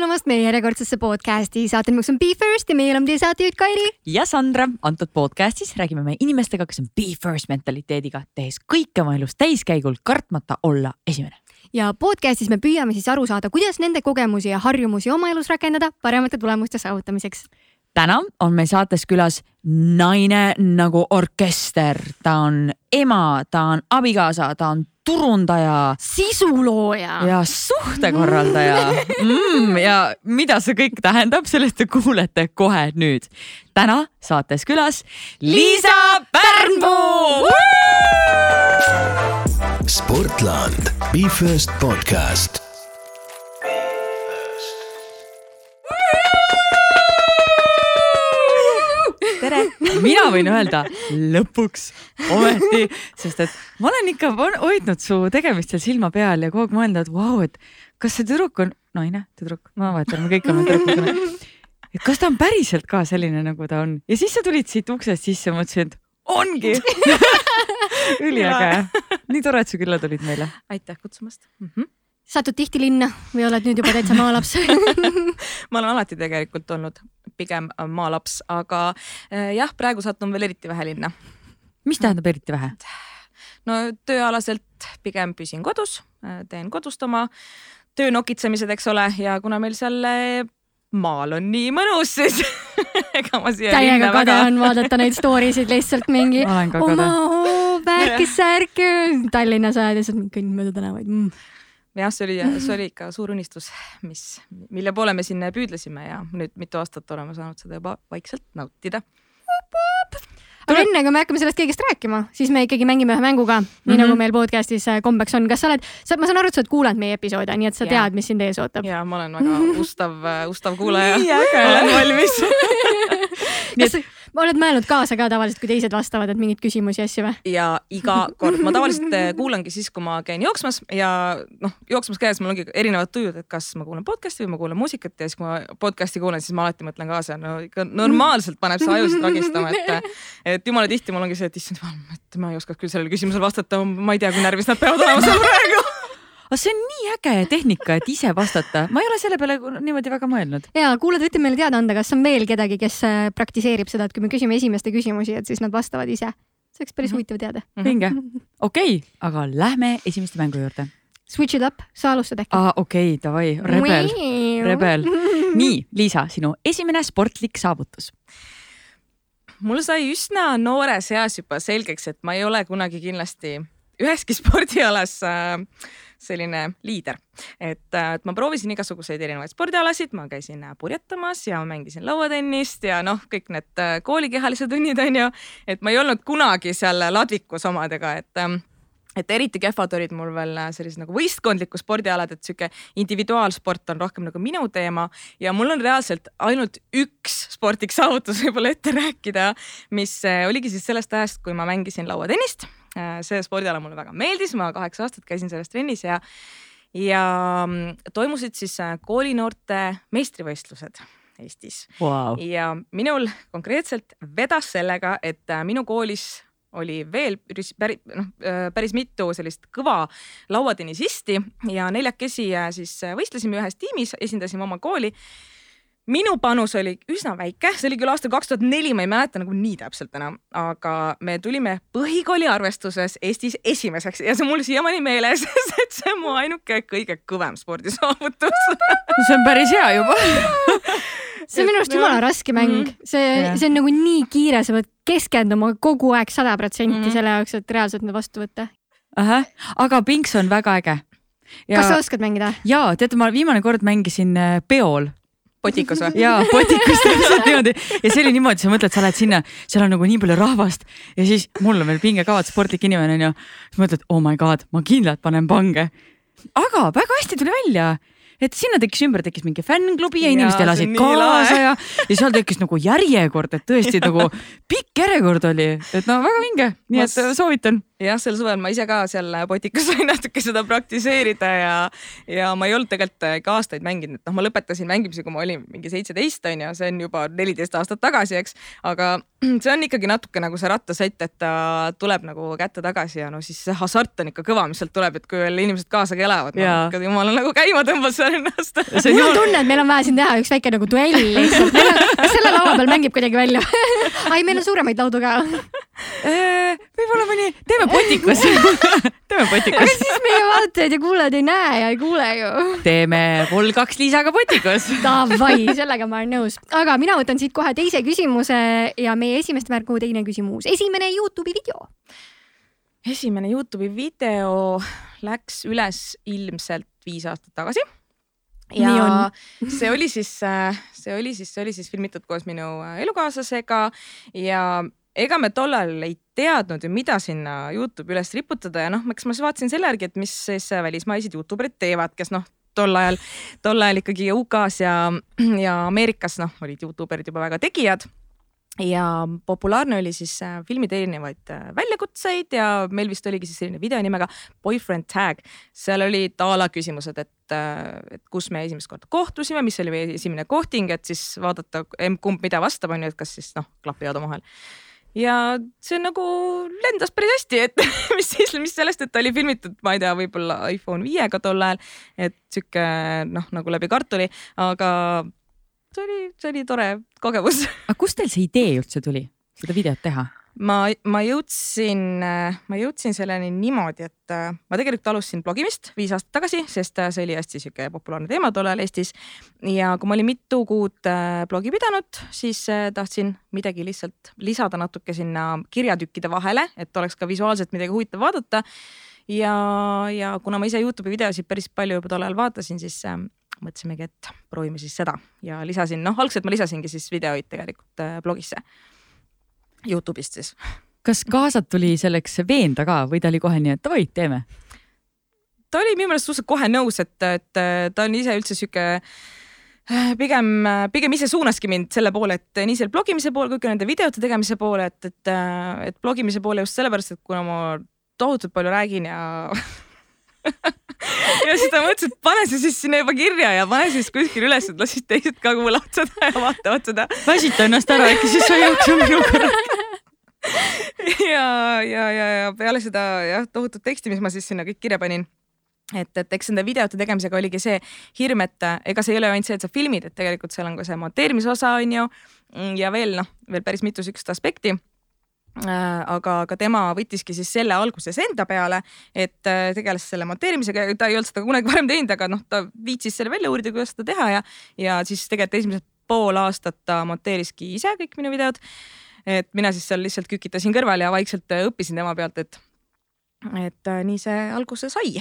tulemast meie järjekordsesse podcasti, saate nimeks on Be First ja meil on teie saatejuht Kairi. ja Sandra, antud podcastis räägime me inimestega, kes on Be First mentaliteediga, tehes kõike oma elus täiskäigul, kartmata olla esimene. ja podcastis me püüame siis aru saada, kuidas nende kogemusi ja harjumusi oma elus rakendada paremate tulemuste saavutamiseks täna on meil saates külas naine nagu orkester, ta on ema, ta on abikaasa, ta on turundaja. sisulooja. ja suhtekorraldaja mm, ja mida see kõik tähendab, sellest te kuulete kohe nüüd. täna saates külas Liisa Pärnpuu. Sportland, Be First podcast tere, mina võin öelda lõpuks ometi, sest et ma olen ikka hoidnud su tegemistel silma peal ja kogu aeg mõelnud, et vau, et kas see tüdruk on naine, tüdruk, ma vaatan, me kõik oleme tüdrukud. et kas ta on päriselt ka selline, nagu ta on? Ja siis sa tulid siit uksest sisse, mõtlesin, et ongi! Üliäge, nii tore, et sa külla tulid meile. aitäh kutsumast. Mm. -hmm satud tihti linna või oled nüüd juba täitsa maalaps? Ma olen alati tegelikult olnud pigem maalaps, aga äh, jah, praegu satun veel eriti vähe linna. mis tähendab eriti vähe? no tööalaselt pigem püsin kodus, äh, teen kodust oma töö nokitsemised, eks ole, ja kuna meil seal äh, maal on nii mõnus, siis ega ma siia täiega kade väga... on vaadata neid story sid lihtsalt mingi oma värkis-särk, Tallinnas ajad lihtsalt kõnnin mööda tänavaid. Mm jah, see oli, see oli ikka suur unistus, mis, mille poole me siin püüdlesime ja nüüd mitu aastat oleme saanud seda juba vaikselt nautida. aga enne kui me hakkame sellest kõigest rääkima, siis me ikkagi mängime ühe mänguga, nii mm -hmm. nagu meil podcast'is äh, kombeks on. kas sa oled, ma saan aru, et sa oled kuulanud meie episoode, nii et sa tead, mis sind ees ootab. ja ma olen väga ustav, äh, ustav kuulaja. olen valmis nii et oled mõelnud kaasa ka tavaliselt, kui teised vastavad, et mingeid küsimusi, asju või? ja iga kord, ma tavaliselt eh, kuulangi siis, kui ma käin jooksmas ja noh, jooksmas käies mul ongi erinevad tujud, et kas ma kuulan podcast'i või ma kuulan muusikat ja siis, kui ma podcast'i kuulan, siis ma alati mõtlen kaasa, no ikka normaalselt paneb see ajusid ragistama, et, et jumala tihti mul ongi see, et issand et ma ei oska küll sellele küsimusele vastata, ma ei tea, kui närvis nad peavad olema seal praegu aga see on nii äge tehnika, et ise vastata, ma ei ole selle peale niimoodi väga mõelnud. ja kuulajad, võite meile teada anda, kas on veel kedagi, kes äh, praktiseerib seda, et kui me küsime esimeste küsimusi, et siis nad vastavad ise. see oleks päris mhm. huvitav teada. vinge, okei okay,, aga lähme esimeste mängu juurde. Switch it up, sa alustad äkki? aa, okei okay,, davai, rebel, rebel. nii, Liisa, sinu esimene sportlik saavutus mul sai üsna noores eas juba selgeks, et ma ei ole kunagi kindlasti üheski spordialas äh, selline liider. et, äh, et ma proovisin igasuguseid erinevaid spordialasid, ma käisin äh, purjetamas ja mängisin lauatennist ja noh, kõik need äh, koolikehalise tunnid on ju, et ma ei olnud kunagi seal ladvikus omadega, et ähm, et eriti kehvad olid mul veel sellised nagu võistkondlikud spordialad, et sihuke individuaalsport on rohkem nagu minu teema. Ja mul on reaalselt ainult üks sportlik saavutus võib-olla ette rääkida, mis oligi siis sellest ajast, kui ma mängisin lauatennist see spordiala mulle väga meeldis, ma kaheksa aastat käisin selles trennis ja, ja mm, toimusid siis äh, koolinoorte meistrivõistlused Eestis. Wow.. ja minul konkreetselt vedas sellega, et äh, minu koolis oli veel päris, noh, päris mitu sellist kõva lauatennisisti ja neljakesi siis võistlesime ühes tiimis, esindasime oma kooli minu panus oli üsna väike, see oli küll aastal kaks tuhat neli, ma ei mäleta nagu nii täpselt enam, aga me tulime põhikooli arvestuses Eestis esimeseks ja see on mul siiamaani meeles, et see on mu ainuke kõige kõvem spordisaavutus see on päris hea juba see on minu arust jumala raske mäng, mhm. see, see on nagu nii kiire, sa pead keskenduma kogu aeg sada protsenti selle jaoks, et reaalselt need vastu võtta. ahah, aga Pinks on väga äge. Ja... kas sa oskad mängida? ja teate, ma viimane kord mängisin äh, peol potikus või? jaa, potikus täpselt niimoodi ja see oli niimoodi, sa mõtled, sa lähed sinna, seal on nagu nii palju rahvast ja siis mul on veel pingekavad sportlik inimene onju. siis mõtled, oh my god, ma kindlalt panen pange. aga väga hästi tuli välja et sinna tekkis ümber, tekkis mingi fännklubi ja inimesed elasid kaasa ja, ja seal tekkis nagu järjekord, et tõesti nagu pikk järjekord oli, et no väga vinge, nii et soovitan jah, sel suvel ma ise ka seal Potikas sain natuke seda praktiseerida ja, ja ma ei olnud tegelikult ikka aastaid mänginud, et noh, ma lõpetasin mängimise, kui ma olin mingi seitseteist on ju, see on juba neliteist aastat tagasi, eks. aga see on ikkagi natuke nagu see rattasett, et ta tuleb nagu kätte tagasi ja no siis see hasart on ikka kõva, mis sealt tuleb, et kui veel inimesed kaasa elavad, no ikka jumala nagu käima tõmbas seal ennast. mul on tunne, et meil on vaja siin teha üks väike nagu duell lihtsalt. kas selle laua peal mängib kuidagi välja ai, meil on suuremaid laudu ka võib-olla mõni, teeme potikus teeme potikus. aga siis meie vaatajad ja kuulajad ei näe ja ei kuule ju. teeme Vol kaks Liisaga potikus. Davai, sellega ma olen nõus, aga mina võtan siit kohe teise küsimuse ja meie esimeste märgu teine küsimus, esimene Youtube'i video. esimene Youtube'i video läks üles ilmselt viis aastat tagasi ja see oli siis, see oli siis, see oli siis filmitud koos minu elukaaslasega ja ega me tollal ei teadnud ju, mida sinna Youtube'i üles riputada ja noh, eks ma siis vaatasin selle järgi, et mis siis välismaised Youtuberid teevad, kes noh, tol ajal, tol ajal ikkagi UK-s ja, ja Ameerikas noh, olid Youtuberid juba väga tegijad ja populaarne oli siis äh, filmida erinevaid äh, väljakutseid ja meil vist oligi siis selline video nimega Boyfriend Tag. seal olid a la küsimused, et, äh, et kus me esimest korda kohtusime, mis oli meie esimene kohting, et siis vaadata, kumb mida vastab, on ju, et kas siis noh, klapivad omavahel ja see nagu lendas päris hästi, et mis siis, mis sellest, et ta oli filmitud, ma ei tea, võib-olla iPhone viiega tol ajal, et sihuke noh, nagu läbi kartuli, aga see oli, see oli tore kogemus. aga kust teil see idee üldse tuli, seda videot teha? Ma, ma jõudsin, ma jõudsin selleni niimoodi, et äh, ma tegelikult alustasin blogimist viis aastat tagasi, sest äh, see oli hästi sihuke populaarne teema tol ajal Eestis. ja kui ma olin mitu kuud äh, blogi pidanud, siis tahtsin midagi lihtsalt lisada natuke sinna kirjatükkide vahele, et oleks ka visuaalselt midagi huvitav vaadata. ja, ja kuna ma ise Youtube'i videosid päris palju juba tol ajal vaatasin, siis mõtlesimegi, et proovime siis seda ja lisasin, noh, algselt ma lisasingi siis videoid tegelikult blogisse Youtube'ist siis. kas kaasat tuli selleks veenda ka või ta oli kohe nii, et davai, teeme? ta oli minu meelest suhteliselt kohe nõus, et, et ta on ise üldse sihuke äh, pigem, pigem ise suunaski mind selle poole, et nii selle blogimise poole kui ka nende videote tegemise poole, et, et, et blogimise poole just sellepärast, et kuna ma tohutult palju räägin ja ja siis ta mõtles, et pane see siis sinna juba kirja ja pane siis kuskil üles, et las siis teised ka kuulavad seda ja vaatavad seda. väsita ennast ära, äkki siis sa ei jookse minuga ja, ja, ja, ja peale seda jah, tohutut teksti, mis ma siis sinna kõik kirja panin. Et, et eks nende videote tegemisega oligi see hirm, et ega see ei ole ainult see, et sa filmid, et tegelikult seal on ka see monteerimise osa on ju. Ja veel noh, veel päris mitu sihukest aspekti aga, aga tema võttiski siis selle alguses enda peale, et äh, tegeles selle monteerimisega, ta ei olnud seda kunagi varem teinud, aga noh, ta viitsis selle välja uurida, kuidas seda teha ja, ja siis tegelikult esimesed pool aastat ta monteeriski ise kõik minu videod. et mina siis seal lihtsalt kükitasin kõrval ja vaikselt õppisin tema pealt, et, et äh, nii see alguse sai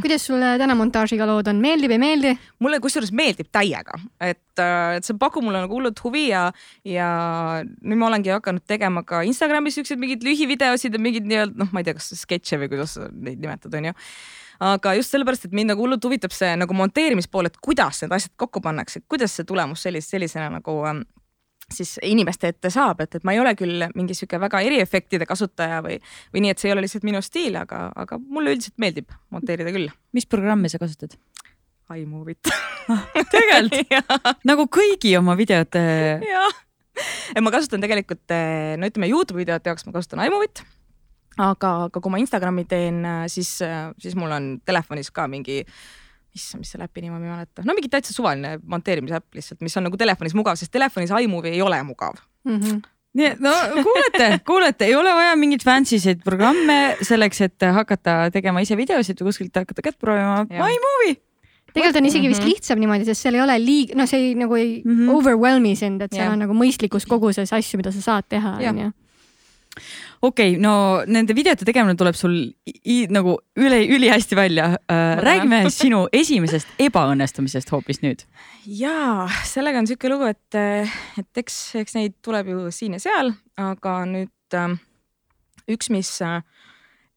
kuidas sulle täna montaažiga lood on, meeldib, ei meeldi? mulle kusjuures meeldib täiega, et, äh, et see pakub mulle nagu hullult huvi ja, ja nüüd ma olengi hakanud tegema ka Instagramis siukseid mingeid lühivideosid ja mingeid nii-öelda noh, ma ei tea, kas sketše või kuidas neid nimetada, onju aga just sellepärast, et mind nagu hullult huvitab see nagu monteerimispool, et kuidas need asjad kokku pannakse, kuidas see tulemus sellise, sellisena nagu ähm, siis inimeste ette saab, et, et ma ei ole küll mingi sihuke väga eriefektide kasutaja või, või nii, et see ei ole lihtsalt minu stiil, aga, aga mulle üldiselt meeldib monteerida küll. mis programmi sa kasutad? iMovie't ah, tegelikult nagu kõigi oma videote. ma kasutan tegelikult, no ütleme Youtube'i videote jaoks ma kasutan iMovie't. aga, aga kui ma Instagrami teen, siis, siis mul on telefonis ka mingi issand, mis selle äpi nime ma ei mäleta, no mingi täitsa suvaline monteerimise äpp lihtsalt, mis on nagu telefonis mugav, sest telefonis iMovie ei ole mugav mm. -hmm nii et no kuulete, kuulete, ei ole vaja mingeid fancy seid programme selleks, et hakata tegema ise videosid või kuskilt hakata kätt proovima. iMovie tegelikult on isegi vist mhm. lihtsam niimoodi, sest seal ei ole liig-, no see ei nagu ei mm -hmm. overwhelm'i sind, et seal yeah. on nagu mõistlikus koguses asju, mida sa saad teha, onju okei okay,, no nende videote tegemine tuleb sul i, nagu üle, ülihästi välja äh,. räägime sinu esimesest ebaõnnestumisest hoopis nüüd. ja sellega on sihuke lugu, et, et eks, eks neid tuleb ju siin ja seal, aga nüüd äh, üks, mis äh,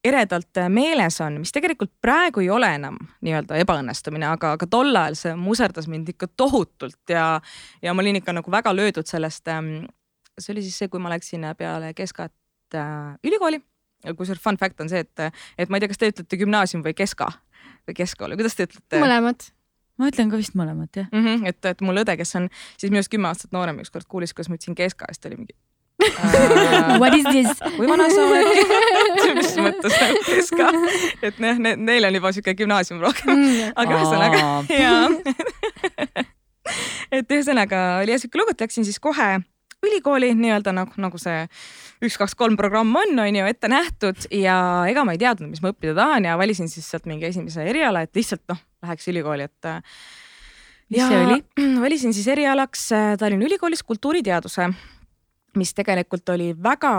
eredalt meeles on, mis tegelikult praegu ei ole enam nii-öelda ebaõnnestumine, aga, aga tol ajal see muserdas mind ikka tohutult ja, ja ma olin ikka nagu väga löödud sellest ähm, see oli siis see, kui ma läksin peale keskaet äh, ülikooli kusjuures fun fact on see, et, et ma ei tea, kas te ütlete gümnaasium või keska või keskkool või kuidas te ütlete? mõlemad ma ütlen ka vist mõlemat jah mm. -hmm, et, et mul õde, kes on siis minust kümme aastat noorem, ükskord kuulis, kuidas ma ütlesin keska ja siis ta oli mingi What is this? kui vana sa oled mis mõttes nagu keska, et noh, neil on juba siuke gümnaasium rohkem mm., aga ühesõnaga ja et ühesõnaga oli jah siuke lugu, et läksin siis kohe ülikooli nii-öelda nagu, nagu see üks, kaks, kolm programm on, on ju ette nähtud ja ega ma ei teadnud, mis ma õppida tahan ja valisin siis sealt mingi esimese eriala, et lihtsalt noh, läheks ülikooli, et. mis see oli? valisin siis erialaks äh, Tallinna Ülikoolis kultuuriteaduse mis tegelikult oli väga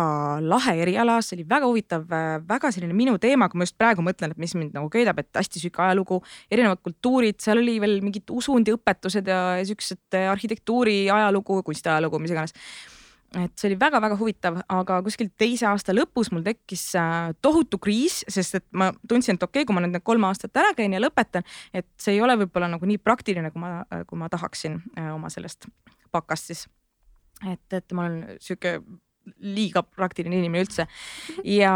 lahe eriala, see oli väga huvitav, väga selline minu teema, kui ma just praegu mõtlen, et mis mind nagu köidab, et hästi sihuke ajalugu, erinevad kultuurid, seal oli veel mingid usundiõpetused ja siuksed arhitektuuri ajalugu, kunstiajalugu, mis iganes. Et see oli väga-väga huvitav, aga kuskil teise aasta lõpus mul tekkis äh, tohutu kriis, sest et ma tundsin, et okei okay,, kui ma nüüd need kolm aastat ära käin ja lõpetan, et see ei ole võib-olla nagu nii praktiline, kui ma, kui ma tahaksin äh, oma sellest bakast siis et, et ma olen sihuke liiga praktiline inimene üldse ja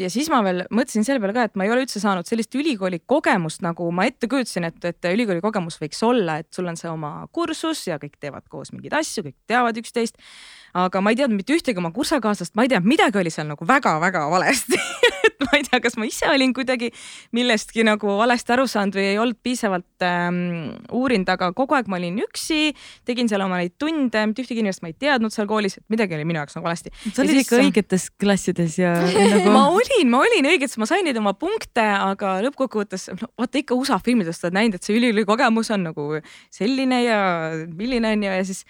ja siis ma veel mõtlesin selle peale ka, et ma ei ole üldse saanud sellist ülikooli kogemust, nagu ma ette kujutasin, et, et ülikooli kogemus võiks olla, et sul on see oma kursus ja kõik teevad koos mingeid asju, kõik teavad üksteist. Aga ma ei teadnud mitte ühtegi oma kursakaaslast, ma ei tea, midagi oli seal nagu väga-väga valesti et ma ei tea, kas ma ise olin kuidagi millestki nagu valesti aru saanud või ei olnud piisavalt ähm, uurinud, aga kogu aeg ma olin üksi, tegin seal oma neid tunde, mitte ühtegi inimest ma ei teadnud seal koolis, et midagi oli minu jaoks nagu valesti. sa olid ikka õigetes klassides ja nagu ma olin, ma olin õiget, ma sain neid oma punkte, aga lõppkokkuvõttes no vaata ikka USA filmidest oled näinud, et see ülikooli kogemus on nagu selline ja milline on ju ja siis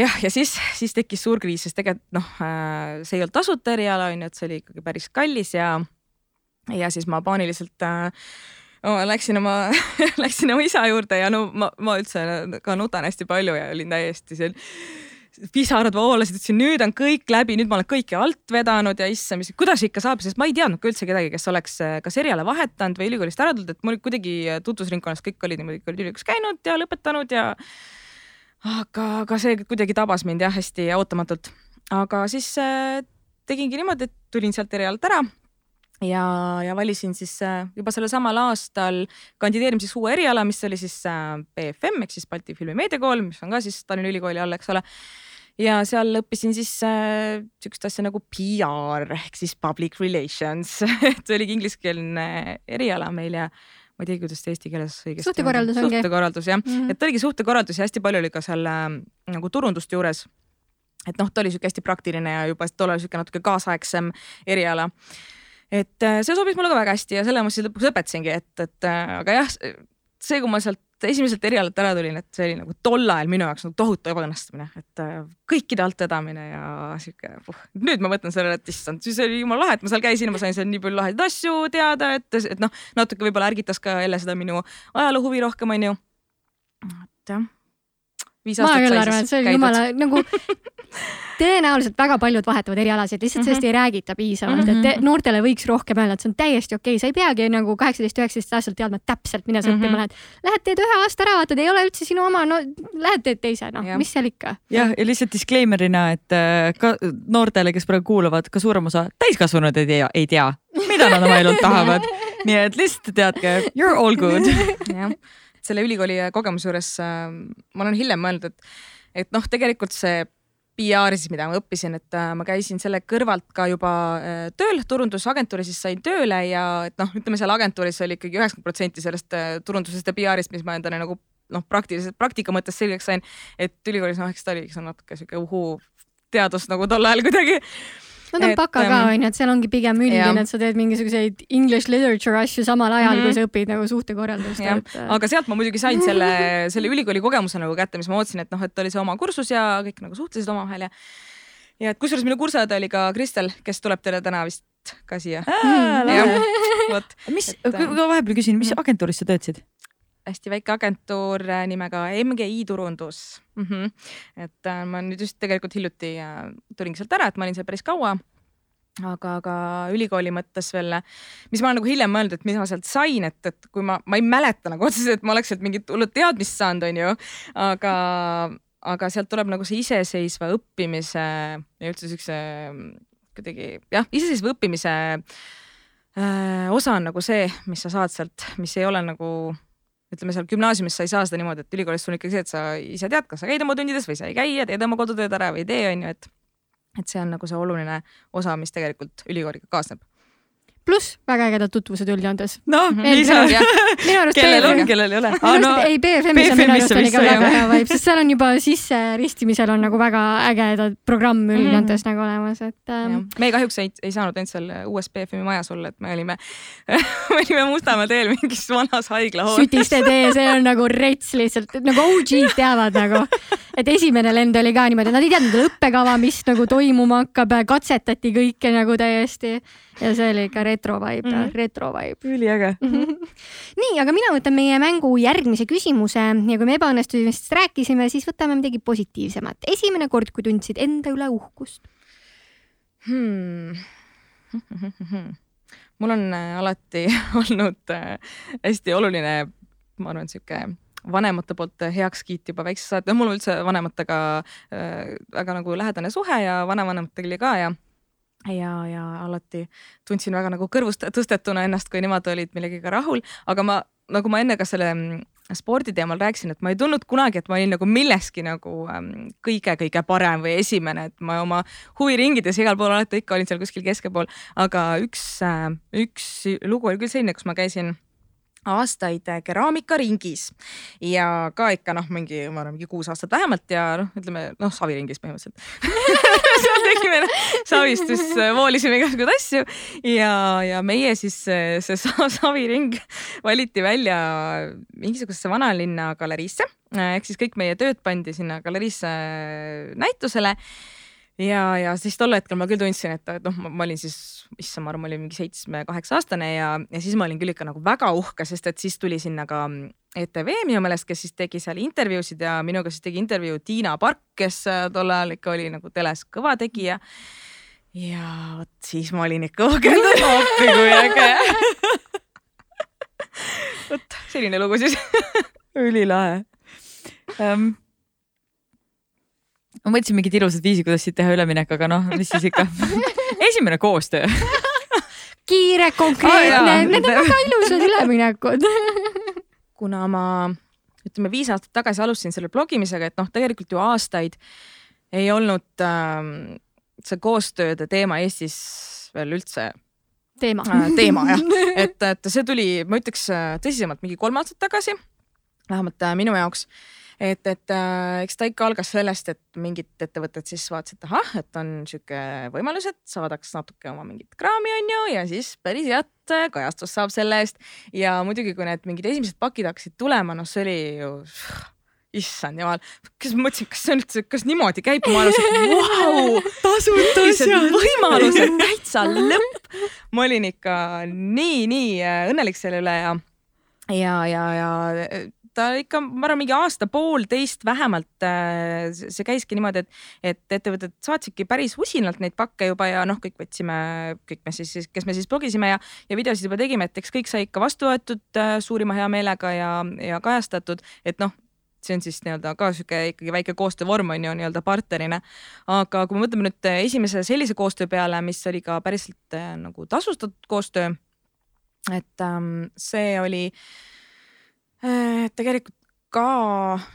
jah, ja siis, siis tekkis suur kriis, sest tegelikult noh, äh, see ei olnud tasuta eriala on ju, et see oli ikkagi päris kallis ja ja siis ma paaniliselt äh, ma läksin oma läksin oma isa juurde ja no ma, ma üldse ka nutan hästi palju ja olin täiesti seal pisarad voolasid, ütlesin nüüd on kõik läbi, nüüd ma olen kõike alt vedanud ja issand, mis, kuidas ikka saab, sest ma ei teadnud ka üldse kedagi, kes oleks äh, kas eriala vahetanud või ülikoolist ära tulnud, et mul kuidagi äh, tutvusringkonnas kõik olid niimoodi, ülikoolis käinud ja lõpetanud ja. Aga, aga see kuidagi tabas mind jah hästi ootamatult. aga siis äh, tegingi niimoodi, et tulin sealt erialalt ära ja, ja valisin siis äh, juba sellel samal aastal kandideerimiseks uue eriala, mis oli siis BFM ehk siis Balti Filmimeediakool, mis on ka siis Tallinna Ülikooli all, eks ole ja seal õppisin siis äh, sihukest asja nagu PR ehk siis public relations et see oligi ingliskeelne eriala meil ja ma ei teagi, kuidas ta eesti keeles õigesti suhtekorraldus ongi. suhtekorraldus jah mm, -hmm. et oligi suhtekorraldus ja hästi palju oli ka seal äh, nagu turundust juures. et noh, ta oli sihuke hästi praktiline ja juba tollal sihuke natuke kaasaegsem eriala et äh, see sobis mulle ka väga hästi ja selle ma siis lõpuks lõpetasingi, et, et äh, aga jah, see, kui ma sealt esimeselt erialalt ära tulin, et see oli nagu tol ajal minu jaoks nagu tohutu ebaõnnestumine, et äh, kõikide alt vedamine ja sihuke uh.. nüüd ma mõtlen sellele, et issand, siis oli jumala lahe, et ma seal käisin ma sain seal nii palju lahedaid asju teada, et, et noh, natuke võib-olla ärgitas ka jälle seda minu ajaloo huvi rohkem, onju. et jah ma küll arvan, et see oli jumala nagu tõenäoliselt väga paljud vahetavad erialasid, lihtsalt sellest mm -hmm. ei räägita piisavalt mm, -hmm. et noortele võiks rohkem öelda, et see on täiesti okei okay., sa ei peagi nagu kaheksateist, üheksateist aastaselt teadma täpselt, mida sa mm -hmm. õppima lähed. Lähed teed ühe aasta ära, vaatad, ei ole üldse sinu oma, no lähed teed teise, noh, mis seal ikka. jah, ja lihtsalt disclaimer'ina, et äh, ka noortele, kes praegu kuulavad, ka suurem osa täiskasvanud ei tea, ei tea, mida nad oma elult tahavad. nii et lihtsalt teadke, you are all good. jah selle ülikooli kogemuse juures äh, ma olen hiljem mõelnud, et, et noh, tegelikult see PR siis, mida ma õppisin, et äh, ma käisin selle kõrvalt ka juba äh, tööl turundusagentuuris, siis sain tööle ja et noh, ütleme seal agentuuris oli ikkagi üheksakümmend protsenti sellest turundusest ja PR-ist, mis ma endale nagu noh, praktiliselt praktika mõttes selgeks sain, et ülikoolis noh, eks ta oli natuke sihuke uhuu teadus nagu tol ajal kuidagi Nad on et, baka ka onju, et seal ongi pigem üldine, et sa teed mingisuguseid English literature asju samal ajal mm, -hmm. kui sa õpid nagu suhtekorraldust. Et... Äh, aga sealt ma muidugi sain selle, selle ülikooli kogemuse nagu kätte, mis ma ootasin, et noh, et oli see oma kursus ja kõik nagu suhtlesid omavahel ja ja et kusjuures minu kursaõde oli ka Kristel, kes tuleb teile täna vist ka siia. vot. mis, vahepeal küsin, mis mhm. agentuuris sa töötasid? Hästi väike agentuur äh, nimega MGI Turundus mm. -hmm. et äh, ma nüüd just tegelikult hiljuti äh, tulingi sealt ära, et ma olin seal päris kaua aga, aga ülikooli mõttes veel, mis ma olen nagu hiljem mõelnud, et mis ma sealt sain, et, et kui ma, ma ei mäleta nagu otseselt, et ma oleks sealt mingit hullut teadmist saanud, onju, aga, aga sealt tuleb nagu see iseseisva õppimise ja üldse siukse kuidagi jah, iseseisva õppimise äh, osa on nagu see, mis sa saad sealt, mis ei ole nagu ütleme seal gümnaasiumis sa ei saa seda niimoodi, et ülikoolis sul ikkagi see, et sa ise tead, kas sa käid oma tundides või sa ei käi ja teed oma kodutööd ära või ei tee, on ju, et et see on nagu see oluline osa, mis tegelikult ülikooliga kaasneb pluss väga ägedad tutvused üldjoontes. noh, nii see on. kellel on, kellel ei ole. arust no, ei, BFM-is on minu arust on ikka väga hea vibe, sest seal on juba sisseristimisel on nagu väga ägedad programm mhm. üldjoontes mm nagu olemas, et ähm.... me kahjuks ei, ei saanud ainult seal uues BFM-i majas olla, et me olime me olime Mustamäe teel mingis vanas haiglahoones. Sütiste tee, see on nagu rets lihtsalt, nagu OG-d teavad nagu. et esimene lend oli ka niimoodi, nad ei teadnud õppekava, mis nagu toimuma hakkab, katsetati kõike nagu täiesti ja see oli ikka retro vibe mm, -hmm. retro vibe. üliäge mm. -hmm. nii, aga mina võtan meie mängu järgmise küsimuse ja kui me ebaõnnestumistest rääkisime, siis võtame midagi positiivsemat. esimene kord, kui tundsid enda üle uhkust hmm. mul on äh, alati olnud äh, hästi oluline, ma arvan, sihuke vanemate poolt heakskiit juba väiksest saati, no mul on üldse vanematega äh, väga nagu lähedane suhe ja vanavanematega oli ka ja ja, ja alati tundsin väga nagu kõrvust tõstetuna ennast, kui nemad olid millegagi rahul, aga ma, nagu ma enne ka selle mm, spordi teemal rääkisin, et ma ei tundnud kunagi, et ma olin nagu milleski nagu kõige-kõige ähm, parem või esimene, et ma oma huviringides igal pool alati ikka olin seal kuskil keskepool, aga üks äh,, üks lugu oli küll selline, kus ma käisin aastaid keraamikaringis. Ja ka ikka noh, mingi, ma arvan, mingi kuus aastat vähemalt ja noh, ütleme noh, saviringis põhimõtteliselt seal tegime savistus, voolisime igasuguseid asju. Ja, ja meie siis see saviring valiti välja mingisugusesse vanalinna galeriisse ehk siis kõik meie tööd pandi sinna galeriisse näitusele ja, ja siis tol hetkel ma küll tundsin, et, et noh, ma olin siis, issand, ma arvan, ma olin mingi seitsme-kaheksa aastane ja, ja siis ma olin küll ikka nagu väga uhke, sest et siis tuli sinna ka ETV minu meelest, kes siis tegi seal intervjuusid ja minuga siis tegi intervjuu Tiina Park, kes äh, tol ajal ikka oli nagu teles kõva tegija. ja vot siis ma olin ikka uhke, et appi kui äge. Vot selline lugu siis. Ülilahe. Um, ma mõtlesin mingid ilusad viisi, kuidas siit teha üleminek, aga noh, mis siis ikka. Esimene koostöö. Kiire, konkreetne. Oh,, need on väga ilusad üleminekud. Kuna ma ütleme viis aastat tagasi alustasin selle blogimisega, et noh, tegelikult ju aastaid ei olnud ähm, see koostööde teema Eestis veel üldse teema. äh,, teema jah, et, et see tuli, ma ütleks äh, tõsisemalt mingi kolm aastat tagasi, vähemalt äh, minu jaoks et, et äh, eks ta ikka algas sellest, et mingid ettevõtted siis vaatasid, et ahah, et on sihuke võimalus, et saadaks natuke oma mingit kraami, on ju, ja siis päris head äh, kajastust saab selle eest. ja muidugi, kui need mingid esimesed pakid hakkasid tulema, noh, see oli ju issand jumal, kas ma mõtlesin, kas see on üldse, kas niimoodi käib maailmas, et vau, tasuta asjad, võimalused täitsa lõpp. ma olin ikka nii, nii äh, õnnelik selle üle ja, ja, ja, ja ta ikka, ma arvan, mingi aasta-poolteist vähemalt äh, see käiski niimoodi, et, et ettevõtted saatsidki päris usinalt neid pakke juba ja noh, kõik võtsime, kõik me siis, kes me siis blogisime ja, ja videosid juba tegime, et eks kõik sai ikka vastu võetud äh, suurima heameelega ja, ja kajastatud, et noh see on siis nii-öelda ka sihuke ikkagi väike koostöövorm on ju nii-öelda partnerina. aga kui me mõtleme nüüd esimese sellise koostöö peale, mis oli ka päriselt äh, nagu tasustatud koostöö, et ähm, see oli äh, Äh, tegelikult ka,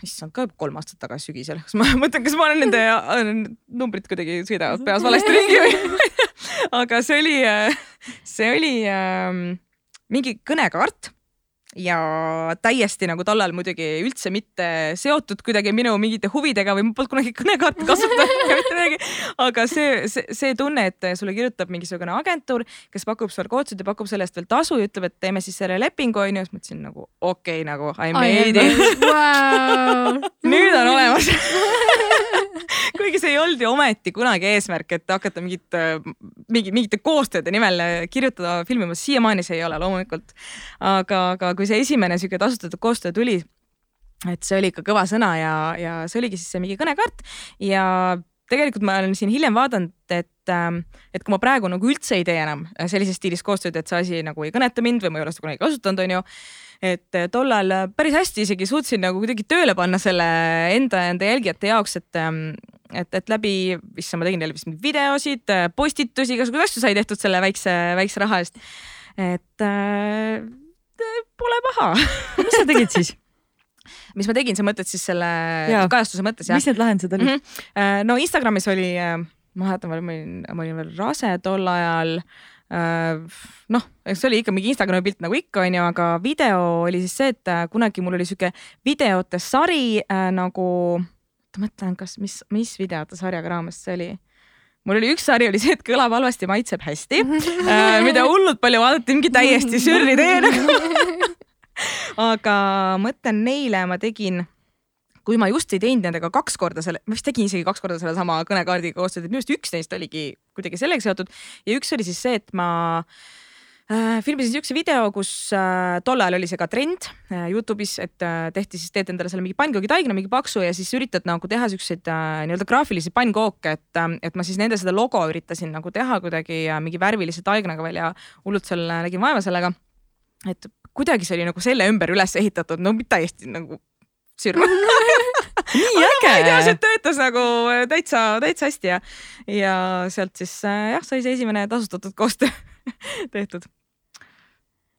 issand, ka kolm aastat tagasi sügisel, kas ma mõtlen, kas ma olen nende äh, numbrid kuidagi sõidavad peas valesti ringi või aga see oli, äh, see oli ähm, mingi kõnekaart ja täiesti nagu tollal muidugi üldse mitte seotud kuidagi minu mingite huvidega või ma polnud kunagi kõnekaarti kasutanud midagi. aga see, see, see tunne, et sulle kirjutab mingisugune agentuur, kes pakub sulle koodsid ja pakub selle eest veel tasu ja ütleb, et teeme siis selle lepingu onju, siis mõtlesin nagu okei okay, nagu I made it wow. nüüd on olemas kuigi see ei olnud ju ometi kunagi eesmärk, et hakata mingit, mingi, mingite koostööde nimel kirjutada, filmima, siiamaani see ei ole loomulikult. aga, aga kui see esimene sihuke tasustatud koostöö tuli, et see oli ikka kõva sõna ja, ja see oligi siis see mingi kõnekaart ja tegelikult ma olen siin hiljem vaadanud, et, et kui ma praegu nagu üldse ei tee enam sellises stiilis koostööd, et see asi nagu ei kõneta mind või ma ei ole seda kunagi kasutanud, onju et tollal päris hästi isegi suutsin nagu kuidagi tööle panna selle enda, enda jälgijate jaoks, et et, et läbi, issand, ma tegin neile vist videosid, postitusi, igasuguseid asju sai tehtud selle väikse, väikse raha eest. et äh, pole paha mis sa tegid siis? Mis ma tegin, sa mõtled siis selle ja. kajastuse mõttes jah? mis need lahendused olid mm? -hmm. no Instagramis oli, ma mäletan, ma olin, ma olin veel rase tol ajal noh, eks see oli ikka mingi Instagrami pilt nagu ikka onju, aga video oli siis see, et kunagi mul oli sihuke videote sari äh, nagu ma mõtlen, kas, mis, mis videote sarjaga raames see oli mul oli üks sari oli see, et kõlab halvasti, maitseb hästi äh,, mida hullult palju vaadati, mingi täiesti žürii tee nagu aga mõtlen neile ma tegin, kui ma just ei teinud nendega kaks korda selle, ma vist tegin isegi kaks korda sellesama kõnekaardiga koostööd, et minu arust üks neist oligi kuidagi sellega seotud ja üks oli siis see, et ma äh, filmisin siukse video, kus äh, tol ajal oli see ka trend äh, Youtube'is, et äh, tehti siis, teed endale selle mingi pannkoogitäigna, mingi paksu ja siis üritad nagu teha siukseid äh, nii-öelda graafilisi pannkooke, et äh,, et ma siis nende seda logo üritasin nagu teha kuidagi äh, mingi värvilise taignaga veel ja hullult seal äh, nägin vaeva sellega. et kuidagi see oli nagu selle ümber üles ehitatud, no täiesti nagu sirva nii äge. ma ei tea, see töötas nagu äh, täitsa, täitsa hästi ja, ja sealt siis äh, jah, sai see esimene tasustatud koostöö tehtud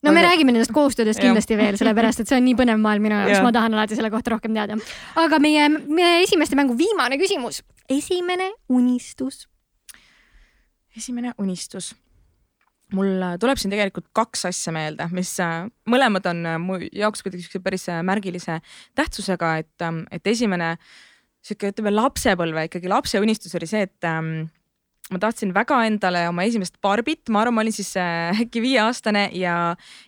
no me räägime nendest koostöödest kindlasti veel, sellepärast et see on nii põnev maailm minu jaoks, ma tahan alati selle kohta rohkem teada. aga meie, meie esimeste mängu viimane küsimus. esimene unistus. esimene unistus. Mul tuleb siin tegelikult kaks asja meelde, mis äh, mõlemad on äh, mu jaoks kuidagi siukse päris äh, märgilise tähtsusega, et, ähm, et esimene sihuke, ütleme lapsepõlve ikkagi lapse unistus oli see, et ähm, ma tahtsin väga endale oma esimest Barbit, ma arvan, ma olin siis äh, äkki viieaastane ja,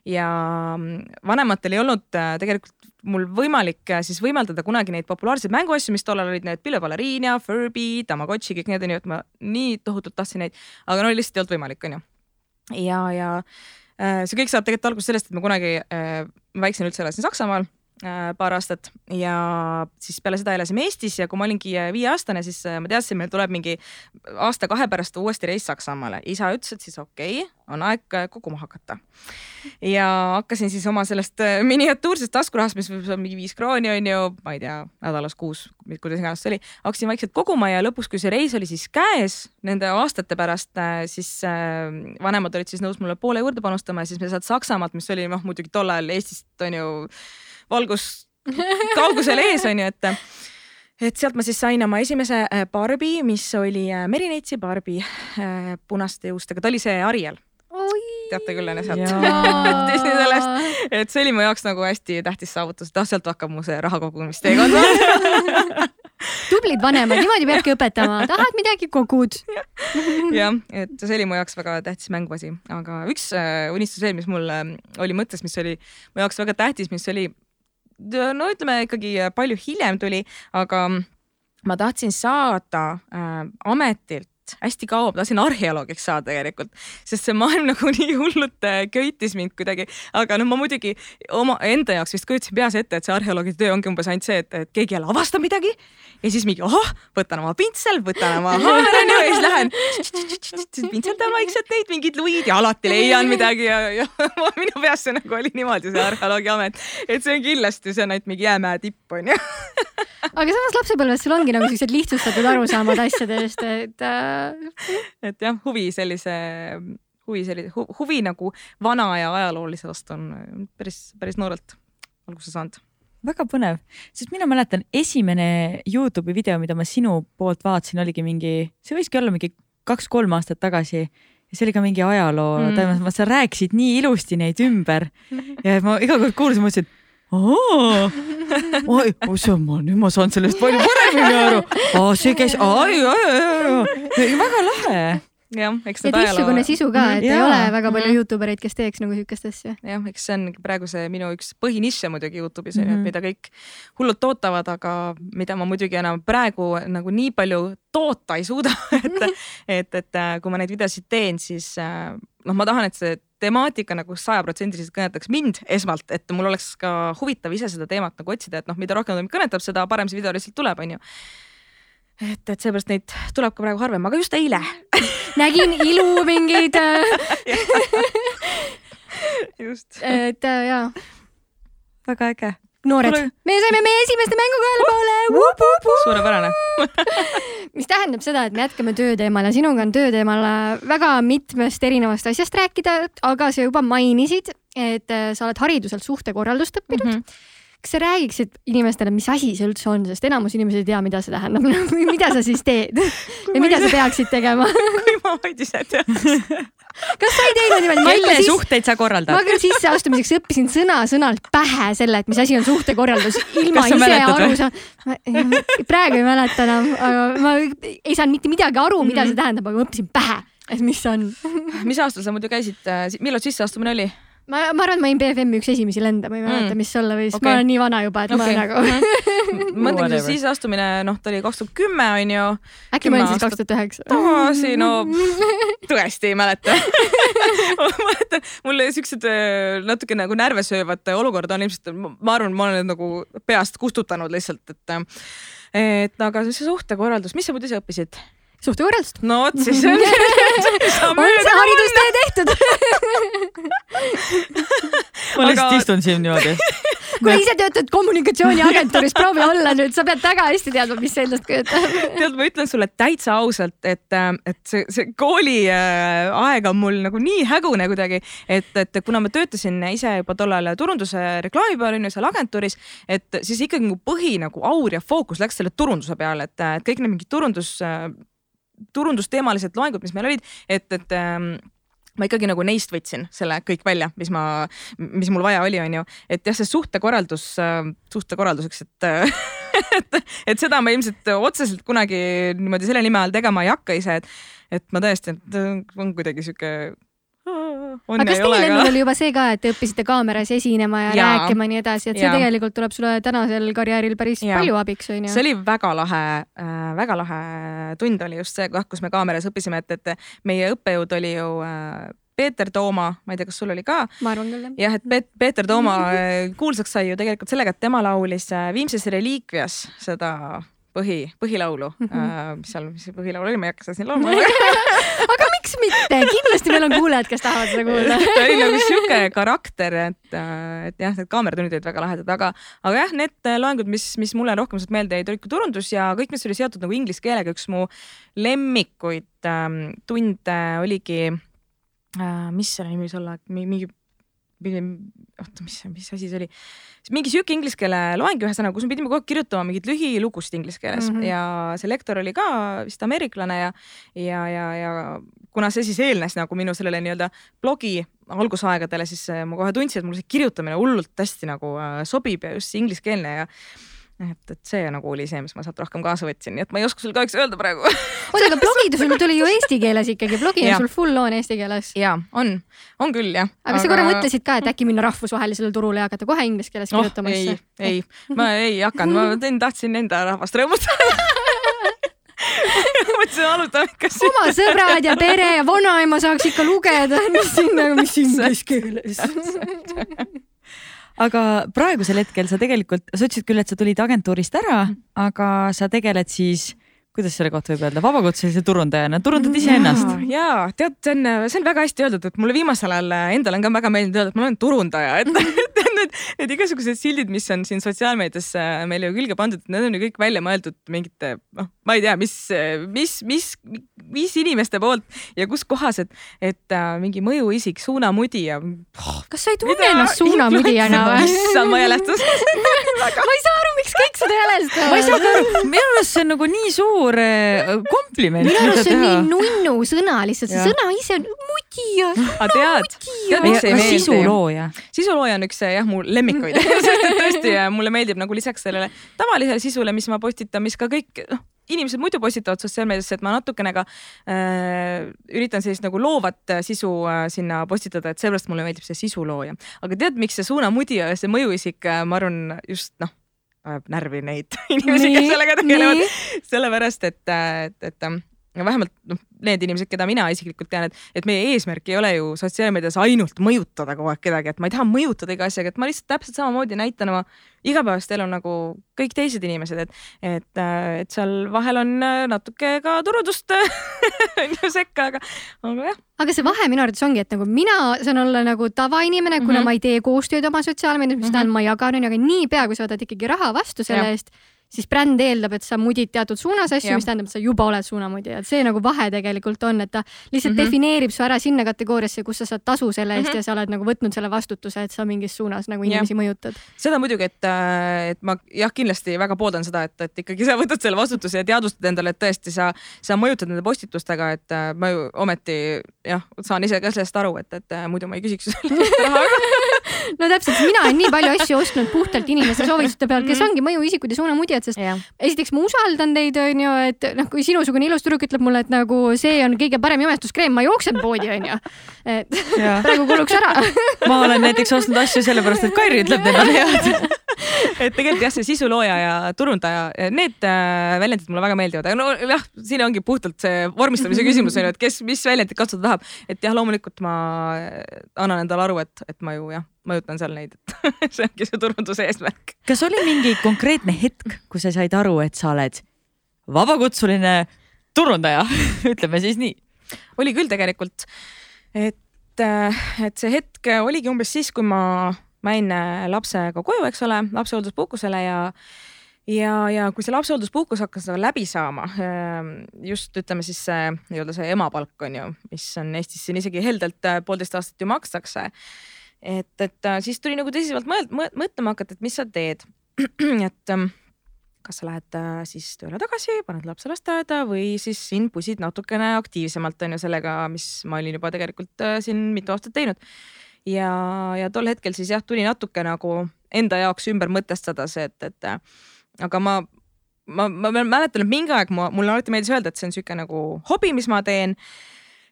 ja mm, vanematel ei olnud äh, tegelikult mul võimalik äh, siis võimaldada kunagi neid populaarseid mänguasju, mis tollal olid need pilvebaleriin ja Furby, Tamagotši, kõik need onju, et ma nii tohutult tahtsin neid, aga no lihtsalt ei olnud võimalik, onju. Ja, ja see kõik saab tegelikult alguse sellest, et ma kunagi äh,, väiksena üldse elasin Saksamaal. Äh, paar aastat ja siis peale seda elasime Eestis ja kui ma olingi äh, viieaastane, siis äh, ma teadsin, meil tuleb mingi aasta-kahe pärast uuesti reis Saksamaale. isa ütles, et siis okei okay,, on aeg koguma hakata. ja hakkasin siis oma sellest miniatuursest taskurahast, mis võib olla mingi viis krooni on ju, ma ei tea, nädalas kuus, kuidas iganes see oli, hakkasin vaikselt koguma ja lõpuks, kui see reis oli siis käes nende aastate pärast, siis vanemad olid siis nõus mulle poole juurde panustama ja siis me sealt Saksamaalt, mis oli noh, muidugi tol ajal Eestist on ju valgus kaugusel ees onju, et et sealt ma siis sain oma esimese äh, Barbi, mis oli äh, Merineitsi Barbi äh, punaste juustega, ta oli see Ariel. teate küll onju sealt Disney sellest, et see oli mu jaoks nagu hästi tähtis saavutus, et ah sealt hakkab mu see raha kogumistee tublid vanemad, niimoodi peabki õpetama, tahad midagi, kogud. jah, et see oli mu jaoks väga tähtis mänguasi, aga üks unistus veel, mis mul oli mõttes, mis oli mu jaoks väga tähtis, mis oli no ütleme ikkagi palju hiljem tuli, aga ma tahtsin saada äh, ametilt hästi kaua, ma tahtsin arheoloogiks saada tegelikult, sest see maailm nagu nii hullult äh, köitis mind kuidagi, aga no ma muidugi oma enda jaoks vist kujutasin peas ette, et see arheoloogi töö ongi umbes ainult see, et, et keegi jälle avastab midagi ja siis mingi ohoh, võtan oma pintsel, võtan oma haar onju ja siis lähen pintseldan vaikselt neid mingeid luid ja alati leian midagi ja, ja minu peas see nagu oli niimoodi see arheoloogi amet, et see on kindlasti, see on ainult mingi jäämäe tipp onju. Aga samas lapsepõlves sul ongi nagu siuksed lihtsustatud arusaamad asjadest, et äh.... et jah, huvi sellise huvi sellise hu, huvi nagu vana aja ajaloolise vastu on päris, päris noorelt alguse saanud. Väga põnev, sest mina mäletan, esimene Youtube'i video, mida ma sinu poolt vaatasin, oligi mingi, see võiski olla mingi kaks-kolm aastat tagasi. Ja see oli ka mingi ajaloo mm. sa rääkisid nii ilusti neid ümber. Ja ma iga kord kuulasin, mõtlesin, et oi, oi, ma nüüd ma saan sellest palju paremini aru. see käis, ai, ai, ai, väga lahe jah, eks ja teistsugune sisu ka, et ja. ei ole väga palju Youtube ereid, kes teeks nagu siukest asja. jah, eks see on praegu see minu üks põhinišše muidugi Youtube'is on ju, et mhm. mida kõik hullult ootavad, aga mida ma muidugi enam praegu nagu nii palju toota ei suuda et, et, et äh, kui ma neid videosid teen, siis äh, noh, ma tahan, et see temaatika nagu sajaprotsendiliselt kõnetaks mind esmalt, et mul oleks ka huvitav ise seda teemat nagu otsida, et noh, mida rohkem ta mind kõnetab, seda parem see video lihtsalt tuleb, onju et, et seepärast neid tuleb ka praegu harvem, aga just eile nägin ilu mingeid just. et äh, jaa. väga äge. Noored me saime meie esimeste mänguga ühele poole. suurepärane. Mis tähendab seda, et me jätkame tööteemal ja sinuga on tööteemal väga mitmest erinevast asjast rääkida, aga sa juba mainisid, et äh, sa oled hariduselt suhtekorraldust õppinud. Mm. -hmm kas sa räägiksid inimestele, mis asi see üldse on, sest enamus inimesi ei tea, mida see tähendab mida sa siis teed? Ja mida sa peaksid tegema vaid ise teaks kas sa ei teinud niimoodi? kelle siis... suhteid sa korraldad? ma küll sisseastumiseks õppisin sõna-sõnalt pähe selle, et mis asi on suhtekorraldus, ilma ise aru saama. praegu ei mäleta enam, aga ma ei saanud mitte midagi aru, mida see tähendab, aga ma õppisin pähe, et mis on mis aastal sa muidu käisid, millal sisseastumine oli? ma, ma arvan, et ma olin BFM-i üks esimesi lende, ma ei mäleta mm., mis olla võis okay., ma olen nii vana juba, et okay. ma nagu ma mõtlen, kui siis astumine, noh, ta oli kaks tuhat kümme onju. äkki ma olin siis kaks tuhat üheksa? tagasi, no tõesti ei mäleta ma mäletan, mul siuksed äh, natuke nagu närve söövad olukorrad on ilmselt, ma arvan, ma olen nagu peast kustutanud lihtsalt, et et aga see suhtekorraldus, mis sa muidu ise õppisid? Suhtekorraldust. no vot, siis on on see haridustee tehtud ma lihtsalt aga... istun siin niimoodi. kui ise töötad kommunikatsiooniagentuuris, proovi olla nüüd, sa pead väga hästi teadma, mis endast kujutab. tead, ma ütlen sulle täitsa ausalt, et, äh, et see, see kooliaeg äh, on mul nagu nii hägune kuidagi, et, et kuna ma töötasin ise juba tollal turunduse reklaami peal onju seal agentuuris, et siis ikkagi mu põhi nagu aur ja fookus läks selle turunduse peale, et, et kõik need mingid turundus turundusteemalised loengud, mis meil olid, et, et ähm, ma ikkagi nagu neist võtsin selle kõik välja, mis ma, mis mul vaja oli, onju. et jah, see suhtekorraldus äh,, suhtekorralduseks, et et, et seda ma ilmselt otseselt kunagi niimoodi selle nime all tegema ei hakka ise, et, et ma tõesti, et on kuidagi sihuke aga kas teil endal oli juba see ka, et te õppisite kaameras esinema ja, ja rääkima ja nii edasi, et see ja. tegelikult tuleb sulle tänasel karjääril päris ja. palju abiks, onju? see oli väga lahe äh,, väga lahe tund oli just see koht, kus me kaameras õppisime, et, et meie õppejõud oli ju äh, Peeter Tooma, ma ei tea, kas sul oli ka? ma arvan küll, jah. jah, et Peet, Peeter Tooma äh, kuulsaks sai ju tegelikult sellega, et tema laulis äh, Viimses reliikvias seda põhi, põhilaulu mm, -hmm. äh, mis seal, mis see põhilaul oli, ma ei hakka seda siin laulma. Aga miks mitte, kindlasti meil on kuulajad, kes tahavad seda kuulda. Ta oli nagu sihuke karakter, et, äh, et jah, need kaameratunnid olid väga lahedad, aga, aga jah, need loengud, mis, mis mulle rohkem meelde jäid, olid ka turundus ja kõik, mis oli seotud nagu inglise keelega, üks mu lemmikuid ähm, tunde oligi äh,, mis selle nimi võis olla, mingi oota, mis, mis asi see oli, mingi sihuke inglise keele loeng ühesõnaga, kus me pidime kogu aeg kirjutama mingeid lühilugusid inglise keeles mm -hmm. ja see lektor oli ka vist ameeriklane ja, ja, ja, ja kuna see siis eelnes nagu minu sellele nii-öelda blogi algusaegadele, siis ma kohe tundsin, et mulle see kirjutamine hullult hästi nagu äh, sobib ja just see ingliskeelne ja et, et see nagu oli see, mis ma sealt rohkem kaasa võtsin, nii et ma ei oska sulle kahjuks öelda praegu oota, aga blogid sul tuli ju eesti keeles ikkagi, blogi on sul full on eesti keeles. ja on, on küll jah. aga, aga sa korra mõtlesid ka, et äkki minna rahvusvahelisele turule ja hakata kohe inglise keeles oh, kirjutama? ei, ei, ma ei hakanud, ma teen, tahtsin enda rahvast rõõmustada mõtlesin, alustame ikka siit. oma sõbrad ja pere ja vanaema saaks ikka lugeda, mis siin nagu, mis inglise keeles aga praegusel hetkel sa tegelikult, sa ütlesid küll, et sa tulid agentuurist ära, mm. aga sa tegeled siis kuidas selle kohta võib öelda, vabakutselise turundajana, turundad iseennast? ja tead, see on, see on väga hästi öeldud, et mulle viimasel ajal endale on ka väga meeldinud öelda, et ma olen turundaja, et need, need igasugused sildid, mis on siin sotsiaalmeedias meile ju külge pandud, need on ju kõik välja mõeldud mingite, noh, ma ei tea, mis, mis, mis, mis inimeste poolt ja kus kohas, et, et äh, mingi mõjuisik, suunamudija oh,. kas sa ei tunne ennast suunamudijana või? issand, ma jälestan ma ei saa aru, miks kõik seda jälestavad. ma ei saa ka aru, minu arust see on nagu nii suur äh, kompliment. minu arust see on nii nunnu sõna lihtsalt, see sõna ise on mudija. aga tead, tead miks ei meeldi? sisulooja. sisulooja on üks jah, mu lemmikuid tõesti, mulle meeldib nagu lisaks sellele tavalisele sisule, mis ma postitan, mis ka kõik noh inimesed muidu postitavad sotsiaalmeediasse, et ma natukene ka äh, üritan sellist nagu loovat äh, sisu äh, sinna postitada, et seepärast mulle meeldib see sisulooja. aga tead, miks see suunamudija, see mõjuisik äh,, ma arvan just noh ajab närvi neid inimesi, kes sellega tegelevad. sellepärast, et, et, et vähemalt noh, need inimesed, keda mina isiklikult tean, et, et meie eesmärk ei ole ju sotsiaalmeedias ainult mõjutada kogu aeg kedagi, et ma ei taha mõjutada iga asjaga, et ma lihtsalt täpselt samamoodi näitan oma igapäevast elu nagu kõik teised inimesed, et, et, et seal vahel on natuke ka turundust on ju sekka, aga, aga jah. aga see vahe minu arvates ongi, et nagu mina saan olla nagu tavainimene, kuna mm -hmm. ma ei tee koostööd oma sotsiaalmeedias, mis mm -hmm. tähendab, ma jagan, onju, aga niipea, kui sa võtad ikkagi raha vastu selle ja. eest siis bränd eeldab, et sa mudid teatud suunas asju, mis tähendab, et sa juba oled suunamudija, et see nagu vahe tegelikult on, et ta lihtsalt mm -hmm. defineerib su ära sinna kategooriasse, kus sa saad tasu selle eest mm -hmm. ja sa oled nagu võtnud selle vastutuse, et sa mingis suunas nagu inimesi ja. mõjutad. seda muidugi, et, äh, et ma jah, kindlasti väga pooldan seda, et, et ikkagi sa võtad selle vastutuse ja teadvustad endale, et tõesti sa, sa mõjutad nende postitustega, et äh, ma ju ometi jah, saan ise ka sellest aru, et, et muidu ma ei küsiks selle eest raha no täpselt, mina olen nii palju asju ostnud puhtalt inimeste soovituste pealt, kes mhm. ongi mõjuisikud ja suunamudjad, sest ja. esiteks ma usaldan teid, onju, et noh, kui sinusugune ilus tüdruk ütleb mulle, et nagu see on kõige parem jumestuskreem, ma jooksen poodi, onju. et ja. praegu kuluks ära ma olen näiteks ostnud asju sellepärast, et Kairi ütleb, need on head et tegelikult jah, see sisulooja ja turundaja, need äh, väljendid mulle väga meeldivad, aga no jah, siin ongi puhtalt see vormistamise küsimus on ju, et kes, mis väljendit kasutada tahab. et jah, loomulikult ma annan endale aru, et, et ma ju jah, mõjutan seal neid, et see ongi see turunduse eesmärk. kas oli mingi konkreetne hetk, kus sa said aru, et sa oled vabakutsuline turundaja ütleme siis nii? oli küll tegelikult, et, et see hetk oligi umbes siis, kui ma ma jäin äh, lapsega koju, eks ole, lapsehoolduspuhkusele ja ja, ja kui see lapsehoolduspuhkus hakkas nagu läbi saama, ähm, just ütleme siis see nii-öelda see emapalk on ju, mis on Eestis siin isegi heldelt äh, poolteist aastat ju makstakse. Et, et äh, siis tuli nagu tõsiselt mõelda, mõtlema hakata, et mis sa teed. et ähm, kas sa lähed siis tööle tagasi, paned lapse lasteaeda või siis siin pusid natukene aktiivsemalt on ju sellega, mis ma olin juba tegelikult siin mitu aastat teinud ja, ja tol hetkel siis jah, tuli natuke nagu enda jaoks ümber mõtestada see, et, et aga ma, ma, ma mäletan, et mingi aeg ma, mulle alati meeldis öelda, et see on sihuke nagu hobi, mis ma teen.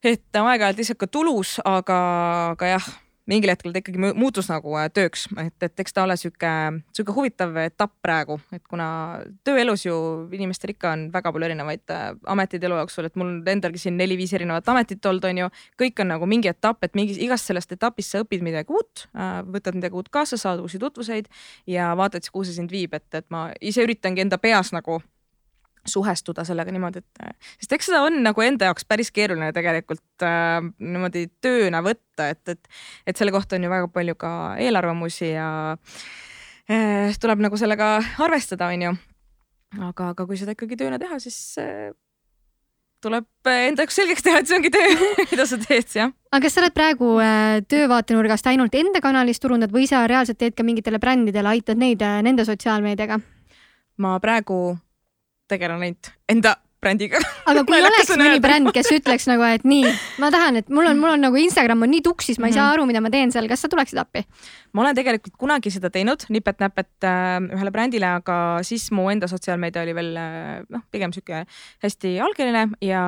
et aeg-ajalt lihtsalt ka tulus, aga, aga jah mingil hetkel ta ikkagi muutus nagu äh, tööks, et, et eks ta ole sihuke, sihuke huvitav etapp praegu, et kuna tööelus ju inimestel ikka on väga palju erinevaid äh, ameteid elu jooksul, et mul endalgi siin neli-viis erinevat ametit olnud, on ju. kõik on nagu mingi etapp, et mingis, igast sellest etapist sa õpid midagi uut, äh, võtad midagi uut kaasa, saad uusi tutvuseid ja vaatad siis, kuhu see sind viib, et, et ma ise üritangi enda peas nagu suhestuda sellega niimoodi, et sest eks seda on nagu enda jaoks päris keeruline tegelikult äh, niimoodi tööna võtta, et, et, et selle kohta on ju väga palju ka eelarvamusi ja äh, tuleb nagu sellega arvestada, on ju. aga, aga kui seda ikkagi tööna teha, siis äh, tuleb enda jaoks selgeks teha, et see ongi töö mida sa teed, jah. aga kas sa oled praegu äh, töövaatenurgast ainult enda kanalis turundad või sa reaalselt teed ka mingitele brändidele, aitad neid äh, nende sotsiaalmeediaga? ma praegu tegelen ainult enda brändiga. aga kui oleks mõni bränd, kes ütleks nagu, et nii, ma tahan, et mul on, mul on nagu Instagram on nii tuksis, ma ei saa mhm. aru, mida ma teen seal, kas sa tuleksid appi? ma olen tegelikult kunagi seda teinud nipet-näpet äh, ühele brändile, aga siis mu enda sotsiaalmeedia oli veel äh, noh, pigem sihuke hästi algeline ja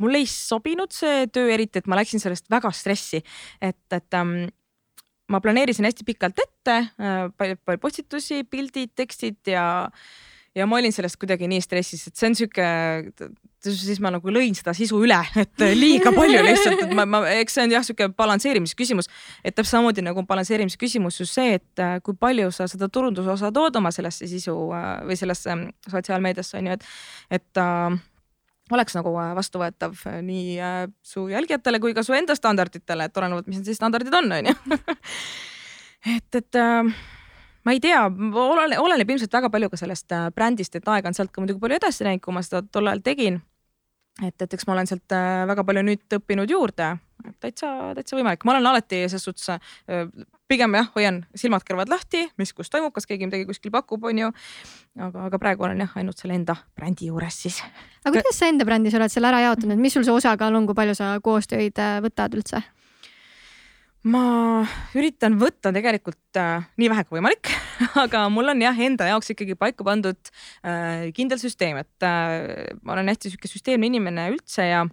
mulle ei sobinud see töö eriti, et ma läksin sellest väga stressi, et, et ähm, ma planeerisin hästi pikalt ette äh, palju, palju postitusi, pildid, tekstid ja ja ma olin sellest kuidagi nii stressis, et see on sihuke, siis ma nagu lõin seda sisu üle, et liiga palju lihtsalt, et ma, ma, eks see on jah, sihuke balansseerimise küsimus. et täpselt samamoodi nagu balansseerimise küsimus just see, et äh, kui palju sa seda turunduse osa tood oma sellesse sisu äh, või sellesse ähm, sotsiaalmeediasse on ju, et, et äh, oleks nagu äh, vastuvõetav nii äh, su jälgijatele kui ka su enda standarditele, et olenevalt, mis need siis standardid on, on ju. et, et äh, ma ei tea, oleneb, oleneb ilmselt väga palju ka sellest äh, brändist, et aeg on sealt ka muidugi palju edasi läinud, kui ma seda tol ajal tegin. et, et eks ma olen sealt äh, väga palju nüüd õppinud juurde, täitsa, täitsa võimalik, ma olen alati selles suhtes äh, pigem jah, hoian silmad-kõrvad lahti, mis kus toimub, kas keegi midagi kuskil pakub, on ju. aga, aga praegu olen jah, ainult selle enda brändi juures siis. aga kuidas sa enda brändis oled selle ära jaotanud, mis sul see osakaal on, kui palju sa koostöid võtad üldse? Ma üritan võtta tegelikult äh, nii vähe kui võimalik aga mul on jah, enda jaoks ikkagi paika pandud äh, kindel süsteem, et äh, ma olen hästi sihuke süsteemne inimene üldse ja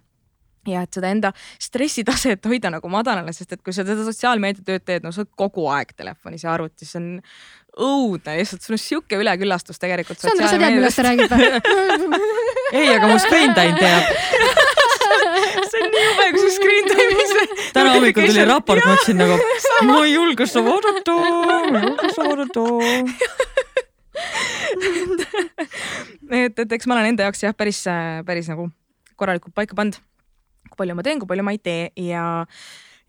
ja et seda enda stressitaset hoida nagu madalale, sest et kui sa seda sotsiaalmeediatööd teed, no sa oled kogu aeg telefonis ja arvutis, see on õudne, lihtsalt sul on sihuke üleküllastus tegelikult. Sandra, sa tead, millest sa räägid või? ei, aga mu screen time teab see on nii jube, kui sa screen time'is. täna hommikul tuli raport, ma ütlesin nagu, ma ei julge seda vaadata, ma ei julge seda vaadata et, et eks ma olen enda jaoks jah, päris, päris nagu korralikult paika pannud, kui palju ma teen, kui palju ma ei tee ja,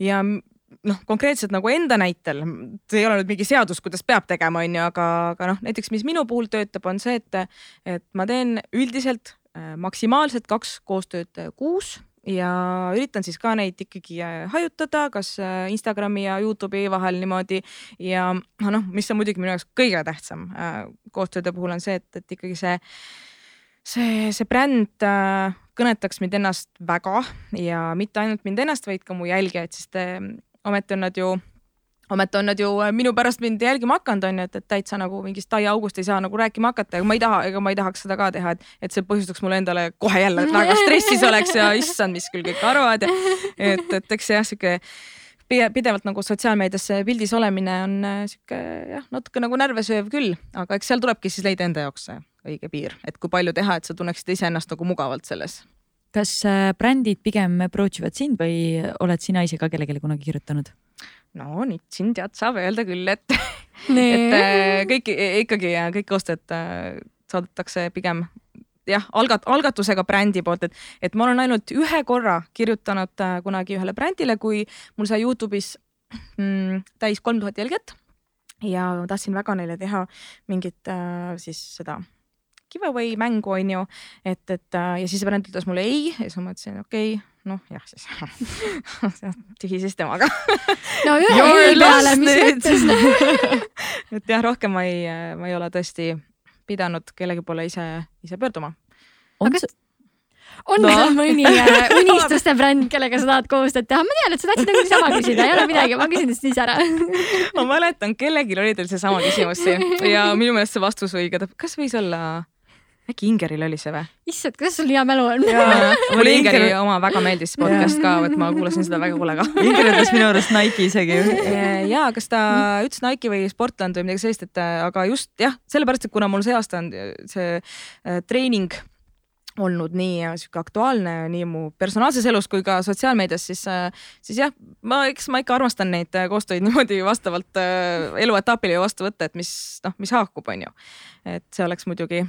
ja noh, konkreetselt nagu enda näitel, see ei ole nüüd mingi seadus, kuidas peab tegema, on ju, aga, aga noh, näiteks mis minu puhul töötab, on see, et, et ma teen üldiselt äh, maksimaalselt kaks koostööd kuus ja üritan siis ka neid ikkagi äh, hajutada, kas äh, Instagrami ja Youtube'i vahel niimoodi. Ja noh, mis on muidugi minu jaoks kõige tähtsam koostööde puhul on see, et, et ikkagi see see, see bränd äh, kõnetaks mind ennast väga ja mitte ainult mind ennast, vaid ka mu jälgijaid, sest äh, ometi on nad ju ometi on nad ju äh, minu pärast mind jälgima hakanud, on ju, et, et täitsa nagu mingist aiaaugust ei saa nagu rääkima hakata, ega ma ei taha, ega ma ei tahaks seda ka teha, et, et see põhjustaks mulle endale kohe jälle väga stressis oleks ja issand, mis küll kõik arvavad ja et, et eks see jah, sihuke pidevalt nagu sotsiaalmeedias pildis olemine on sihuke jah, natuke nagu närve sööv küll, aga eks seal tulebki siis leida enda jaoks see õige piir, et kui palju teha, et sa tunneksid iseennast nagu mugavalt selles. kas äh, brändid pigem approach ivad sind või oled sina ise ka kellelegi kunagi kirjutanud? No nüüd siin tead, saab öelda küll, et et äh, kõik ikkagi kõik koostööd äh, saadetakse pigem jah, algat-, algatusega brändi poolt, et, et ma olen ainult ühe korra kirjutanud kunagi ühele brändile, kui mul sai Youtube'is mm, täis kolm tuhat jälgijat ja ma tahtsin väga neile teha mingit äh, siis seda giveaway mängu, on ju. et, et äh, ja siis bränd ütles mulle ei ja siis ma mõtlesin, okei okay, noh, jah, siis tühi siis temaga. no ühe ei peale, mis mõttes et jah, rohkem ma ei, ma ei ole tõesti pidanud kellegi poole ise, ise pöörduma. on kas on no. seal mõni äh, unistuste bränd, kellega sa tahad koostööd teha? ma tean, et sa tahtsid nagu niisama küsida, ei ole midagi, ma küsin siis ära ma mäletan, kellelgi oli teil seesama küsimus siin ja minu meelest see vastus õige, kas võis olla äkki Ingeril oli see või? issand, kuidas sul hea mälu on? mulle Ingeri oma väga meeldis podcast ka, et ma kuulasin seda väga hoolega Inger ütles minu arust Nike isegi. ja kas ta ütles Nike või Sportland või midagi sellist, et aga just jah, sellepärast, et kuna mul see aasta on see äh, treening olnud nii sihuke aktuaalne nii mu personaalses elus kui ka sotsiaalmeedias, siis, äh, siis jah, ma, eks ma ikka armastan neid äh, koostöid niimoodi vastavalt eluetapile vastu võtta, et mis noh, mis haakub, on ju. et see oleks muidugi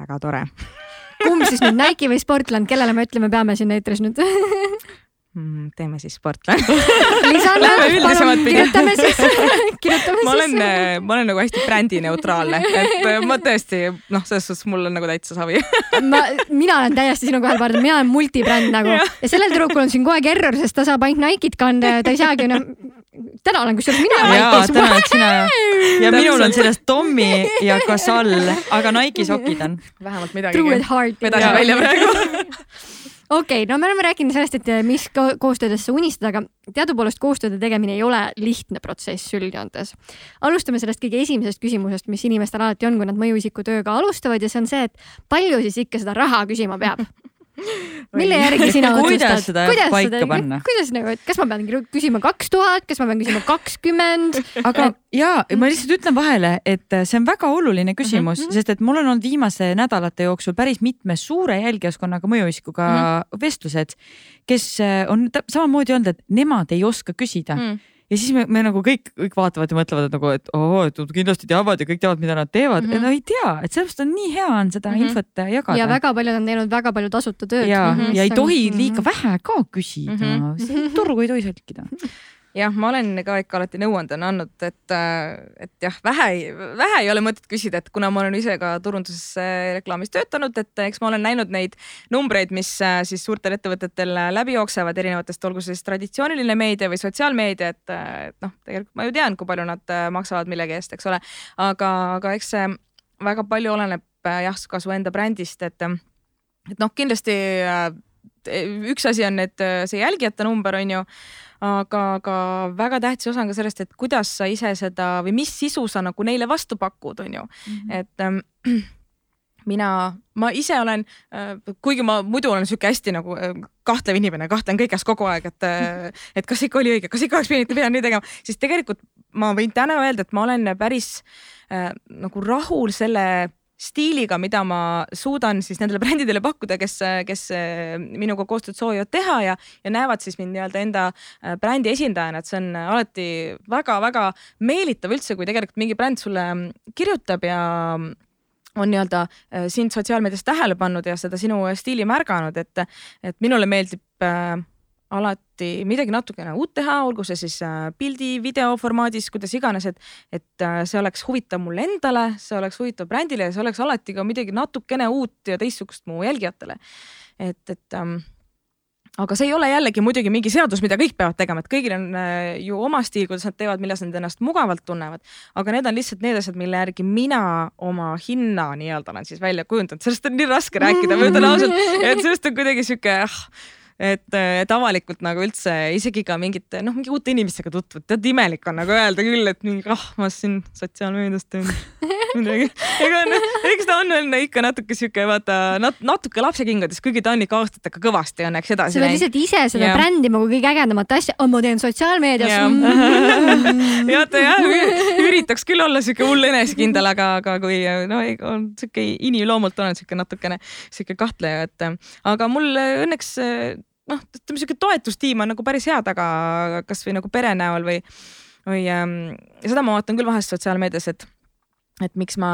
väga tore. Kumb siis nüüd Nike või Sportland, kellele me ütleme, peame siin eetris nüüd? Mm,? teeme siis Sportland. Lisanna, palun kirjutame siis kirjutame ma olen, ma olen nagu hästi brändineutraalne, et äh, ma tõesti noh, selles suhtes mul on nagu täitsa savi. Ma, mina olen täiesti sinuga ühel pardal, mina olen multibränd nagu. Ja, ja sellel tüdrukul on siin kogu aeg error, sest ta saab ainult Nike'it kanda ja ta ei saagi enam täna olen kusjuures mina Nike'is. täna oled sina ja minul on sellest Tommy ja Casall, aga Nike sokid on. vähemalt midagi. True at heart. vedasin välja praegu okei okay,, no me oleme rääkinud sellest, et eh, mis ko koostöödesse unistada, aga teadupoolest koostööde tegemine ei ole lihtne protsess üldjoontes. alustame sellest kõige esimesest küsimusest, mis inimestel alati on, kui nad mõjuisiku tööga alustavad ja see on see, et palju siis ikka seda raha küsima peab mille järgi sina otsustad? kuidas seda kuidas paika seda, panna? kuidas nagu, et kas ma pean küsima kaks tuhat, kas ma pean küsima kakskümmend? aga ja ma lihtsalt ütlen vahele, et see on väga oluline küsimus mm, -hmm. sest et mul on olnud viimase nädalate jooksul päris mitme suure jälgijaskonnaga mõjuisikuga mm -hmm. vestlused, kes on samamoodi öelnud, et nemad ei oska küsida mm. -hmm ja siis me, me nagu kõik, kõik vaatavad ja mõtlevad, et nagu, et oo, et kindlasti teavad ja kõik teavad, mida nad teevad mm. -hmm. no ei tea, et sellepärast on nii hea on seda mm -hmm. infot jagada. ja väga paljud on teinud väga palju tasuta tööd. ja mm, -hmm. ja ei tohi liiga vähe ka küsida mm, -hmm. turgu ei tohi sälkida jah, ma olen ka ikka alati nõuandena andnud, et, et jah, vähe, vähe ei ole mõtet küsida, et kuna ma olen ise ka turunduses reklaamis töötanud, et eks ma olen näinud neid numbreid, mis äh, siis suurtel ettevõtetel läbi jooksevad erinevatest, olgu see siis traditsiooniline meedia või sotsiaalmeedia, et, et noh, tegelikult ma ju tean, kui palju nad äh, maksavad millegi eest, eks ole. aga, aga eks see väga palju oleneb äh, jah, ka su enda brändist, et, et noh, kindlasti üks asi on, et see jälgijate number on ju aga, aga väga tähtis osa on ka sellest, et kuidas sa ise seda või mis sisu sa nagu neile vastu pakud, on ju mm, -hmm. et ähm, mina, ma ise olen äh,, kuigi ma muidu olen sihuke hästi nagu äh, kahtlev inimene, kahtlen kõiges kogu aeg, et äh,, et kas ikka oli õige, kas ikka oleks pidanud, pidanud nii tegema, siis tegelikult ma võin täna öelda, et ma olen päris äh, nagu rahul selle stiiliga, mida ma suudan siis nendele brändidele pakkuda, kes, kes minuga koostööd soovivad teha ja, ja näevad siis mind nii-öelda enda äh, brändi esindajana, et see on alati väga-väga meelitav üldse, kui tegelikult mingi bränd sulle kirjutab ja on nii-öelda äh, sind sotsiaalmeedias tähele pannud ja seda sinu stiili märganud, et, et minule meeldib äh, alati midagi natukene uut teha, olgu see siis äh, pildi, video formaadis, kuidas iganes, et, et äh, see oleks huvitav mulle endale, see oleks huvitav brändile ja see oleks alati ka midagi natukene uut ja teistsugust mu jälgijatele. et, et ähm, aga see ei ole jällegi muidugi mingi seadus, mida kõik peavad tegema, et kõigil on äh, ju oma stiil, kuidas nad teevad, milles nad ennast mugavalt tunnevad. aga need on lihtsalt need asjad, mille järgi mina oma hinna nii-öelda olen siis välja kujundanud, sellest on nii raske rääkida, ma ütlen ausalt, et sellest on kuidagi sihuke ah, et, et avalikult nagu üldse isegi ka mingite noh, mingi uute inimestega tutvuda, tead imelik on nagu öelda küll, et mingi ah, ma siin sotsiaalmeedias teen midagi. ega noh, eks ta on veel ikka natuke sihuke vaata nat, natuke lapsekingades, kuigi ta on ikka aastatega kõvasti õnneks edasi läinud. sa pead lihtsalt ise seda ja. brändima kui kõige ägedamat asja, ma teen sotsiaalmeedias ja. mm.. vaata jah, üritaks küll olla sihuke hull enesekindel, aga, aga kui no on sihuke inimloomult olen sihuke natukene sihuke kahtleja, et aga mul õnneks noh, ütleme sihuke toetustiim on nagu päris hea taga, kasvõi nagu pere näol või, või ähm, seda ma vaatan küll vahest sotsiaalmeedias, et, et miks ma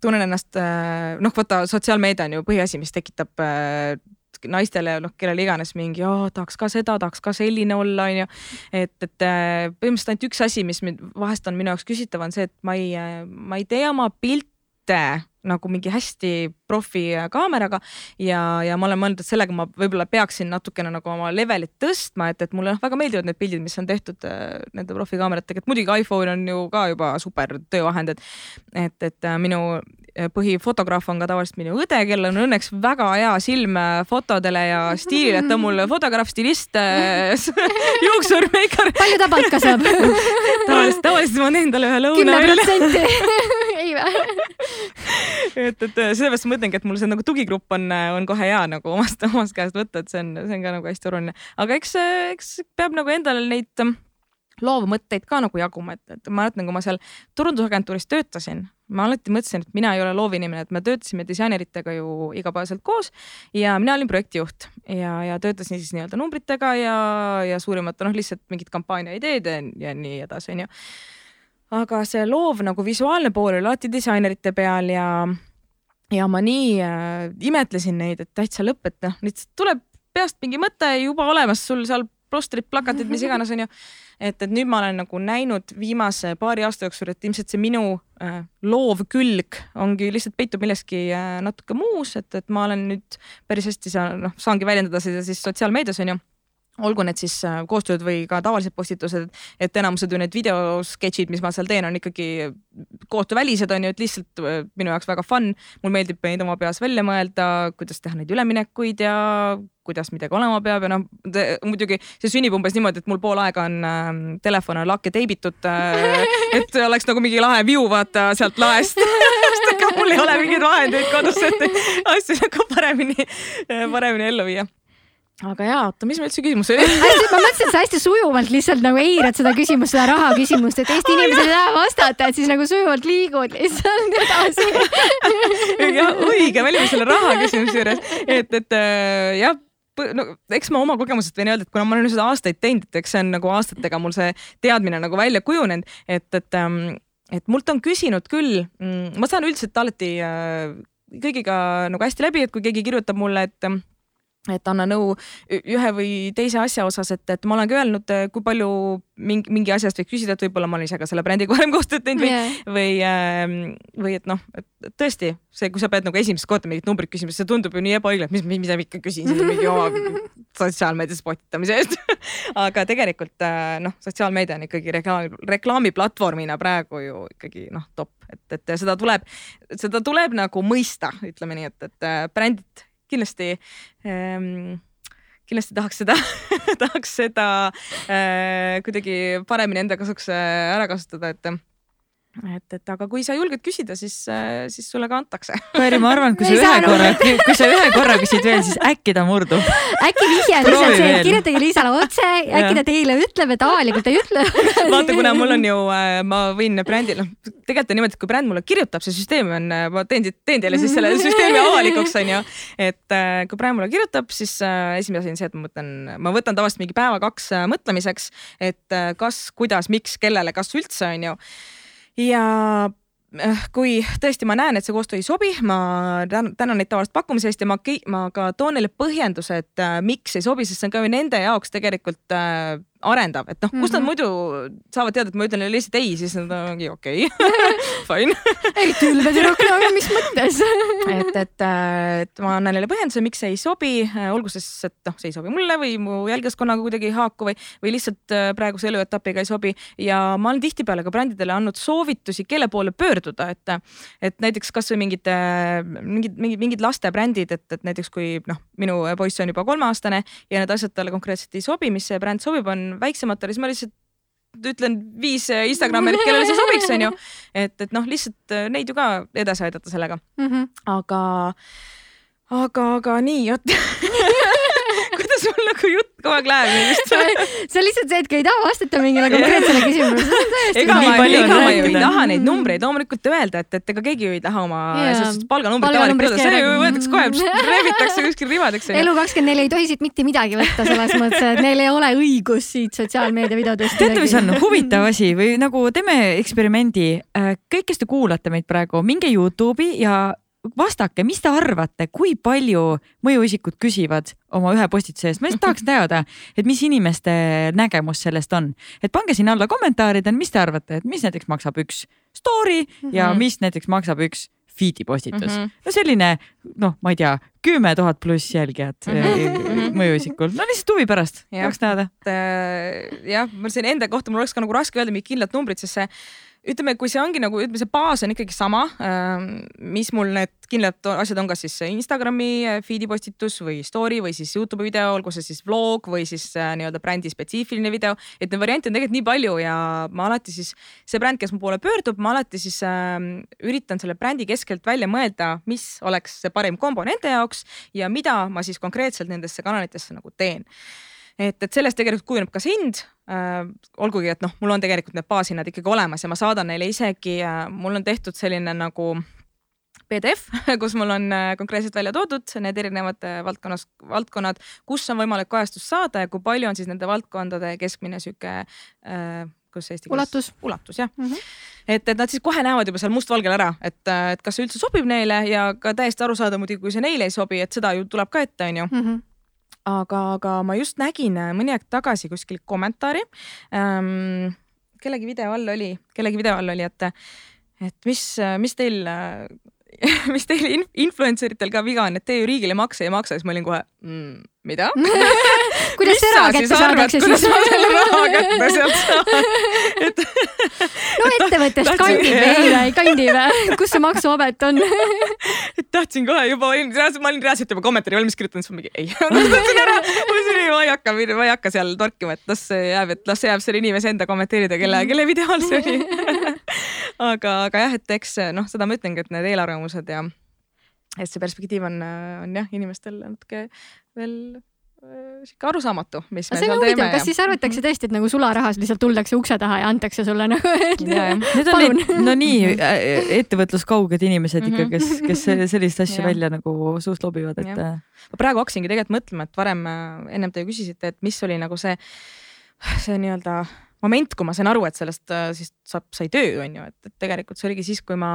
tunnen ennast äh,, noh, vaata sotsiaalmeedia on ju põhiasi, mis tekitab äh, naistele, noh, kellele iganes mingi, tahaks ka seda, tahaks ka selline olla, onju. et, et äh, põhimõtteliselt ainult üks asi, mis vahest on minu jaoks küsitav, on see, et ma ei, ma ei tee oma pilte nagu mingi hästi profi kaameraga ja, ja ma olen mõelnud, et sellega ma võib-olla peaksin natukene nagu oma levelit tõstma, et, et mulle noh, väga meeldivad need pildid, mis on tehtud äh, nende profikaameratega, et muidugi iPhone on ju ka juba super töövahend, et et, et äh, minu äh, põhifotograaf on ka tavaliselt minu õde, kellel on õnneks väga hea silm fotodele ja stiilile, et ta on mul fotograaf, stilist juuksur, meikar. palju ta palka saab tavaliselt, tavaliselt ma teen talle ühe lõuna. kümme protsenti ei vä? et, et sellepärast ma mõtlengi, et mul see nagu tugigrupp on, on kohe hea nagu omast, omast käest võtta, et see on, see on ka nagu hästi oluline. aga eks, eks peab nagu endale neid loovmõtteid ka nagu jaguma, et, et ma mäletan, kui ma seal turundusagentuuris töötasin, ma alati mõtlesin, et mina ei ole loovinimene, et me töötasime disaineritega ju igapäevaselt koos ja mina olin projektijuht ja, ja töötasin siis nii-öelda numbritega ja, ja suurimate noh, lihtsalt mingid kampaania ideed ja nii edasi, onju aga see loov nagu visuaalne pool oli alati disainerite peal ja, ja ma nii äh, imetlesin neid, et täitsa lõpp, et noh, lihtsalt tuleb peast mingi mõte juba olemas sul seal plostrid, plakatid, mis iganes onju. et, et nüüd ma olen nagu näinud viimase paari aasta jooksul, et ilmselt see minu äh, loov külg ongi lihtsalt peitub milleski äh, natuke muus, et, et ma olen nüüd päris hästi saan, noh, saangi väljendada seda siis sotsiaalmeedias onju olgu need siis äh, koostööd või ka tavalised postitused, et enamused ju need videosketšid, mis ma seal teen, on ikkagi koostöövälised on ju, et lihtsalt äh, minu jaoks väga fun. mul meeldib neid oma peas välja mõelda, kuidas teha neid üleminekuid ja kuidas midagi olema peab ja noh, muidugi see sünnib umbes niimoodi, et mul pool aega on äh, telefon on lakke teibitud äh,, et oleks nagu mingi lahe view vaata sealt laest mul ei ole mingeid vahendeid kodus, et asju nagu paremini, paremini ellu viia aga jaa, oota, mis meil üldse küsimus oli? ma mõtlesin, et sa hästi sujuvalt lihtsalt nagu eirad seda küsimust, seda raha küsimust, et Eesti inimesed ei taha vastata, et siis nagu sujuvalt liigud lihtsalt edasi. jah, õige, me olime selle raha küsimuse juures, et, et äh, jah no eks ma oma kogemusest võin öelda, et kuna ma olen seda aastaid teinud, et eks see on nagu aastatega mul see teadmine nagu välja kujunenud, et, et, ähm, et mult on küsinud küll, mm, ma saan üldiselt alati äh, kõigiga nagu hästi läbi, et kui keegi kirjutab mulle, et et anna nõu ühe või teise asja osas, et, et ma olen ka öelnud, kui palju mingi, mingi asjast võib küsida, et võib-olla ma olen ise ka selle brändiga varem koostööd teinud või yeah., või, ähm, või et noh, et tõesti see, kui sa pead nagu esimest korda mingit numbrit küsima, see tundub ju nii ebaõiglane, mis, mida ma ikka küsin siin mingi oma sotsiaalmeedias potitamise eest aga tegelikult äh, noh, sotsiaalmeedia on ikkagi reklaami, reklaamiplatvormina praegu ju ikkagi noh, top, et, et seda tuleb, seda tuleb nagu mõista, ütleme nii, et, et äh, brändid kindlasti ähm, kindlasti tahaks seda tahaks seda äh, kuidagi paremini enda kasuks ära kasutada, et et, et aga kui sa julged küsida, siis, äh, siis sulle ka antakse. Kairi, ma arvan, kui sa ühe korra, kui sa ühe korra küsid veel, siis äkki ta murdub. äkki vihje on lihtsalt see, et kirjutage Liisale otse, äkki ta teile ütleb, et avalikult ei ütle vaata, kuna mul on ju, äh, ma võin brändi, noh, tegelikult on niimoodi, et kui bränd mulle kirjutab, see süsteem on, äh, ma teen, teen teile siis selle süsteemi avalikuks, onju. et kui bränd mulle kirjutab, siis esimene asi on see, et ma mõtlen, ma võtan tavaliselt mingi päeva-kaks mõtlemiseks, et kas, kuidas, miks, kellele, kas üldse, onju ja äh, kui tõesti ma näen, et see koostöö ei sobi, ma tänan neid tavaliselt pakkumise eest ja ma, ma ka toon neile põhjenduse, et äh, miks ei sobi, sest see on ka ju nende jaoks tegelikult äh, arendav, et noh, kust nad mm -hmm. muidu saavad teada, et ma ütlen neile lihtsalt ei, siis nad ongi okei okay. fine. eriti ülbe tüdruk, no mis mõttes et, et, äh, et ma annan neile põhjenduse, miks see ei sobi, äh, olgu siis, et noh, see ei sobi mulle või mu jälgijaskonnaga kuidagi ei haaku või, või lihtsalt äh, praeguse eluetapiga ei sobi. ja ma olen tihtipeale ka brändidele andnud soovitusi, kelle poole pöörduda, et, et näiteks kasvõi mingid, mingid, mingid, mingid lastebrändid, et, et näiteks kui noh, minu poiss on juba kolmeaastane ja need asjad talle konkreetselt ei sobi, mis see bränd sobib, on väiksematele, siis ma lihtsalt ütlen viis Instagramerit, kellele see sobiks, onju. et, et noh, lihtsalt äh, neid ju ka edasi aidata sellega mm. -hmm. aga, aga, aga nii, vot mul nagu jutt kogu aeg läheb just see on lihtsalt see, et kui ei taha vastata mingile konkreetsele küsimusele. ega ma, ega ma ju ei taha neid numbreid loomulikult öelda, et, et ega keegi ju ei taha oma palganumbrit avalikult öelda, see ju võetakse kohe, rebitakse kuskil ribadeks. elu kakskümmend neli ei tohi siit mitte midagi võtta selles mõttes, et neil ei ole õigust siit sotsiaalmeedia videodest. teate, mis on huvitav asi? Või nagu teeme eksperimendi, kõik, kes te kuulate meid praegu, minge Youtube'i ja vastake, mis te arvate, kui palju mõjuisikud küsivad oma ühe postituse eest, ma lihtsalt tahaks teada, et mis inimeste nägemus sellest on, et pange sinna alla kommentaaridel, mis te arvate, et mis näiteks maksab üks story ja mhm. mis näiteks maksab üks feed'i postitus mm. -hmm. no selline noh, ma ei tea, kümme tuhat pluss jälgijat mm -hmm. mõjuisikul, no lihtsalt huvi pärast, tahaks teada. Äh, jah, ma siin enda kohta mul oleks ka nagu raske öelda mingit kindlat numbrit, sest see ütleme, kui see ongi nagu, ütleme, see baas on ikkagi sama, ähm, mis mul need kindlad asjad on, kas siis Instagrami äh, feed'i postitus või story või siis Youtube'i video, olgu see siis vlog või siis äh, nii-öelda brändi spetsiifiline video, et neid variante on tegelikult nii palju ja ma alati siis, see bränd, kes mu poole pöördub, ma alati siis äh, üritan selle brändi keskelt välja mõelda, mis oleks see parim kombo nende jaoks ja mida ma siis konkreetselt nendesse kanalitesse nagu teen et, et sellest tegelikult kujuneb ka see hind äh,. olgugi, et noh, mul on tegelikult need baashinnad ikkagi olemas ja ma saadan neile isegi äh,, mul on tehtud selline nagu PDF, kus mul on äh, konkreetselt välja toodud need erinevad äh, valdkonnas, valdkonnad, kus on võimalik kajastust saada ja kui palju on siis nende valdkondade keskmine sihuke äh, kuidas eesti keeles? ulatus. ulatus jah mm. -hmm. et, et nad siis kohe näevad juba seal mustvalgel ära, et, äh, et kas see üldse sobib neile ja ka täiesti aru saada muidugi, kui see neile ei sobi, et seda ju tuleb ka ette, onju mhm aga, aga ma just nägin äh, mõni aeg tagasi kuskil kommentaari ähm,. kellegi video all oli, kellegi video all oli, et, et mis, mis teil mis teil influencer itel ka viga on, et te ju riigile makse ei maksa, siis ma olin kohe mm,, mida kuidas see raha kätte saadakse siis? kuidas ma selle raha kätte sealt saan? et. no ettevõttest kandib või ei kandi või? kus see maksuamet on et tahtsin kohe juba, ma olin reaalselt juba kommentaari valmis kirjutanud, siis ma mingi ei ma mõtlesin ära, ma mõtlesin ei, ma ei hakka, ma ei hakka seal torkima, et las see jääb, et las see jääb selle inimese enda kommenteerida, kelle, kelle videol see oli aga, aga jah, et eks noh, seda ma ütlengi, et need eelarvamused ja et see perspektiiv on, on jah, inimestel natuke veel äh, sihuke arusaamatu, mis me seal teeme. kas siis arvatakse tõesti, et nagu sularahas lihtsalt tullakse ukse taha ja antakse sulle nagu, et Need on need, no nii äh, ettevõtluskauged inimesed ikka, kes, kes sellist asja välja nagu suust lobivad, et. Äh. ma praegu hakkasingi tegelikult mõtlema, et varem ennem te küsisite, et mis oli nagu see, see nii-öelda moment, kui ma sain aru, et sellest äh, siis saab, sai töö, on ju, et, tegelikult see oligi siis, kui ma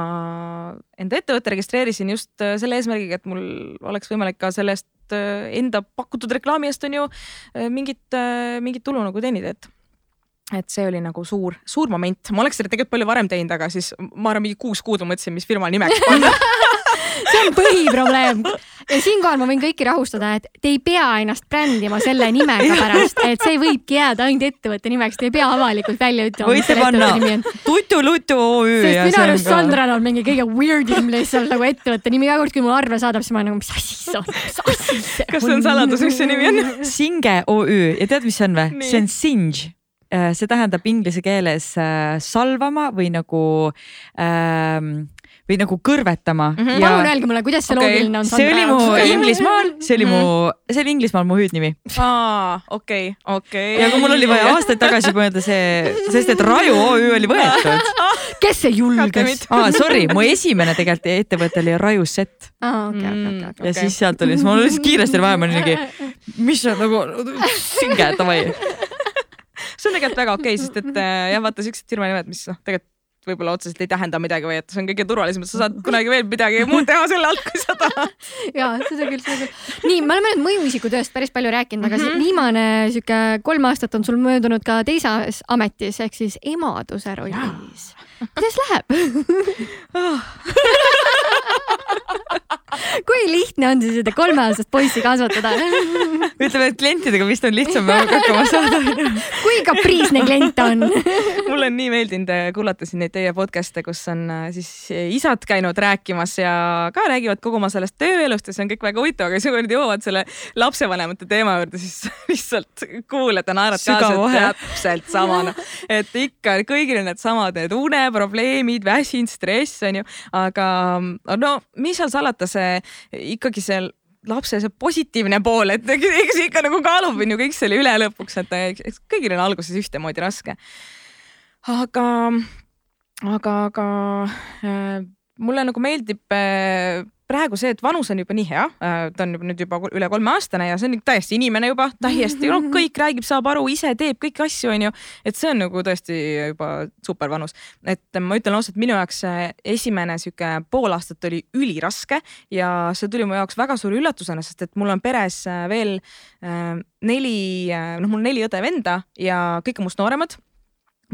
enda ettevõtte registreerisin just äh, selle eesmärgiga, et mul oleks võimalik ka sellest äh, enda pakutud reklaami eest on ju mingit, mingit tulu nagu teenida, et et see oli nagu suur, suur moment, ma oleks seda tegelikult palju varem teinud, aga siis ma arvan, mingi kuus kuud ma mõtlesin, mis firma nimeks panna see on põhiprobleem. ja siinkohal ma võin kõiki rahustada, et te ei pea ennast brändima selle nimega pärast, et see võibki jääda ainult ettevõtte nimeks, te ei pea avalikult välja ütlema. võite panna Tutu-Lutu OÜ. sest minu arust Sandral on mingi kõige weird im lihtsalt nagu ettevõtte nimi, iga kord, kui mulle arve saadab, siis ma olen nagu, mis asi see on, mis asi see on. kas see on saladus, mis see nimi on? Singe OÜ ja tead, mis see on või? see on Singe äh, see tähendab inglise keeles äh, salvama või nagu ähm, või nagu kõrvetama mm. -hmm. Ja... palun öelge mulle, kuidas see okay. loogiline on? see oli mu Inglismaal, see oli mu, mhm. see oli Inglismaal mu hüüdnimi. aa, okei, okei. ja kui mul oli vaja aastaid tagasi mõelda see, sest et Raju OÜ oli võetud. kes see julges? aa, sorry, mu esimene tegelikult ettevõte oli Raju Set. aa, okei, okei, okei. ja siis sealt oli, siis mul oli kiiresti vaja, ma olin mingi, mis on nagu, singe, davai see on tegelikult väga okei okay,, sest et äh, jah, vaata siuksed firma nimed, mis noh, tegelikult võib-olla otseselt ei tähenda midagi või et see on kõige turvalisem, et sa saad kunagi veel midagi muud teha selle alt, kui sa tahad. ja seda küll, seda küll. nii, me oleme nüüd mõjuisiku tööst päris palju rääkinud, aga mm -hmm. viimane sihuke kolm aastat on sul möödunud ka teises ametis ehk siis emaduse rollis. Kuidas läheb kui lihtne on siis seda kolmeaastast poissi kasvatada? ütleme, et klientidega vist on lihtsam hakkama saada. kui kapriisne klient on mulle on nii meeldinud äh, kuulata siin neid teie podcast'e, kus on äh, siis äh, isad käinud rääkimas ja ka räägivad kogu oma sellest tööelust ja see on kõik väga huvitav, aga siis kui nad jõuavad selle lapsevanemate teema juurde, siis lihtsalt kuulad ja naerad kaasa, et täpselt sama noh, et ikka kõigil on needsamad need uneprobleemid, väsinud, stress on ju, aga no mis seal salata, see ikkagi see lapse see positiivne pool, et eks ikka nagu kaalub on ju kõik selle üle lõpuks, et eks kõigil on alguses ühtemoodi raske. aga, aga, aga äh, mulle nagu meeldib äh, praegu see, et vanus on juba nii hea, äh, ta on nüüd juba üle kolmeaastane ja see on täiesti inimene juba, täiesti no, kõik räägib, saab aru, ise teeb kõiki asju, onju. et see on nagu tõesti juba super vanus. et ma ütlen ausalt, minu jaoks esimene sihuke pool aastat oli üliraske ja see tuli mu jaoks väga suure üllatusena, sest et mul on peres äh, veel äh, neli, noh, mul neli õde-venda ja kõik on must nooremad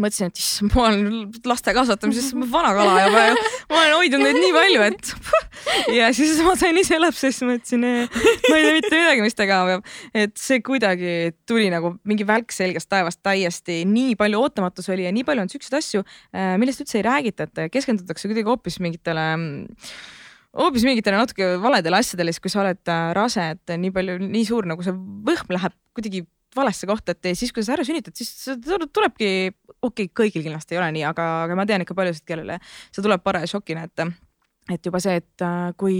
mõtlesin, et issand, ma olen laste kasvatamises vana kala ja ma, ma olen hoidnud neid nii palju, et ja siis ma sain ise lapse, siis mõtlesin, ma ei tea mitte midagi, mis tegema peab. et see kuidagi tuli nagu mingi välk selgest taevast täiesti, nii palju ootamatusi oli ja nii palju on siukseid asju, äh, millest üldse ei räägita, et keskendutakse kuidagi hoopis mingitele hoopis mingitele natuke valedele asjadele, siis kui sa oled äh, rase, et nii palju, nii suur nagu see võhm läheb kuidagi valesse kohta, et siis kui sa ära sünnitad, siis tulebki, okei okay,, kõigil kindlasti ei ole nii, aga, aga ma tean ikka paljusid, kellele see tuleb paraja šokina, et et juba see, et kui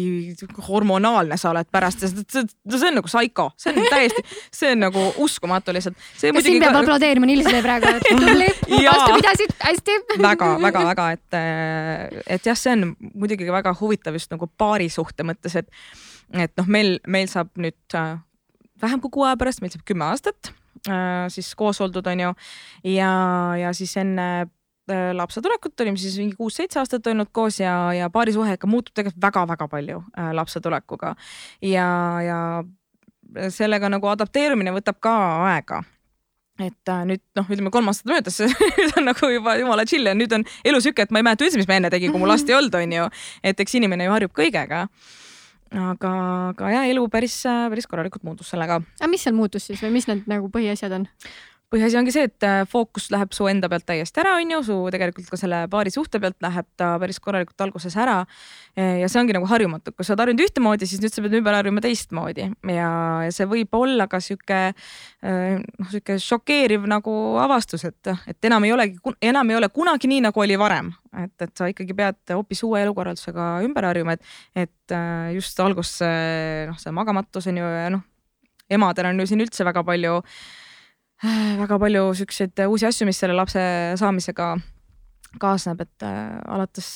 hormonaalne sa oled pärast ja see, on nagu psycho, see on täiesti, see on nagu uskumatu lihtsalt. kas siin peab ka... aplodeerima Nilisele praegu, et tubli, vastu pidasid, hästi. Väga, väga, väga, et, et jah, see on muidugi väga huvitav just nagu paarisuhte mõttes, et, et noh, meil, meil saab nüüd vähem kui kuu aja pärast, meil saab kümme aastat äh, siis koos oldud, onju. ja, ja siis enne äh, lapse tulekut olime siis mingi kuus-seitse aastat olnud koos ja, ja paarisuhe ikka muutub tegelikult väga-väga palju äh, lapse tulekuga. ja, ja sellega nagu adapteerumine võtab ka aega et äh, nüüd noh, ütleme kolm aastat möödas nüüd on nagu juba jumala chill ja nüüd on elu sihuke, et ma ei mäleta üldse, mis ma enne tegin, kui mul last ei olnud, onju. et eks inimene ju harjub kõigega aga, aga ja elu päris, päris korralikult muutus sellega. aga mis seal muutus siis või mis need nagu põhiasjad on? Põhiasi ongi see, et äh, fookus läheb su enda pealt täiesti ära, on ju, su tegelikult ka selle paari suhte pealt läheb ta päris korralikult alguses ära. ja see ongi nagu harjumatu, kui sa oled harjunud ühtemoodi, siis nüüd sa pead ümber harjuma teistmoodi ja, ja see võib olla ka sihuke äh, noh, sihuke šokeeriv nagu avastus, et, et enam ei olegi, enam ei ole kunagi nii, nagu oli varem, et, et sa ikkagi pead hoopis uue elukorraldusega ümber harjuma, et, et äh, just alguses noh, see magamatus on ju ja noh, emadel on ju siin üldse väga palju äh, Äh, väga palju siukseid uusi asju, mis selle lapse saamisega kaasneb, et äh, alates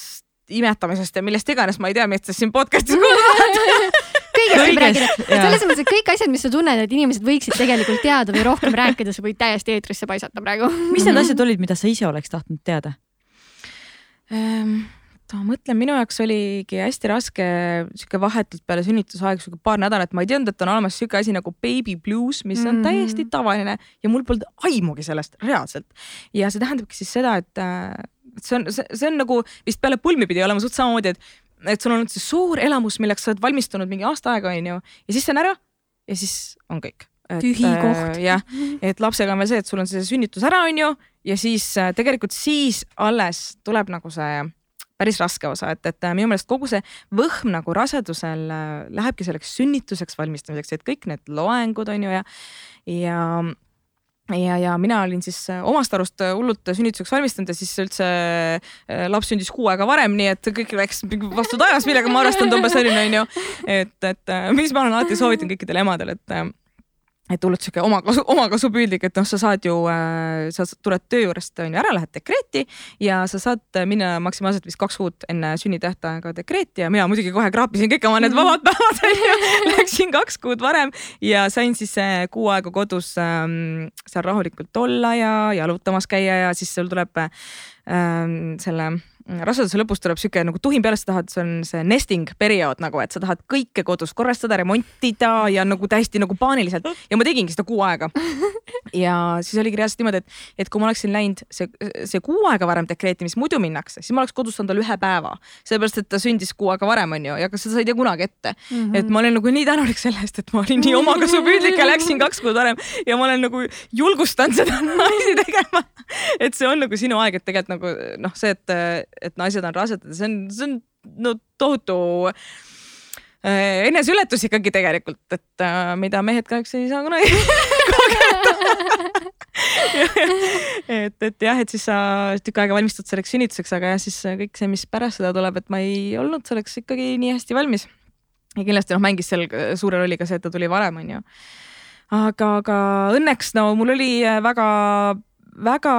imetamisest ja millest iganes, ma ei tea, millest siin podcast'is kuulavad kõigest võib rääkida, selles mõttes, et kõik asjad, mis sa tunned, et inimesed võiksid tegelikult teada või rohkem rääkida, sa võid täiesti eetrisse paisata praegu. mis need asjad olid, mida sa ise oleks tahtnud teada ähm,? Ma mõtlen, minu jaoks oligi hästi raske sihuke vahetult peale sünnitusaeg, sihuke paar nädalat, ma ei teadnud, et on olemas sihuke asi nagu baby blues, mis on mm -hmm. täiesti tavaline ja mul polnud aimugi sellest reaalselt. ja see tähendabki siis seda, et see on, see, on nagu vist peale pulmi pidi olema suht samamoodi, et, et sul on olnud see suur elamus, milleks sa oled valmistunud mingi aasta aega, onju, ja siis see on ära ja siis on kõik. tühi koht. jah, et lapsega on veel see, et sul on see sünnitus ära, onju, ja siis äh, tegelikult siis alles tuleb nagu see päris raske osa, et, et minu meelest kogu see võhm nagu rasedusel äh, lähebki selleks sünnituseks valmistamiseks, et kõik need loengud on ju ja, ja ja, ja mina olin siis äh, omast arust äh, hullult sünnituseks valmistunud ja siis üldse laps sündis kuu aega varem, nii et kõik läks vastu taevas, millega ma arvestanud umbes olin, onju. et, et mis ma olen alati soovitanud kõikidele emadele, et et hullult sihuke omakasu, omakasupüüdlik, et noh, sa saad ju äh,, sa tuled töö juurest on ju ära, lähed dekreeti ja sa saad minna maksimaalselt vist kaks kuud enne sünnitähtaega dekreeti ja mina muidugi kohe kraapisin kõik oma need vabad päevad onju Läksin kaks kuud varem ja sain siis äh, kuu aega kodus ähm, seal rahulikult olla ja jalutamas käia ja siis sul tuleb äh, selle raseduse lõpus tuleb sihuke nagu tuhin peale, sa tahad, see on see nesting periood nagu, et sa tahad kõike kodus korrastada, remontida ja nagu täiesti nagu paaniliselt ja ma tegingi seda kuu aega. ja siis oligi reaalselt niimoodi, et, et kui ma oleksin läinud see, see kuu aega varem dekreeti, mis muidu minnakse, siis ma oleks kodus saanud olla ühe päeva, sellepärast et ta sündis kuu aega varem, onju, ja kas seda sa ei tea kunagi ette mm. -hmm. et ma olen nagu nii tänulik selle eest, et ma olin nii omakasupüüdlik ja läksin kaks kuud varem ja ma olen nagu julgustanud seda naisi tegema. et see on nagu sinu aeg, et tegelikult nagu noh, see, et et naised on rasedad, see on, see on no tohutu äh, eneseületus ikkagi tegelikult, et äh, mida mehed kahjuks ei saa kunagi kogeda et, et jah, et siis sa tükk aega valmistud selleks sünnituseks, aga jah, siis kõik see, mis pärast seda tuleb, et ma ei olnud selleks ikkagi nii hästi valmis. ja kindlasti noh, mängis seal suure rolli ka see, et ta tuli varem, onju. aga, aga õnneks no mul oli väga väga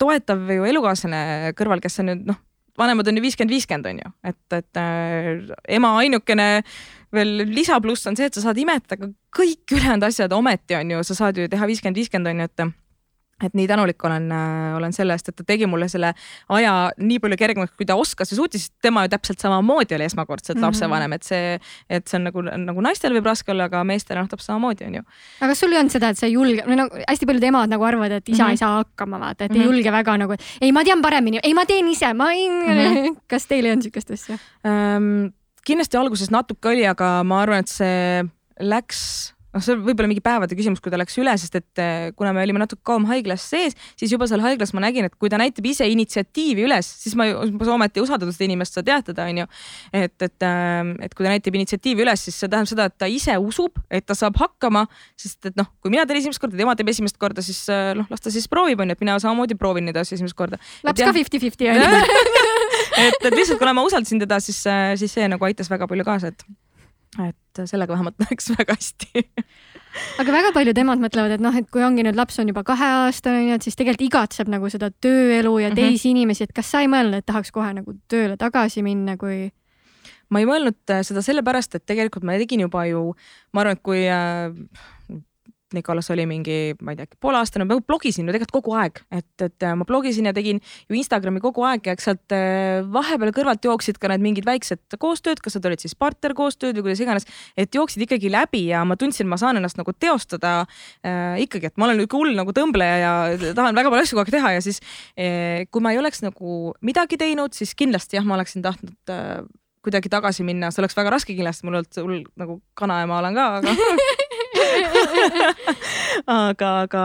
toetav ju elukaaslane kõrval, kes on nüüd noh, vanemad on ju viiskümmend, viiskümmend on ju, et, et äh, ema ainukene veel lisapluss on see, et sa saad imetada kõik ülejäänud asjad ometi on ju, sa saad ju teha viiskümmend, viiskümmend on ju, et et nii tänulik olen äh,, olen selle eest, et ta tegi mulle selle aja nii palju kergemaks, kui ta oskas ja suutis. tema ju täpselt samamoodi oli esmakordselt mm -hmm. lapsevanem, et see, et see on nagu, nagu naistel võib raske olla, aga meestel noh, täpselt samamoodi on ju. aga kas sul ei olnud seda, et sa ei julge, või no hästi paljud emad nagu arvavad, et isa mm -hmm. ei saa hakkama, vaata, et mm -hmm. ei mhm. julge väga nagu, ei, ma tean paremini, ei, ma teen ise, ma ei mm. -hmm. kas teil ei olnud sihukest asja ähm,? kindlasti alguses natuke oli, aga ma arvan, et see läks noh, see võib olla mingi päevade küsimus, kui ta läks üle, sest et eh, kuna me olime natuke kauem haiglas sees, siis juba seal haiglas ma nägin, et kui ta näitab ise initsiatiivi üles, siis ma ju ometi usaldan seda inimest, sa tead teda, onju. et, et, ähm, et kui ta näitab initsiatiivi üles, siis see tähendab seda, et ta ise usub, et ta saab hakkama, sest et noh, kui mina teen esimest korda, tema teeb esimest korda, siis äh, noh, las ta siis proovib, onju, et mina samamoodi proovin neid asju esimest korda. laps ka fifty-fifty onju et, et lihtsalt kuna ma usaldasin teda, siis, äh, siis see nagu aitas väga palju kaasa, et et sellega vähemalt läks väga hästi aga väga paljud emad mõtlevad, et noh, et kui ongi nüüd laps on juba kaheaastane, onju, et siis tegelikult igatseb nagu seda tööelu ja mhm. teisi mm -hmm. inimesi, et kas sa ei mõelnud, et tahaks kohe nagu tööle tagasi minna, kui? ma ei mõelnud äh, seda sellepärast, et tegelikult ma tegin juba ju, ma arvan, et kui äh, Nikolas oli mingi, ma ei tea, pooleaastane, ma blogisin ju tegelikult kogu aeg, et, et äh, ma blogisin ja tegin ju Instagrami kogu aeg ja eks sealt äh, vahepeal kõrvalt jooksid ka need mingid väiksed koostööd, kas need olid siis partnerkoostööd või kuidas iganes, et jooksid ikkagi läbi ja ma tundsin, ma saan ennast nagu teostada äh, ikkagi, et ma olen ikka hull nagu tõmbleja ja tahan väga palju asju kogu aeg teha ja siis äh, kui ma ei oleks nagu midagi teinud, siis kindlasti jah, ma oleksin tahtnud äh, kuidagi tagasi minna, see oleks väga raske kindlasti, mul olnud hull nagu kanaema olen ka, aga aga, aga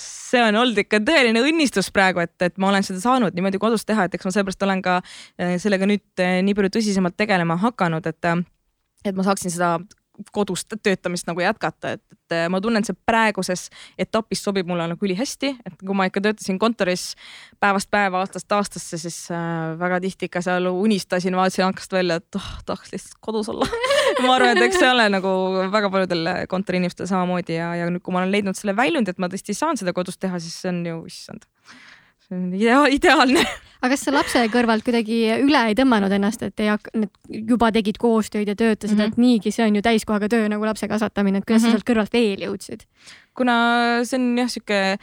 see on olnud ikka tõeline õnnistus praegu, et, et ma olen seda saanud niimoodi kodus teha, et eks ma sellepärast olen ka eh, sellega nüüd eh, nii palju tõsisemalt tegelema hakanud, et et ma saaksin seda kodus töötamist nagu jätkata, et, et ma tunnen, et see praeguses etapis sobib mulle nagu ülihästi, et kui ma ikka töötasin kontoris päevast päeva, aastast aastasse, siis äh, väga tihti ikka seal unistasin, vaatasin aknast välja, et oh, tahaks lihtsalt kodus olla ma arvan, et eks see ole nagu väga paljudel kontoriinimestel samamoodi ja, ja nüüd, kui ma olen leidnud selle väljundi, et ma tõesti saan seda kodus teha, siis see on ju, issand see on idea ideaalne. aga kas sa lapse kõrvalt kuidagi üle ei tõmmanud ennast, et ei hakka, juba tegid koostööd ja töötasid mm, -hmm. et niigi see on ju täiskohaga töö nagu lapse kasvatamine, et kuidas mm -hmm. sa mhm. sealt kõrvalt veel jõudsid? kuna see on jah, sihuke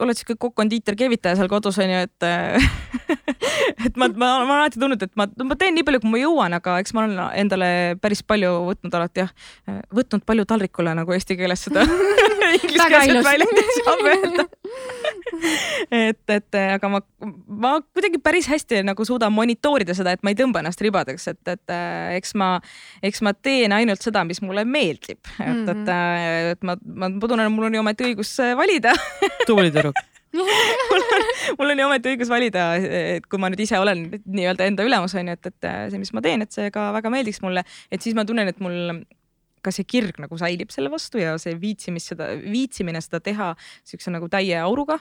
oled siuke kokk-kondiiter, keevitaja seal kodus onju, et et ma, ma, ma olen alati tundnud, et ma, ma teen nii palju, kui ma jõuan, aga eks ma olen endale päris palju võtnud alati jah, võtnud palju taldrikule nagu eesti keeles seda ingliskeelset väljendit saab öelda. Et, et aga ma, ma kuidagi päris hästi nagu suudan monitoorida seda, et ma ei tõmba ennast ribadeks, et, et äh, eks ma, eks ma teen ainult seda, mis mulle meeldib, et mm, -hmm. et, äh, et ma, ma, ma tunnen, et mul on ju ometi õigus valida. Tubli tüdruk. Mul on, mul on ju ometi õigus valida, et kui ma nüüd ise olen nii-öelda enda ülemus on ju, et, et see, mis ma teen, et see ka väga meeldiks mulle, et siis ma tunnen, et mul ka see kirg nagu säilib selle vastu ja see viitsimist seda, viitsimine seda teha siukse nagu täie auruga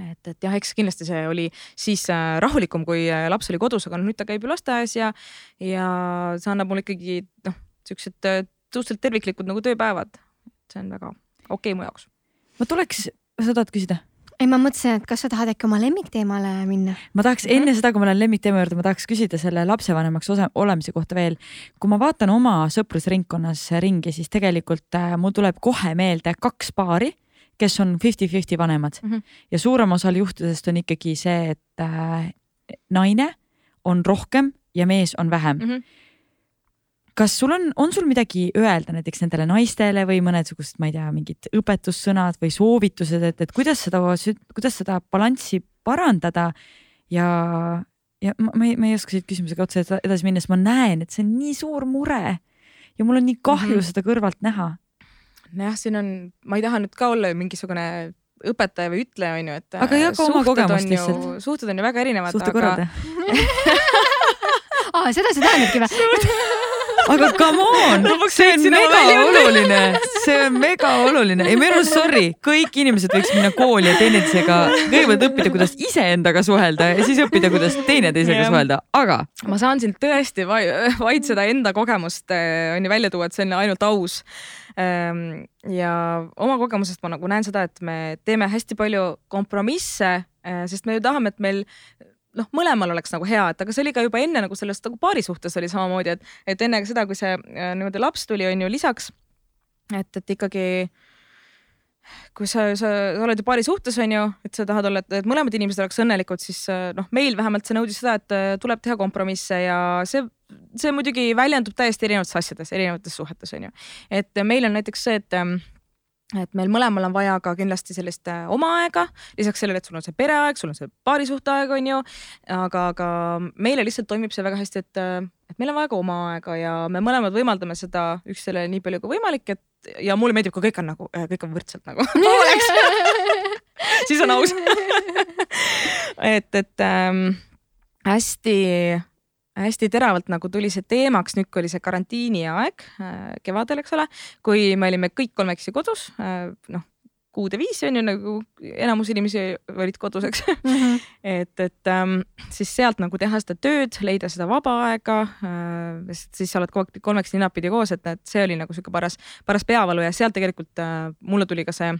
et, et jah, eks kindlasti see oli siis äh, rahulikum, kui äh, laps oli kodus, aga nüüd ta käib ju lasteaias ja, ja see annab mulle ikkagi noh, siuksed äh, suhteliselt terviklikud nagu tööpäevad. see on väga okei okay mu jaoks. ma tuleks, sa tahad küsida? Ei, ma mõtlesin, et kas sa tahad äkki oma lemmikteemale minna? ma tahaks mm -hmm. enne seda, kui ma lähen lemmikteema juurde, ma tahaks küsida selle lapsevanemaks osa, olemise kohta veel. kui ma vaatan oma sõprusringkonnas ringi, siis tegelikult mul tuleb kohe meelde kaks paari kes on fifty-fifty vanemad mm -hmm. ja suurem osal juhtudest on ikkagi see, et äh, naine on rohkem ja mees on vähem mm. -hmm kas sul on, on sul midagi öelda näiteks nendele naistele või mõnedsugust, ma ei tea, mingid õpetussõnad või soovitused, et, et kuidas seda, kuidas seda balanssi parandada ja, ja ma, ma ei, ma ei oska siit küsimusega otse edasi minna, sest ma näen, et see on nii suur mure ja mul on nii kahju mm -hmm. seda kõrvalt näha. nojah, siin on, ma ei taha nüüd ka olla mingisugune õpetaja või ütleja on ju, et. aga jaga oma kogemust lihtsalt. suhted on ju väga erinevad. suhtekorrad aga... aa, seda see tähendabki või aga come on, see on mega oluline, see on mega oluline. Ja minu arust sorry, kõik inimesed võiks minna kooli ja teineteisega kõigepealt õppida, kuidas iseendaga suhelda ja siis õppida, kuidas teineteisega suhelda, aga. ma saan siin tõesti vaid seda enda kogemust eh, on ju välja tuua, et see on ainult aus. Ehm, ja oma kogemusest ma nagu näen seda, et me teeme hästi palju kompromisse, eh, sest me ju tahame, et meil noh, mõlemal oleks nagu hea, et aga see oli ka juba enne nagu sellest nagu paari suhtes oli samamoodi, et, et enne seda, kui see äh, niimoodi laps tuli, on ju lisaks, et, et ikkagi kui sa, sa oled ju paari suhtes, on ju, et sa tahad olla, et mõlemad inimesed oleks õnnelikud, siis äh, noh, meil vähemalt see nõudis seda, et äh, tuleb teha kompromisse ja see, see muidugi väljendub täiesti erinevates asjades, erinevates suhetes, on ju. et meil on näiteks see, et ähm, et meil mõlemal on vaja ka kindlasti sellist äh, oma aega, lisaks sellele, et sul on see pereaeg, sul on see paarisuhteaeg, on ju. aga, aga meile lihtsalt toimib see väga hästi, et, äh, et meil on vaja ka oma aega ja me mõlemad võimaldame seda üksteisele nii palju kui võimalik, et ja mulle meeldib, kui kõik on nagu, äh, kõik on võrdselt nagu oleks siis on aus et, et ähm, hästi hästi teravalt nagu tuli see teemaks, nüüd kui oli see karantiiniaeg äh, kevadel, eks ole, kui me olime kõik kolmekesi kodus, äh, noh kuude viisi on ju nagu enamus inimesi olid kodus, eks mm. -hmm. et, et ähm, siis sealt nagu teha seda tööd, leida seda vaba aega äh,. siis sa oled kogu aeg kolmekesi ninapidi koos, et, et see oli nagu sihuke paras, paras peavalu ja sealt tegelikult äh, mulle tuli ka see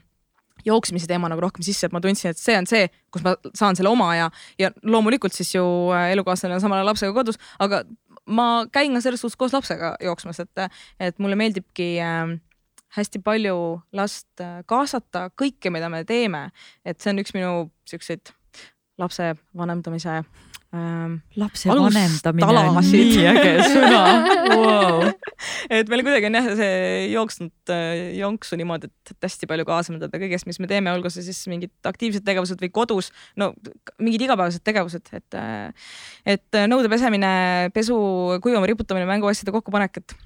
jooksmise teema nagu rohkem sisse, et ma tundsin, et see on see, kus ma saan selle oma aja ja loomulikult siis ju äh, elukaaslane on samal ajal lapsega kodus, aga ma käin ka selles suhtes koos lapsega jooksmas, et, et mulle meeldibki äh, hästi palju last äh, kaasata kõike, mida me teeme, et see on üks minu siukseid lapse vanemdamise ähm,. lapse vanemdamine on nii äge sõna wow. et meil kuidagi on jah see jooksnud äh, jonksu niimoodi, et hästi palju kaasa mõelda kõigest, mis me teeme, olgu see siis mingid aktiivsed tegevused või kodus, no mingid igapäevased tegevused, et äh, et nõude pesemine, pesu, kuivama riputamine, mänguasjade kokkupanek, et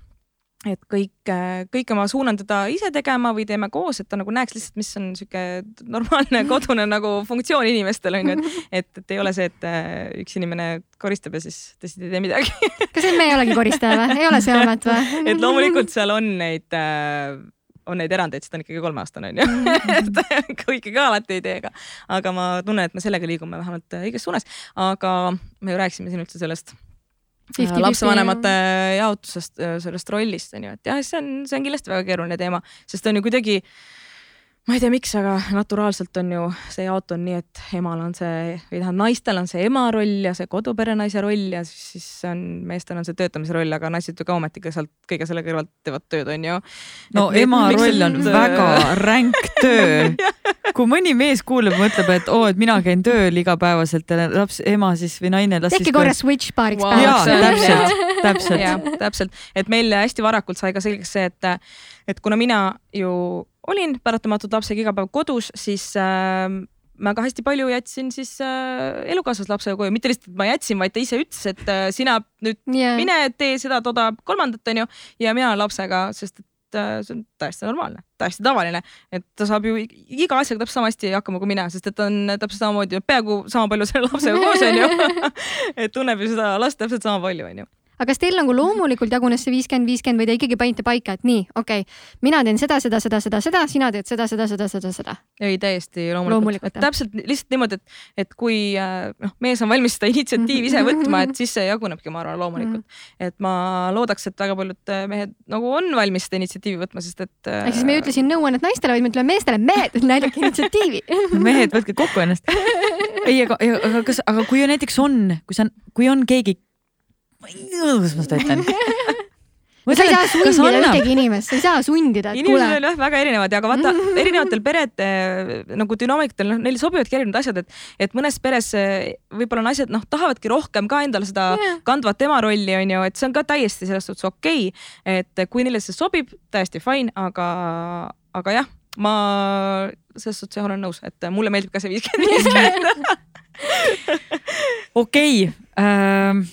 et kõik, kõike ma suunan teda ise tegema või teeme koos, et ta nagu näeks lihtsalt, mis on sihuke normaalne kodune nagu funktsioon inimestel on ju, et, et, et ei ole see, et äh, üks inimene koristab ja siis teised ei tee midagi. kas me ei olegi koristajad või, ei ole see amet või? et loomulikult seal on neid äh, on neid erandeid, sest ta on ikkagi kolmeaastane onju et kõike ka alati ei tee, aga, aga ma tunnen, et me sellega liigume vähemalt õiges suunas, aga me ju rääkisime siin üldse sellest lapsevanemate jaotusest, äh, sellest rollist on ju, et jah, see on, see on kindlasti väga keeruline teema, sest on ju kuidagi ma ei tea, miks, aga naturaalselt on ju see jaotunud nii, et emal on see või tähendab, naistel on see ema roll ja see koduperenaise roll ja siis, siis on meestel on see töötamise roll, aga naised ju ka ometigi sealt kõige selle kõrvalt teevad tööd, on ju. no et ema miks, roll on väga ränk töö kui mõni mees kuuleb, mõtleb, et oo, et mina käin tööl igapäevaselt ja laps, ema siis või naine las tehke korra switch paariks wow. päevaks. jaa, täpselt, täpselt. täpselt, et meil hästi varakult sai ka selgeks see, et, et kuna mina ju olin paratamatult lapsega iga päev kodus, siis äh, ma ka hästi palju jätsin siis äh, elukaaslase lapsega koju, mitte lihtsalt, et ma jätsin, vaid ta ise ütles, et äh, sina nüüd yeah. mine tee seda, toda, kolmandat, onju, ja mina lapsega, sest et äh, see on täiesti normaalne, täiesti tavaline, et ta saab ju iga asjaga täpselt sama hästi hakkama kui mina, sest et ta on täpselt samamoodi, peaaegu sama palju selle lapsega koos onju. Et tunneb ju seda last täpselt sama palju onju aga kas teil nagu loomulikult jagunes see viiskümmend, viiskümmend või te ikkagi panite paika, et nii, okei okay,, mina teen seda, seda, seda, seda, seda, sina teed seda, seda, seda, seda, seda? ei, täiesti loomulikult, loomulikult. täpselt lihtsalt niimoodi, et, et kui äh, noh, mees on valmis seda initsiatiivi ise võtma, et siis see jagunebki, ma arvan, loomulikult. Mhm. et ma loodaks, et väga paljud äh, mehed nagu on valmis seda initsiatiivi võtma, sest et. ehk siis me ei ütle siin nõuannet naistele, vaid me ütleme meestele, mehed, näidake initsiatiivi mehed, võtke kokku ennast. ei, aga, aga kas, aga kui näiteks on, kui sa, kui on keegi ma ei tea, kuidas ma seda ütlen sa ei saa sundida ühtegi inimest, sa ei saa sundida. inimesed on jah väga erinevad ja aga vaata erinevatel perede nagu dünaamikatel, noh, neile sobivadki erinevad asjad, et, et mõnes peres võib-olla naised noh, tahavadki rohkem ka endale seda yeah. kandvat ema rolli on ju, et see on ka täiesti selles suhtes okei okay.. et kui neile see sobib, täiesti fine, aga, aga jah, ma selles suhtes jah olen nõus, et mulle meeldib ka see viiskümmend viiskümmend. okei ähm,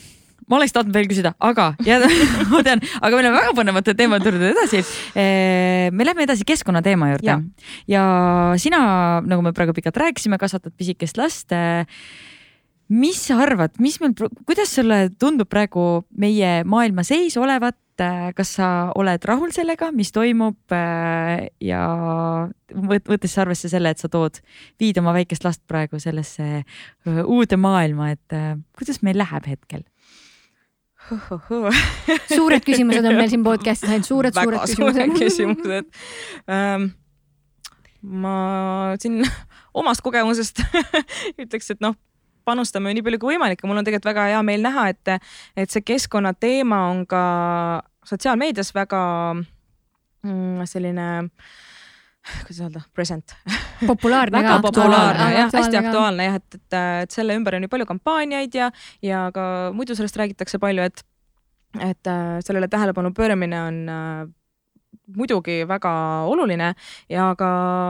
ma oleks tahtnud veel küsida, aga ja ma tean, aga meil on väga põnevate teemade juurde edasi. me lähme edasi keskkonnateema juurde ja. ja sina, nagu me praegu pikalt rääkisime, kasvatad pisikest last. mis sa arvad, mis meil, kuidas sulle tundub praegu meie maailma seis olevat? kas sa oled rahul sellega, mis toimub ja võttes arvesse selle, et sa tood, viid oma väikest last praegu sellesse uude maailma, et kuidas meil läheb hetkel? Suured küsimused on meil siin podcast'is ainult suured, suured küsimused. küsimused ähm,. ma siin omast kogemusest ütleks, et noh, panustame nii palju kui võimalik ja mul on tegelikult väga hea meel näha, et, et see keskkonnateema on ka sotsiaalmeedias väga mm, selline kuidas öelda, present. populaarne väga populaarne jah, hästi aktuaalne jah, et, et, et selle ümber on ju palju kampaaniaid ja, ja ka muidu sellest räägitakse palju, et, et äh, sellele tähelepanu pööramine on äh, muidugi väga oluline ja ka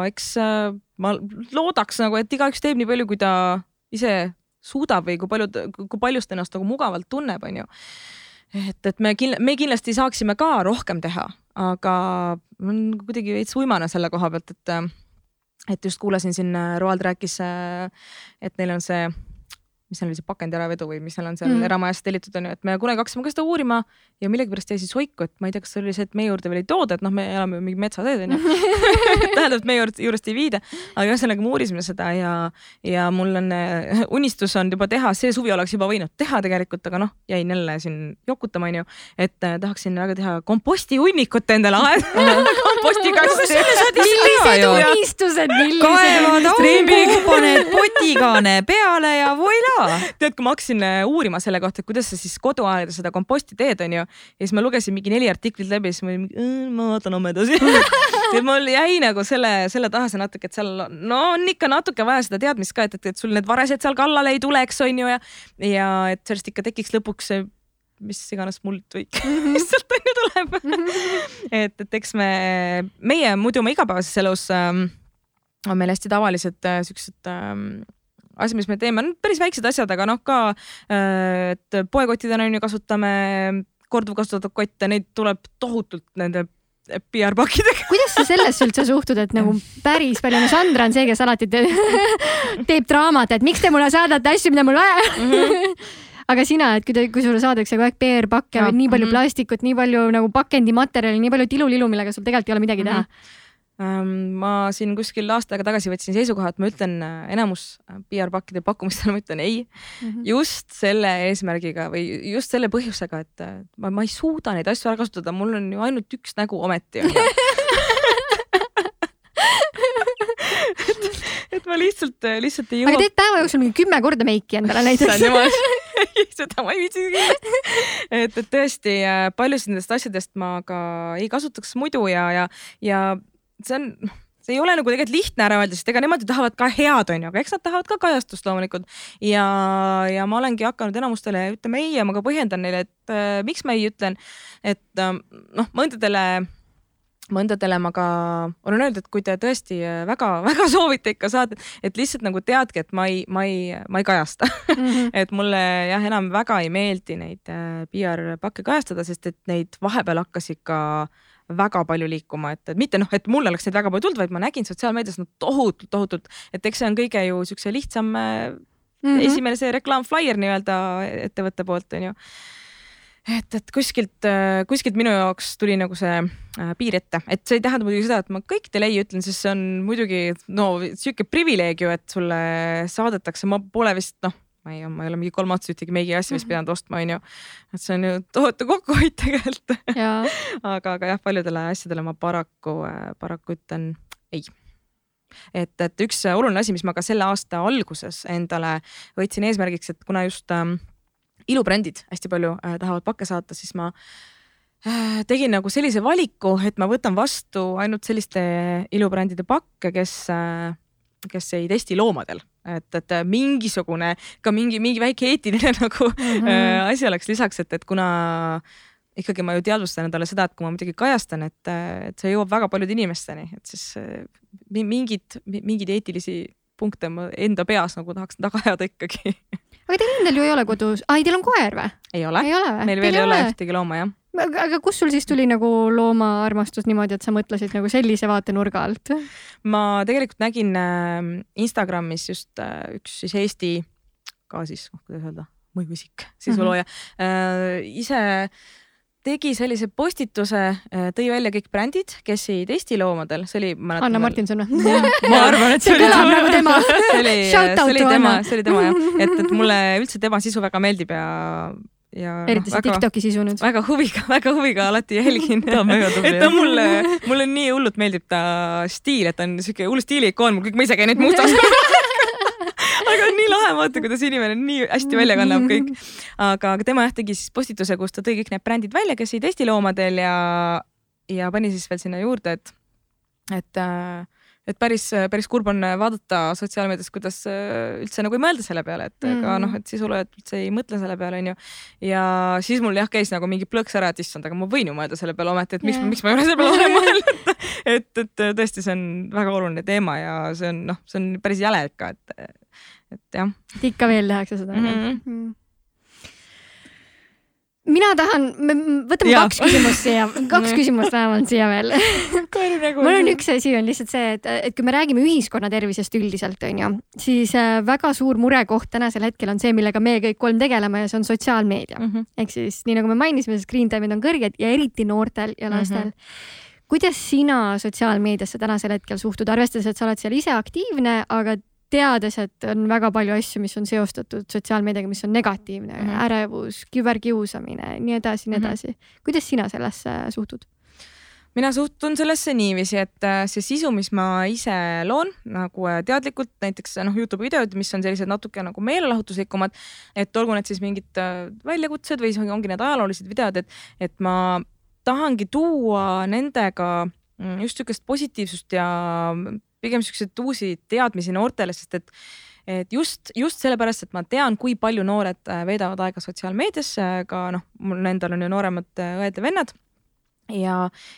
eks äh, ma loodaks nagu, et igaüks teeb nii palju, kui ta ise suudab või kui palju, kui paljust ennast nagu mugavalt tunneb, onju et, et me kindla-, me kindlasti saaksime ka rohkem teha, aga ma olen kuidagi veits uimane selle koha pealt, et et just kuulasin siin, Roald rääkis, et neil on see mis seal oli see pakendi äravedu või mis seal on seal mm. eramajas tellitud on ju, et me kunagi hakkasime ka seda uurima ja millegipärast jäi siis hoiku, et ma ei tea, kas see oli see, et meie juurde veel ei tooda, et noh, me elame mingi metsateed on ju tähendab, et meie juurde, juurest ei viida, aga ühesõnaga me uurisime seda ja, ja mul on uh, unistus on juba teha, see suvi oleks juba võinud teha tegelikult, aga noh, jäin jälle siin jokutama on ju, et uh, tahaksin väga teha kompostihunnikut endale kompostikasti. millised unistused, millised. kaevad augu, paned potikaane peale ja voila tead, kui ma hakkasin äh, uurima selle kohta, et kuidas sa siis koduaeda seda komposti teed, onju, ja siis ma lugesin mingi neli artiklit läbi, siis ma olin mingi, ma vaatan homme edasi. Ja mul jäi nagu selle, selle taha see natuke, et seal no on ikka natuke vaja seda teadmist ka, et, et, et sul need varesed seal kallale ei tuleks, onju, ja, ja et sellest ikka tekiks lõpuks see mis iganes muldvõik mm, mis sealt onju tuleb. Et, et eks me, meie muidu oma igapäevases elus ähm, on meil hästi tavalised äh, siuksed ähm, asi, mis me teeme, on päris väiksed asjad, aga noh, ka äh, et poekotidena on ju kasutame korduvkasutatud kotte, neid tuleb tohutult nende PR-pakkidega. kuidas sa sellesse üldse suhtud, et nagu päris palju, no Sandra on see, kes alati te teeb draamat, et miks te mulle saadate asju, mida mul vaja mm. -hmm. aga sina, et kui te, kui sulle saadakse kogu aeg PR-pakke nii palju mm -hmm. plastikut, nii palju nagu pakendimaterjali, nii palju tilulilu, millega sul tegelikult ei ole midagi teha mm. -hmm ma siin kuskil aasta aega tagasi võtsin seisukoha, et ma ütlen äh, enamus äh, PR-pakkide pakkumistele, ma ütlen ei mm. -hmm. just selle eesmärgiga või just selle põhjusega, et äh, ma, ma ei suuda neid asju ära kasutada, mul on ju ainult üks nägu ometi et, et ma lihtsalt, lihtsalt ei jõua. aga teed päeva jooksul mingi kümme korda meiki endale näiteks seda ma ei viitsi kindlasti. et, et tõesti paljusid nendest asjadest ma ka ei kasutaks muidu ja, ja, ja see on, see ei ole nagu tegelikult lihtne ära öelda, sest ega nemad ju tahavad ka head, onju, aga eks nad tahavad ka kajastust loomulikult. ja, ja ma olengi hakanud enamustele ütlema ei ja ma ka põhjendan neile, et äh, miks ma ei ütlen, et äh, noh, mõndadele mõndadele ma ka olen öelnud, et kui te tõesti väga-väga äh, soovite ikka saada, et lihtsalt nagu teadke, et ma ei, ma ei, ma ei kajasta mm. -hmm. et mulle jah, enam väga ei meeldi neid äh, PR pakke kajastada, sest et neid vahepeal hakkas ikka äh, väga palju liikuma, et, et mitte noh, et mul oleks neid väga palju tulnud, vaid ma nägin sotsiaalmeedias no tohutult, tohutult, et eks see on kõige ju siukse lihtsam mm -hmm. esimene see reklaamflaier nii-öelda ettevõtte poolt onju et, et kuskilt, kuskilt minu jaoks tuli nagu see äh, piir ette, et see ei tähenda muidugi seda, et ma kõikidele ei ütlen, sest see on muidugi no sihuke privileeg ju, et sulle saadetakse, ma pole vist noh ma ei, ma ei ole mingi kolmandat ühtegi meigi asja vist mhm. pidanud ostma, onju. et see on ju tohutu kokkuhoid tegelikult aga, aga jah, paljudele asjadele ma paraku, paraku ütlen ei et, et üks oluline asi, mis ma ka selle aasta alguses endale võtsin eesmärgiks, et kuna just ähm, ilubrändid hästi palju äh, tahavad pakke saata, siis ma äh, tegin nagu sellise valiku, et ma võtan vastu ainult selliste ilubrändide pakke, kes, äh, kes ei testi loomadel et, et mingisugune ka mingi, mingi väike eetiline nagu mm -hmm. asi oleks lisaks, et, et kuna ikkagi ma ju teadvustan endale seda, et kui ma midagi kajastan, et, et see jõuab väga paljude inimesteni, et siis mingid, mingeid eetilisi punkte ma enda peas nagu tahaks taga ajada ikkagi aga teil endal ju ei ole kodus, ai, teil on koer või? ei ole, ei ole, meil veel ei ole ühtegi looma jah. Aga kust sul siis tuli nagu loomaarmastus niimoodi, et sa mõtlesid nagu sellise vaatenurga alt? ma tegelikult nägin äh, Instagramis just äh, üks siis Eesti ka siis, kuidas öelda, mõjuisik, sisulooja mm, -hmm. ise tegi sellise postituse, äh, tõi välja kõik brändid, kes ei testi loomadel, see oli. Anna Martinson või? ma arvan, et see, see kõlab nagu tema. see oli, see oli tema, see oli tema jah, et, et mulle üldse tema sisu väga meeldib ja ja eriti no, see Tiktoki sisu nüüd. väga huviga, väga huviga alati jälgin ta on väga tubli. et ta mulle, mulle nii hullult meeldib ta stiil, et ta on siuke hull stiiliikoon, mul kõik, ma ise käin neid mustaks aga on nii lahe vaata, kuidas inimene nii hästi välja kannab kõik. aga, aga tema jah tegi siis postituse, kus ta tõi kõik need brändid välja, kes ei testi loomadel ja, ja pani siis veel sinna juurde, et, et äh, et päris, päris kurb on vaadata sotsiaalmeedias, kuidas äh, üldse nagu ei mõelda selle peale, et mm. ka noh, et sisuloojad üldse ei mõtle selle peale, onju. ja siis mul jah, käis nagu mingi plõks ära, et issand, aga ma võin ju mõelda selle peale ometi, et miks yeah., miks ma ei ole selle peale varem mõelnud et, et tõesti, see on väga oluline teema ja see on noh, see on päris jäle ikka, et et jah. et ikka veel tehakse seda mm? -hmm. Mm. Mina tahan, me võtame ja. kaks küsimust siia, kaks küsimust vähemalt siia veel mul on üks asi on lihtsalt see, et, et kui me räägime ühiskonna tervisest üldiselt onju, siis äh, väga suur murekoht tänasel hetkel on see, millega me kõik kolm tegeleme ja see on sotsiaalmeedia mm. -hmm. ehk siis nii nagu me mainisime, screen time'id on kõrged ja eriti noortel ja lastel mm. -hmm kuidas sina sotsiaalmeediasse tänasel hetkel suhtud, arvestades, et sa oled seal ise aktiivne, aga teades, et on väga palju asju, mis on seostatud sotsiaalmeediaga, mis on negatiivne mm, -hmm. ärevus, küberkiusamine, nii edasi, nii mhm. edasi mm. -hmm. kuidas sina sellesse suhtud? mina suhtun sellesse niiviisi, et äh, see sisu, mis ma ise loon nagu äh, teadlikult, näiteks noh, Youtube'i videod, mis on sellised natuke nagu meelelahutuslikumad, et olgu need siis mingid äh, väljakutsed või siis ongi need ajaloolised videod, et, et ma tahangi tuua nendega mm, just niisugust positiivsust ja pigem siukseid uusi teadmisi noortele, sest et et just, just sellepärast, et ma tean, kui palju noored äh, veedavad aega sotsiaalmeedias, ka noh, mul endal on ju nooremad äh, õed ja vennad. Ja,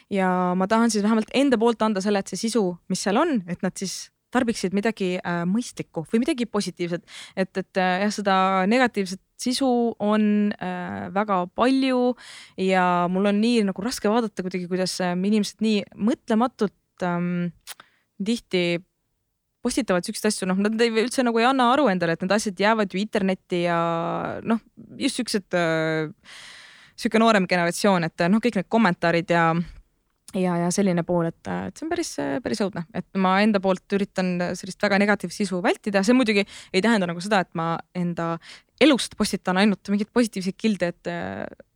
ja ma tahan siis vähemalt enda poolt anda selle, et see sisu, mis seal on, et nad siis tarbiksid midagi äh, mõistlikku või midagi positiivset, et, et äh, jah, seda negatiivset sisu on äh, väga palju ja mul on nii nagu raske vaadata kuidagi, kuidas äh, inimesed nii mõtlematult ähm, tihti postitavad siukseid asju, noh, nad ei, üldse nagu ei anna aru endale, et need asjad jäävad ju internetti ja noh, just siuksed äh,, sihuke noorem generatsioon, et noh, kõik need kommentaarid ja ja, ja selline pool, et, et see on päris, päris õudne, et ma enda poolt üritan sellist väga negatiivset sisu vältida, see muidugi ei tähenda nagu seda, et ma enda elust postitan ainult mingeid positiivseid kilde, et,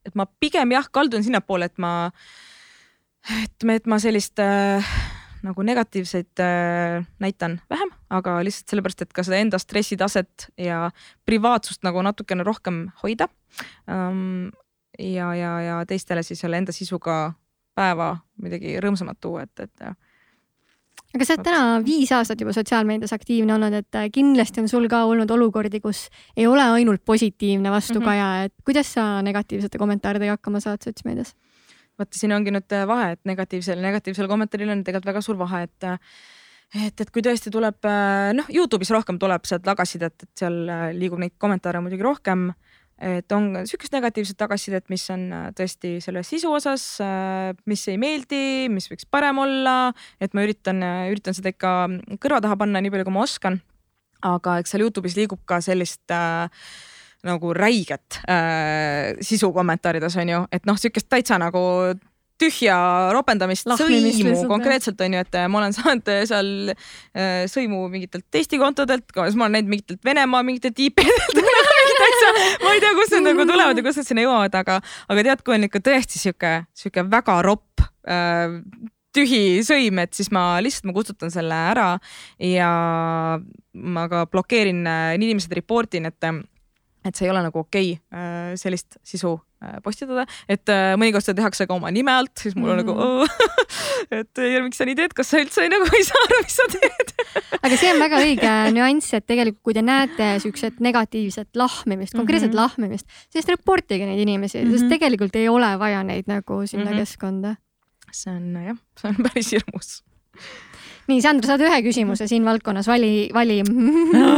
et ma pigem jah, kaldun sinnapoole, et ma, et, et ma sellist äh, nagu negatiivseid äh, näitan vähem, aga lihtsalt sellepärast, et ka seda enda stressitaset ja privaatsust nagu natukene rohkem hoida ähm,. ja, ja, ja teistele siis selle enda sisuga päeva midagi rõõmsamat tuua, et, et aga sa oled täna viis aastat juba sotsiaalmeedias aktiivne olnud, et äh, kindlasti on sul ka olnud olukordi, kus ei ole ainult positiivne vastukaja mm, -hmm. et kuidas sa negatiivsete kommentaaridega hakkama saad sotsmeedias? Vaata, siin ongi nüüd äh, vahe, et negatiivsel, negatiivsel kommentaaril on tegelikult väga suur vahe, et äh, et, et kui tõesti tuleb, äh, noh, Youtube'is rohkem tuleb sealt tagasisidet, et seal liigub neid kommentaare muidugi rohkem. et on sihukest negatiivset tagasisidet, mis on tõesti selle sisu osas, mis ei meeldi, mis võiks parem olla, et ma üritan, üritan seda ikka kõrva taha panna nii palju, kui ma oskan. aga eks seal Youtube'is liigub ka sellist äh, nagu räiget äh, sisu kommentaarides on ju, et noh, sihukest täitsa nagu tühja ropendamist, sõimu konkreetselt on ju, et äh, ma olen saanud äh, seal äh, sõimu mingitelt Eesti kontodelt, siis ma olen näinud mingitelt Venemaa mingitelt IP-delt ma ei tea, kust need nagu tulevad ja kust nad sinna jõuavad, aga, aga tead, kui on ikka tõesti sihuke, sihuke väga ropp tühi sõim, et siis ma lihtsalt ma kustutan selle ära ja ma ka blokeerin, inimesed report in, et et see ei ole nagu okei okay, äh, sellist sisu postitada, et mõnikord seda tehakse ka oma nime alt, siis mul on mm. nagu oh, et miks sa nii teed, kas sa üldse nagu ei saa aru, mis sa teed aga see on väga õige nüanss, et tegelikult kui te näete siukset negatiivset lahmimist, konkreetset mm -hmm. lahmimist, siis report ige neid inimesi mm, -hmm. sest mhm. tegelikult ei ole vaja neid nagu sinna mm -hmm. keskkonda. see on jah, see on päris hirmus nii, Sandra, saad ühe küsimuse siin valdkonnas, vali, vali no,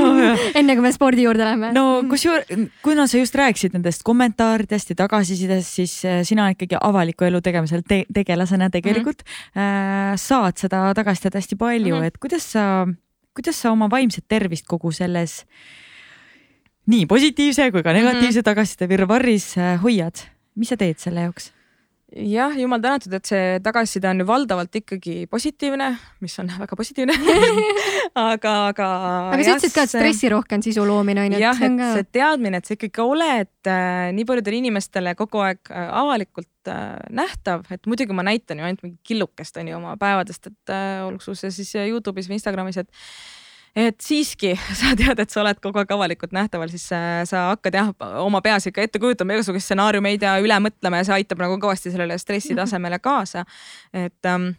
enne kui me spordi juurde läheme. no kusjuures, kuna sa just rääkisid nendest kommentaaridest ja tagasisidest, siis äh, sina ikkagi avaliku elu tegemisel te tegelasena tegelikult mm -hmm. äh, saad seda tagasisidet hästi palju mm, -hmm. et kuidas sa, kuidas sa oma vaimset tervist kogu selles nii positiivse kui ka negatiivse mm -hmm. tagasiside virvarris äh, hoiad, mis sa teed selle jaoks? Jah, jumal tänatud, et see tagasiside on ju valdavalt ikkagi positiivne, mis on väga positiivne aga, aga. aga sa ütlesid ka, et stressirohke sisu loomine on ju. jah, et see teadmine, et sa ikkagi oled äh, nii paljudele inimestele kogu aeg äh, avalikult äh, nähtav, et muidugi ma näitan ju ainult mingi killukest on ju oma päevadest, et äh, olgu see siis Youtube'is või Instagramis, et et siiski sa tead, et sa oled kogu aeg avalikult nähtaval, siis sa, hakkad jah, oma peas ikka ette kujutama igasuguseid stsenaariumeid ja üle mõtlema ja see aitab nagu kõvasti sellele stressitasemele kaasa. et, ähm,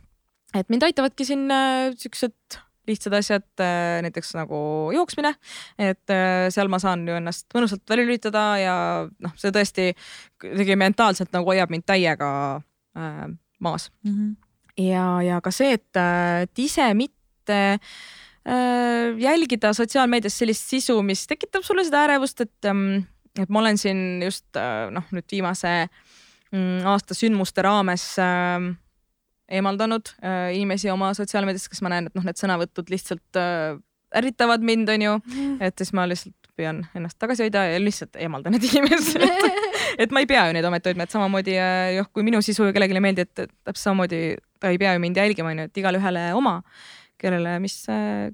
et mind aitavadki siin äh, siuksed lihtsad asjad, äh, näiteks nagu jooksmine, et äh, seal ma saan ju ennast mõnusalt välja lülitada ja noh, see tõesti kuidagi mentaalselt nagu hoiab mind täiega äh, maas mm. -hmm. ja, ja ka see, et, et ise mitte Äh, jälgida sotsiaalmeedias sellist sisu, mis tekitab sulle seda ärevust, et, ähm, et ma olen siin just äh, noh, nüüd viimase mm, aasta sündmuste raames äh, eemaldanud äh, inimesi oma sotsiaalmeediast, kes ma näen, et noh, need sõnavõtud lihtsalt äh, ärritavad mind, onju, mm. et siis ma lihtsalt püüan ennast tagasi hoida ja lihtsalt eemaldan need inimesed. Et ma ei pea ju neid ometi hoidma, et samamoodi jah, kui minu sisu kellelegi ei meeldi, et täpselt samamoodi ta ei pea ju mind jälgima, onju, et igalühele oma kellele, mis,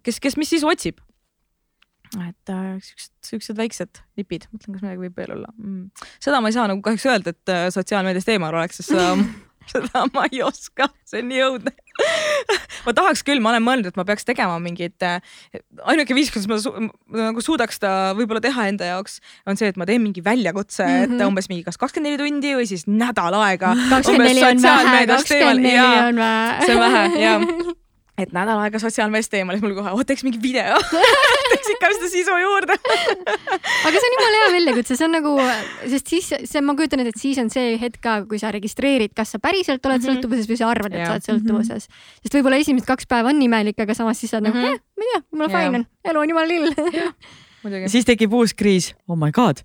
kes, kes mis sisu otsib. et äh, siuksed, siuksed väiksed nipid, mõtlen, kas midagi võib veel olla mm.. seda ma ei saa nagu kahjuks öelda, et äh, sotsiaalmeediast eemal oleks, sest seda seda ma ei oska, see on nii õudne ma tahaks küll, ma olen mõelnud, et ma peaks tegema mingit, äh, ainuke viis, kuidas ma su nagu suudaks ta võib-olla teha enda jaoks, on see, et ma teen mingi väljakutse mm, -hmm. et mhm. umbes mingi kas kakskümmend neli tundi või siis nädal aega. kakskümmend neli on vähe, kakskümmend neli on vähe. see on vähe, jah et nädal aega sotsiaalmees teemal, siis mul kohe, oh teeks mingi video teeks ikka seda sisu juurde aga see on jumala hea väljakutse, see on nagu, sest siis see, ma kujutan ette, et siis on see hetk ka, kui sa registreerid, kas sa päriselt oled mm -hmm. sõltuvuses või sa arvad, et ja. sa oled sõltuvuses mm. -hmm. sest võib-olla esimesed kaks päeva on imelik, aga samas siis sa oled mm -hmm. nagu, eh, ma ei tea, mul fine on, elu on jumala lill. siis tekib uus kriis, oh my god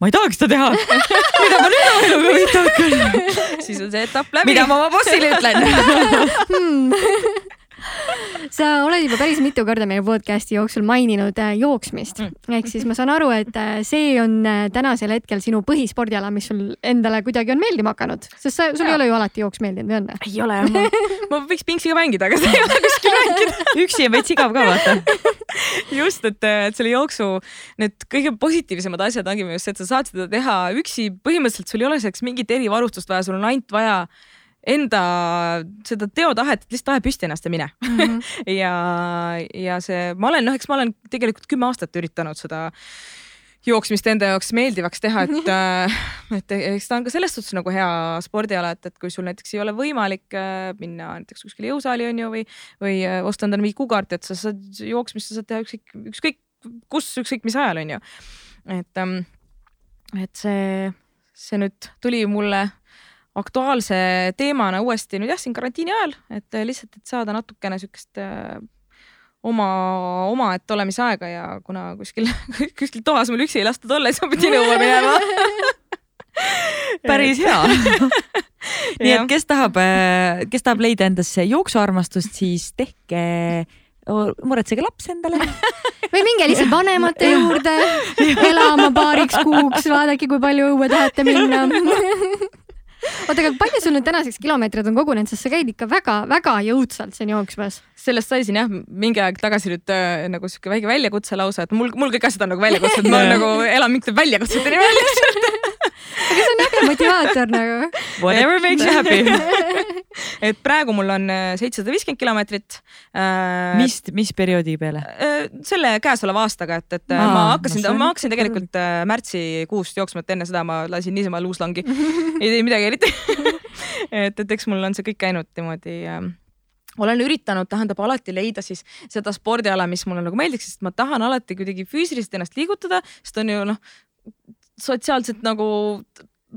ma ei tahaks seda teha. mida ma nüüd oma eluga pihta hakkan? siis on see etapp läbi. mida ma oma bossile ütlen hmm sa oled juba päris mitu korda meie podcast'i jooksul maininud äh, jooksmist mm. ehk siis ma saan aru, et äh, see on äh, tänasel hetkel sinu põhispordiala, mis sul endale kuidagi on meeldima hakanud, sest sa, sul ja. ei ole ju alati jooks meeldinud või on? ei ole ma, ma võiks pingsiga mängida, aga seda ei ole kuskil mängida. üksi on veits igav ka vaata. just, et, et selle jooksu need kõige positiivsemad asjad ongi just see, et sa saad seda teha üksi, põhimõtteliselt sul ei ole selleks mingit erivarustust vaja, sul on ainult vaja enda seda teotahet, et lihtsalt tahe püsti ennast ja mine mm. -hmm. ja, ja see, ma olen, noh, eks ma olen tegelikult kümme aastat üritanud seda jooksmist enda jaoks meeldivaks teha, et, äh, et eks ta on ka selles suhtes nagu hea spordiala, et, et kui sul näiteks ei ole võimalik äh, minna näiteks kuskile jõusaali on ju või, või äh, osta endale mingi kukaart, et sa saad jooksmist sa saad teha ükskõik, ükskõik kus, ükskõik mis ajal on ju. et, ähm, et see, see nüüd tuli mulle aktuaalse teemana uuesti nüüd jah, siin karantiini ajal, et äh, lihtsalt, et saada natukene siukest äh, oma, omaette olemise aega ja kuna kuskil, kuskil toas mul üksi ei lastud olla, siis ma pidin õue minema päris hea. Nii et kes tahab, äh, kes tahab leida endasse jooksuarmastust, siis tehke muretsege laps endale. Või minge lihtsalt vanemate juurde elama paariks kuuks, vaadake, kui palju õue tahate minna oota, aga palju sul nüüd tänaseks kilomeetreid on kogunenud, sest sa käid ikka väga-väga jõudsalt siin jooksmas. sellest sai siin jah, mingi aeg tagasi nüüd äh, nagu sihuke väike väljakutse lausa, et mul, mul kõik asjad on nagu väljakutsed, ma nagu elan mingite väljakutsete nimel lihtsalt aga see on äge motivaator nagu. Whatever makes you happy et praegu mul on äh, seitsesada viiskümmend kilomeetrit äh,. mis, mis perioodi peale äh,? selle käesoleva aastaga, et, et Aa, ma hakkasin no,, ma hakkasin tegelikult märtsikuust jooksma, et enne seda ma lasin niisama luuslangi ei teinud midagi eriti et, et eks mul on see kõik käinud niimoodi olen üritanud, tähendab alati leida siis seda spordiala, mis mulle nagu meeldiks, sest ma tahan alati kuidagi füüsiliselt ennast liigutada, sest on ju noh, sotsiaalselt nagu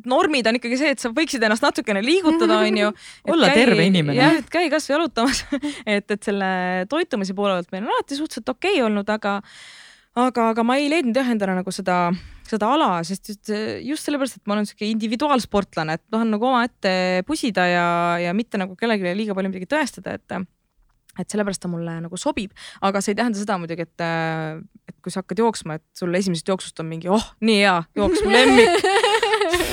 normid on ikkagi see, et sa võiksid ennast natukene liigutada, onju. olla käi, terve inimene. jah, et käi kasvõi jalutamas et, et selle toitumise poole pealt meil on alati suhteliselt okei okay olnud, aga aga, aga ma ei leidnud jah endale nagu seda, seda ala, sest just, just sellepärast, et ma olen sihuke individuaalsportlane, et tahan nagu omaette pusida ja, ja mitte nagu kellelegi liiga palju midagi tõestada, et et sellepärast ta mulle nagu sobib, aga see ei tähenda seda muidugi, et, et kui sa hakkad jooksma, et sul esimesest jooksust on mingi, oh, nii hea jooks, mu lemmik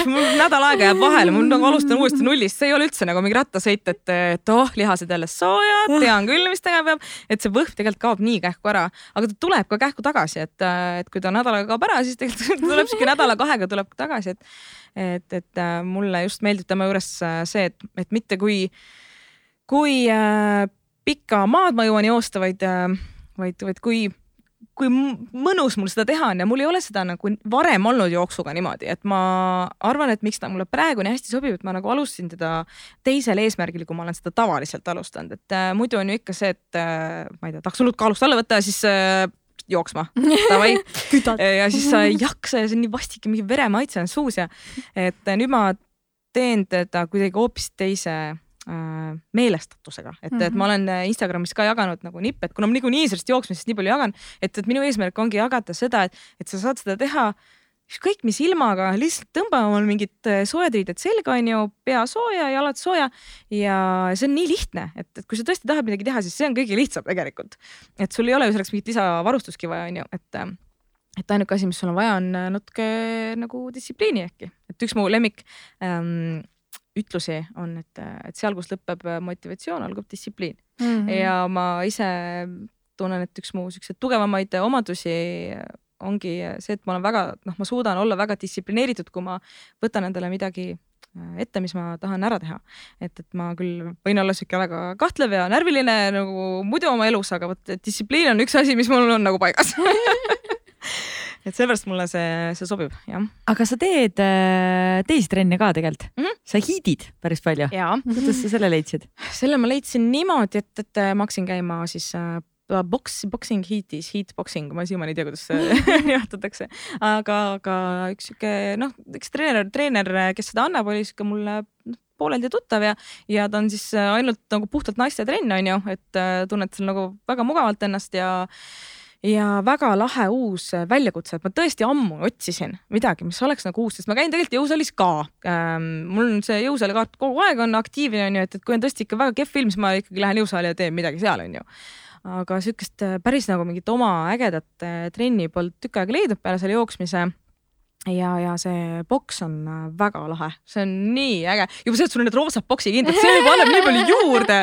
mul nädal aega jääb vahele, mul nagu alustan uuesti nullist, see ei ole üldse nagu mingi rattasõit, et, et oh, lihased jälle soojad, tean küll, mis tegema peab. et see võhk tegelikult kaob nii kähku ära, aga ta tuleb ka kähku tagasi, et, et kui ta nädalaga kaob ära, siis tegelikult tuleb sihuke nädala-kahega tuleb tagasi, et, et, et mulle just meeldib tema juures see, et, et mitte kui, kui äh, pikka maad ma jõuan joosta, vaid, vaid, vaid kui kui mõnus mul seda teha on ja mul ei ole seda nagu varem olnud jooksuga niimoodi, et ma arvan, et miks ta mulle praegu nii hästi sobib, et ma nagu alustasin teda teisel eesmärgil, kui ma olen seda tavaliselt alustanud, et äh, muidu on ju ikka see, et äh, ma ei tea, tahaks hullult kaalust alla võtta ja siis äh, jooksma, davai. Ja siis sa ei jaksa ja see on nii vastik ja mingi veremaitse on suus ja et äh, nüüd ma teen teda kuidagi hoopis teise meelestatusega, et mm, -hmm. et ma mhm. olen äh, Instagramis ka jaganud nagu nippe, et kuna ma niikuinii sellest jooksmisest nii palju jagan, et, et minu eesmärk ongi jagada seda, et, et sa saad seda teha ükskõik mis ilmaga, lihtsalt tõmba omal mingid äh, soojad riided selga, onju, pea sooja, jalad sooja ja see on nii lihtne, et, et kui sa tõesti tahad midagi teha, siis see on kõige lihtsam tegelikult. et sul ei ole ju selleks mingit lisavarustuski vaja, onju, et et ainuke asi, mis sul on vaja, on natuke nagu distsipliini äkki, et üks mu lemmik ähm, ütlusi on, et, et seal, kus lõpeb motivatsioon, algab distsipliin mm. -hmm. ja ma ise tunnen, et üks mu siukseid tugevamaid omadusi ongi see, et ma olen väga, noh, ma suudan olla väga distsiplineeritud, kui ma võtan endale midagi ette, mis ma tahan ära teha. et, et ma küll võin olla sihuke väga kahtlev ja närviline nagu muidu oma elus, aga vot distsipliin on üks asi, mis mul on nagu paigas et sellepärast mulle see, see sobib, jah. aga sa teed äh, teisi trenne ka tegelikult mm? -hmm. sa hiidid päris palju. kuidas sa selle leidsid? selle ma leidsin niimoodi, et, et äh, ma hakkasin käima siis äh, boks, boxing heat'is, heat boxing, ma siiamaani ei tea, kuidas see nimetatakse, aga, aga üks sihuke noh, üks treener, treener, kes seda annab, oli sihuke mulle noh, pooleldi tuttav ja, ja ta on siis äh, ainult nagu puhtalt naiste trenn on ju, et äh, tunned seal nagu väga mugavalt ennast ja ja väga lahe uus väljakutse, et ma tõesti ammu otsisin midagi, mis oleks nagu uus, sest ma käin tegelikult jõusaalis ka. Ähm,. mul on see jõusaalikaart kogu aeg on aktiivne onju, et, et kui on tõesti ikka väga kehv film, siis ma ikkagi lähen jõusaali ja teen midagi seal onju aga sihukest äh, päris nagu mingit oma ägedat äh, trenni polnud tükk aega leidnud peale selle jooksmise. Ja, ja see boks on äh, väga lahe, see on nii äge, juba see, et sul on need roosad boksikindad, see juba annab nii palju juurde.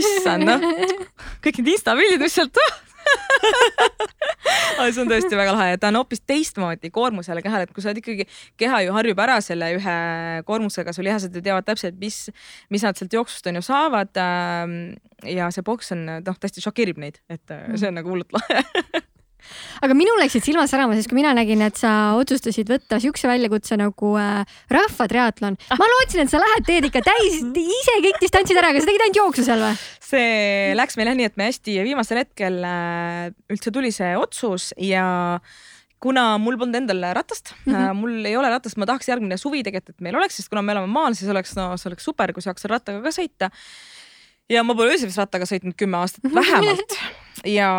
issand noh, kõik need insta pildid, mis sealt aga see on tõesti väga lahe ja ta on hoopis teistmoodi koormusele kehale, et kui sa oled ikkagi, keha ju harjub ära selle ühe koormusega, su lihased ju teavad täpselt, mis, mis nad sealt jooksust on ju saavad. Ähm, ja see boks on noh, tõesti šokeerib neid, et äh, see on nagu hullult lahe aga minul läksid silmad särama, siis kui mina nägin, et sa otsustasid võtta siukse väljakutse nagu äh, rahvatriatlon. ma lootsin, et sa lähed, teed ikka täis, ise kõik distantsid ära, aga sa tegid ainult jooksu seal või? see läks meil jah nii, et me hästi viimasel hetkel äh, üldse tuli see otsus ja kuna mul polnud endal ratast mm, -hmm. mul ei ole ratast, ma tahaks järgmine suvi tegelikult, et meil oleks, sest kuna me elame maal, siis oleks, no see oleks super, kui saaks rattaga ka sõita. ja ma pole üldse vist rattaga sõitnud kümme aastat vähemalt ja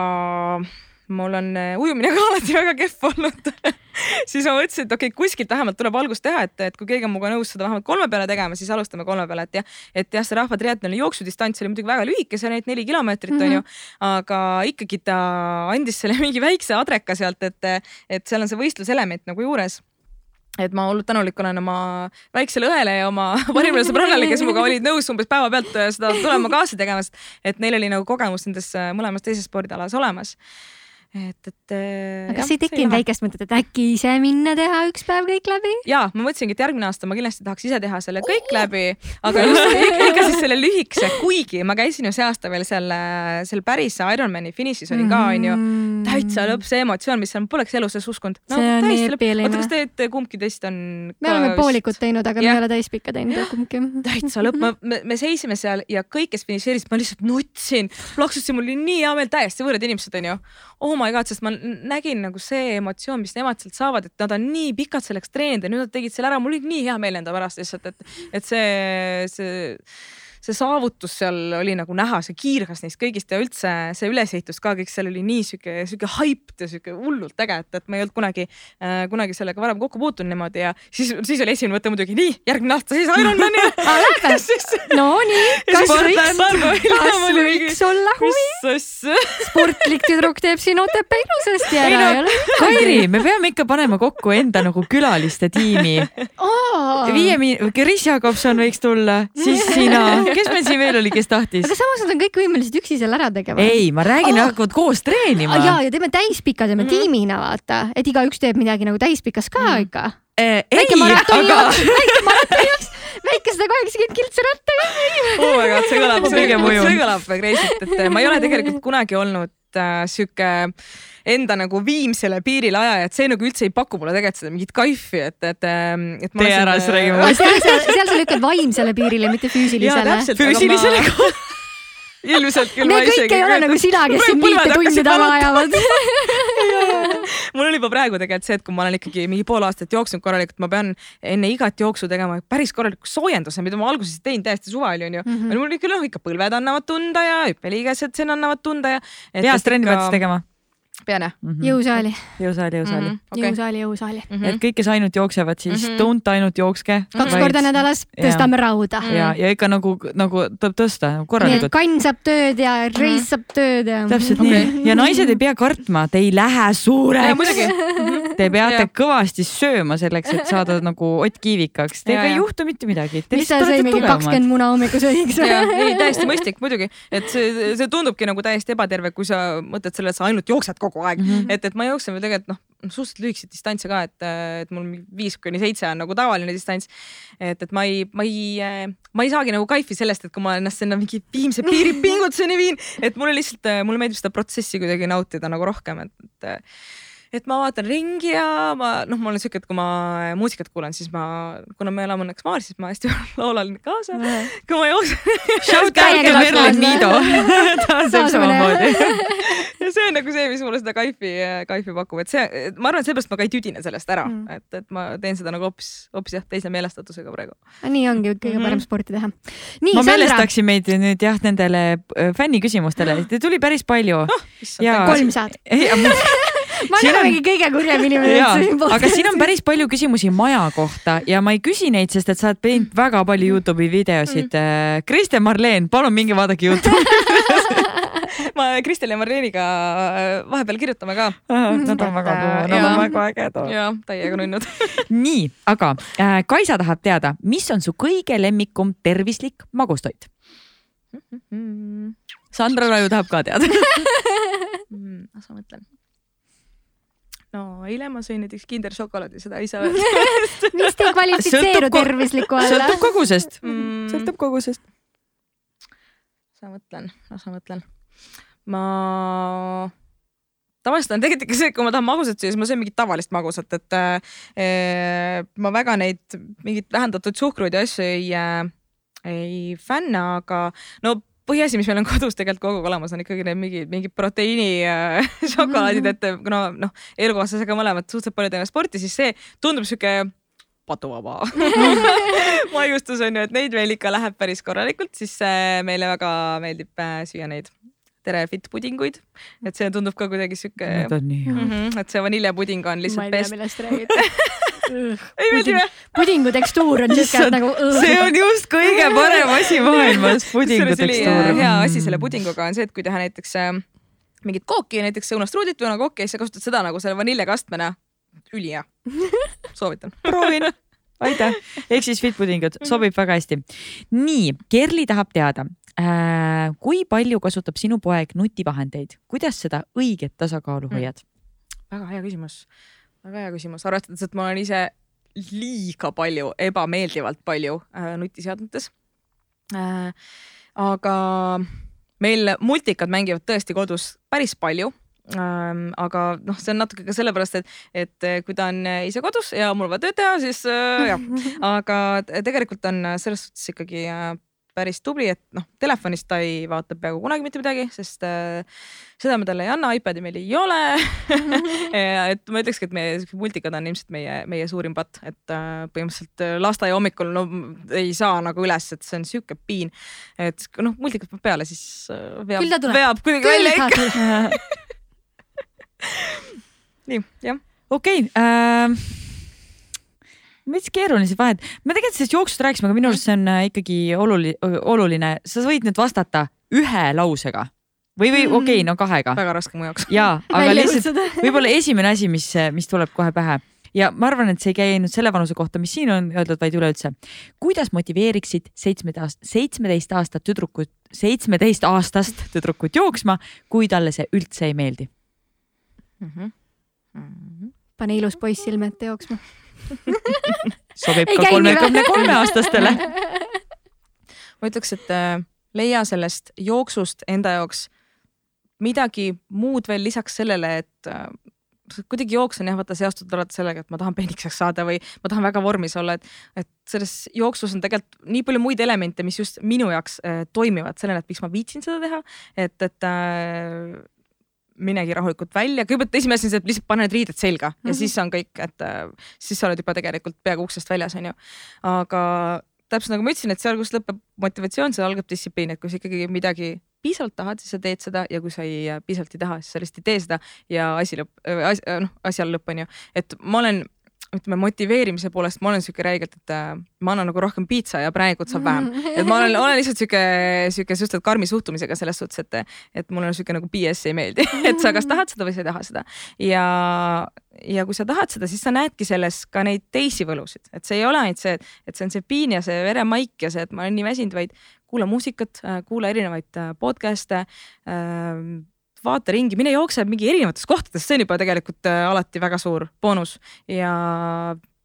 mul on äh, ujumine ka alati väga kehv olnud. Siis ma mõtlesin, et okei okay,, kuskilt vähemalt tuleb algust teha, et, et kui keegi on minuga nõus seda vähemalt kolme peale tegema, siis alustame kolme peale, et jah, et jah, see rahvatriatloni jooksudistants oli muidugi väga lühike, see on ainult neli kilomeetrit mm, -hmm. onju, aga ikkagi ta andis selle mingi väikse adreka sealt, et, et seal on see võistluselement nagu juures. Et ma hullult tänulik olen oma väiksele õele ja oma parimale sõbrannale, kes minuga olid nõus umbes päevapealt seda tulema kaasa tegema, sest et neil oli nagu kogemus nendes mõlemas teises spordialas olemas et, et. aga kas ei tekkinud väikest mõtet, et äkki ise minna teha üks päev kõik läbi? ja ma mõtlesingi, et järgmine aasta ma kindlasti tahaks ise teha selle kõik läbi, aga just ikka siis selle lühikese, kuigi ma käisin ju see aasta veel selle, seal päris Ironmani finišis olin ka onju mm., täitsa lõpp see emotsioon, mis seal poleks elu sees uskunud no,. see on nii epiline. oota, kas te kumbki teist on? me oleme poolikut teinud, aga yeah. me ei ole täispikka teinud kumbki. täitsa lõpp, me, me seisime seal ja kõik, kes finišeerisid, ma lihtsalt nutsin, plaksutasin, mul oli nii hea meel, täiesti võõrad inimesed onju. oh my god, sest ma nägin nagu see emotsioon, mis nemad sealt saavad, et nad on nii pikalt selleks treeninud ja nüüd nad tegid selle ära, mul oli nii hea meel enda pärast lihtsalt, et, et see, see see saavutus seal oli nagu näha, see kiirgas neist kõigist ja üldse see ülesehitus ka kõik seal oli nii sihuke, sihuke hyped ja sihuke hullult äge, et, et ma ei olnud kunagi äh,, kunagi sellega varem kokku puutunud niimoodi ja siis, siis oli esimene mõte muidugi nii, järgmine aasta siis Ironmani no nii, kas võiks, kas võiks olla huvi? sportlik tüdruk teeb siin Otepää ilusasti ära no,. Kairi, me peame ikka panema kokku enda nagu külaliste tiimi. Oh.. viie min-, Kris Jakobson võiks tulla, siis sina kes meil siin veel oli, kes tahtis? aga samas nad on kõik võimelised üksi seal ära tegema. ei, ma räägin oh., hakkavad koos treenima. ja, ja teeme täispika, teeme mm tiimina vaata, et igaüks teeb midagi nagu täispikas ka mm. ikka eh,. väike maratoni aga... jaoks, väike maratoni jaoks, väike sada kaheksakümmend kiltsi rattaga. oh my god, see kõlab, see kõlab crazy't, et ma ei ole tegelikult kunagi olnud äh, sihuke enda nagu viimsele piirile ajaja, et see nagu üldse ei paku mulle tegelikult seda mingit kaifi, et, et, ähm, et. tee ära, siis räägime. seal, seal, seal sa lükkad vaimsele piirile, mitte füüsilisele. füüsilisele ka ilmselt küll. me kõik ei ole nagu sina, kes siin viite tundi taga ajavad mul oli juba praegu tegelikult see, et kui ma olen ikkagi mingi pool aastat jooksnud korralikult, ma pean enne igat jooksu tegema päris korraliku soojenduse, mida ma alguses tein täiesti suvel onju mm. -hmm. mul ikka noh, ikka põlved annavad tunda ja hüppeliigesed siin annavad tunda ja. peast trenni pead siis tegema? Pean jah mm -hmm.? jõusaali. jõusaali, jõusaali mm. -hmm. Okay. jõusaali, jõusaali mm. -hmm. et kõik, kes ainult jooksevad, siis mm -hmm. don't ainult jookske. kaks vaid... korda nädalas tõstame ja. rauda. ja, ja ikka nagu, nagu tuleb tõsta nagu korralikult. kann saab tööd ja reis mm -hmm. saab tööd ja. täpselt okay. nii ja naised ei pea kartma, te ei lähe suureks. Te peate ja. kõvasti sööma selleks, et saada nagu Ott Kiivikaks. Teiega ei juhtu mitte midagi. mis sa sõid mingi kakskümmend muna hommikusöögiks või? ei, täiesti mõistlik muidugi, et see, see tundubki nagu täiesti ebaterve, kui sa mõtled selle, et sa ainult jooksed kogu aeg mm, -hmm. et, et ma jooksen ju tegelikult noh, suhteliselt lühikeseid distantse ka, et, et mul viis kuni seitse on nagu tavaline distants. et, et ma ei, ma ei, ma ei saagi nagu kaifi sellest, et kui ma ennast sinna mingi viimse piiri pingutuseni viin, et mulle lihtsalt, mulle meeldib seda protsessi kuidagi nautida nagu rohkem, et, et et ma vaatan ringi ja ma noh, ma olen siuke, et kui ma muusikat kuulan, siis ma, kuna me elame õnneks maal, siis ma hästi laulan kaasa. kui ma jooksen. On ja see on nagu see, mis mulle seda kaifi, kaifi pakub, et see, ma arvan, et seepärast ma ka ei tüdine sellest ära mm., et, et ma teen seda nagu hoopis, hoopis jah, teise meelestatusega praegu. nii ongi kõige parem mm -hmm. sporti teha. ma meelestaksin meid nüüd jah, nendele äh, fänniküsimustele, tuli päris palju oh,. kolm saad ma olen mingi kõige kurjem inimene üldse siin podcast'is. aga siin on päris palju küsimusi maja kohta ja ma ei küsi neid, sest et sa oled teinud väga palju Youtube'i videosid. Mm.. Kristjan Marleen, palun minge vaadake Youtube'i. Ma Kristel ja Marleeniga äh, vahepeal kirjutame ka. Nad on väga, nad on väga ägedad. ja, täiega nunnud. Nii, aga äh, Kaisa tahab teada, mis on su kõige lemmikum tervislik magustoit? Sandra Raju tahab ka teada. Mm,. las ma mõtlen no eile ma sõin näiteks Kinder šokolaadi, seda ei saa öelda mis te ei kvalifitseeru tervisliku alla? sõltub kogusest mm.. sõltub kogusest. sa mõtlen, las ma mõtlen. ma tavaliselt on tegelikult ikka see, et kui ma tahan magusat süüa, siis ma söön mingit tavalist magusat, et äh, ma väga neid mingeid vähendatud suhkruid ja asju ei äh,, ei fänna, aga no põhiasi, mis meil on kodus tegelikult kogu aeg olemas, on ikkagi need mingid, mingid proteiini äh, šokolaadid, et kuna noh, elukaaslasega mõlemad suhteliselt palju teeme sporti, siis see tundub sihuke patuvaba maiustus on ju, et neid meil ikka läheb päris korralikult, siis äh, meile väga meeldib äh, süüa neid tere fit pudinguid, et see tundub ka kuidagi sihuke. Need on nii head mm. -hmm, et see vaniljepuding on lihtsalt best. ma ei tea, millest räägid ei meeldi või? pudingu tekstuur on siuke nagu. see on just kõige parem asi maailmas, pudingu tekstuur. hea asi selle pudinguga on see, et kui teha näiteks äh, mingit kooki, näiteks õunastruudlit või õunakooki ja siis sa kasutad seda nagu selle vaniljega astmena, ülihea. soovitan. proovin aitäh, ehk siis fitpuddingud sobib väga hästi. nii, Kerli tahab teada äh,, kui palju kasutab sinu poeg nutivahendeid, kuidas seda õiget tasakaalu hoiad mm.? väga hea küsimus, väga hea küsimus, arvestades, et ma olen ise liiga palju, ebameeldivalt palju äh, nutiseadmetes äh,. aga meil multikad mängivad tõesti kodus päris palju ähm,. aga noh, see on natuke ka sellepärast, et, et äh, kui ta on äh, ise kodus ja mul vaja tööd teha, siis äh, jah, aga tegelikult on selles suhtes ikkagi äh, päris tubli, et noh, telefonist ta ei vaata peaaegu kunagi mitte midagi, sest äh, seda me talle ei anna, iPad'i meil ei ole et ma ütlekski, et meie multikad on ilmselt meie, meie suurim patt, et äh, põhimõtteliselt äh, lasteaia hommikul no ei saa nagu üles, et see on sihuke piin. et noh, multikad peab peale, siis äh, veab, veab kuidagi välja ikka nii, jah. okei okay, äh veits keerulised vahed. me tegelikult sellest jooksust rääkisime, aga minu arust see on äh, ikkagi oluline, oluline, sa võid nüüd vastata ühe lausega või, või okei okay,, no kahega. väga raske mu jaoks. ja, aga lihtsalt võib-olla esimene asi, mis, mis tuleb kohe pähe ja ma arvan, et see ei käi ainult selle vanuse kohta, mis siin on öeldud, vaid üleüldse. kuidas motiveeriksid seitsmeteist, seitsmeteist aastat tüdrukut, seitsmeteist aastast tüdrukut jooksma, kui talle see üldse ei meeldi mm? -hmm. Mm -hmm. pane ilus poiss silme ette jooksma sobib ka kolmekümne kolme aastastele. ma ütleks, et äh, leia sellest jooksust enda jaoks midagi muud veel lisaks sellele, et äh, kuidagi jooks on jah, vaata seostatud alati sellega, et ma tahan peenikeseks saada või ma tahan väga vormis olla, et, et selles jooksus on tegelikult nii palju muid elemente, mis just minu jaoks äh, toimivad sellele, et miks ma viitsin seda teha. et, et äh, minegi rahulikult välja, kõigepealt esimene asi on see, et lihtsalt pane need riided selga mm -hmm. ja mhm. siis on kõik, et äh, siis sa oled juba tegelikult peaaegu uksest väljas, onju. aga täpselt nagu ma ütlesin, et seal, kus lõpeb motivatsioon, seal algab distsipliin, et kui sa ikkagi midagi piisavalt tahad, siis sa teed seda ja kui sa ei, äh, piisavalt ei taha, siis sa lihtsalt ei tee seda ja asi lõpp, äh, noh, asjal lõpp on ju. et ma olen ütleme motiveerimise poolest ma olen sihuke räigelt, et äh, ma annan nagu rohkem piitsa ja präänikut saab vähem. et ma olen, olen lihtsalt sihuke, sihuke suhteliselt karmi suhtumisega selles suhtes, et, et mulle sihuke nagu BS ei meeldi et sa kas tahad seda või sa ei taha seda. ja, ja kui sa tahad seda, siis sa näedki selles ka neid teisi võlusid, et see ei ole ainult see, et see on see piin ja see veremaik ja see, et ma olen nii väsinud, vaid kuula muusikat, äh, kuula erinevaid äh, podcast'e äh, vaata ringi, mine jookse mingi erinevates kohtades, see on juba tegelikult äh, alati väga suur boonus. Ja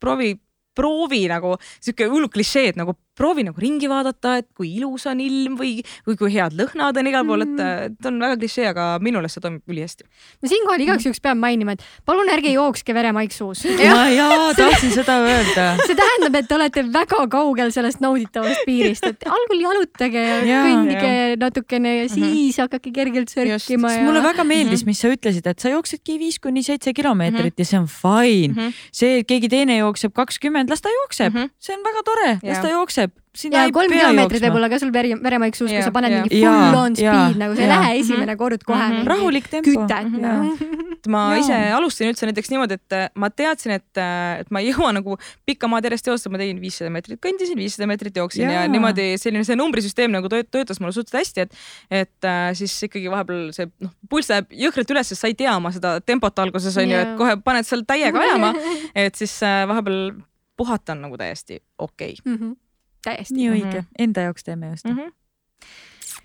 proovi, proovi nagu sihuke hull klišeed nagu proovi nagu ringi vaadata, et kui ilus on ilm või, või kui head lõhnad on igal pool, et mm. ta on väga klišee, aga minule see toimib ülihästi. ma siinkohal igaks juhuks pean mainima, et palun ärge jookske veremaik suus. ma jaa, tahtsin seda öelda. see tähendab, et te olete väga kaugel sellest nauditavast piirist, et algul jalutage ja, ja kõndige ja. natukene ja mhm. siis mm -hmm. hakake kergelt sörkima. Ja... mulle väga meeldis, mhm. mis sa ütlesid, et sa jooksedki viis kuni seitse kilomeetrit mm -hmm. ja see on fine mm. -hmm. see, et keegi teine jookseb kakskümmend, las ta jookseb mm, -hmm. see on väga tore, las ta jookseb ja kolm kilomeetrit võib olla ka sul veri, veremaik suus, kui sa paned ja. mingi full on speed nagu sa ei lähe esimene mhm. kord kohe mm. -hmm. rahulik tempo. kütet mm. -hmm. ma ja. ise alustasin üldse näiteks niimoodi, et äh, ma teadsin, et, äh, et ma ei jõua nagu pikka maad järjest joosta, ma tegin viissada meetrit kõndisin, viissada meetrit jooksin ja. ja niimoodi selline see numbrisüsteem nagu töötas mulle suhteliselt hästi, et, et äh, siis ikkagi vahepeal see noh, pulss läheb jõhkralt üles, sest sa ei tea oma seda tempot alguses on ju, et kohe paned seal täiega ajama, et siis vahepeal puhata on nagu täiesti okei okay. mm. -hmm täiesti. nii õige mm, -hmm. enda jaoks teeme just mm. -hmm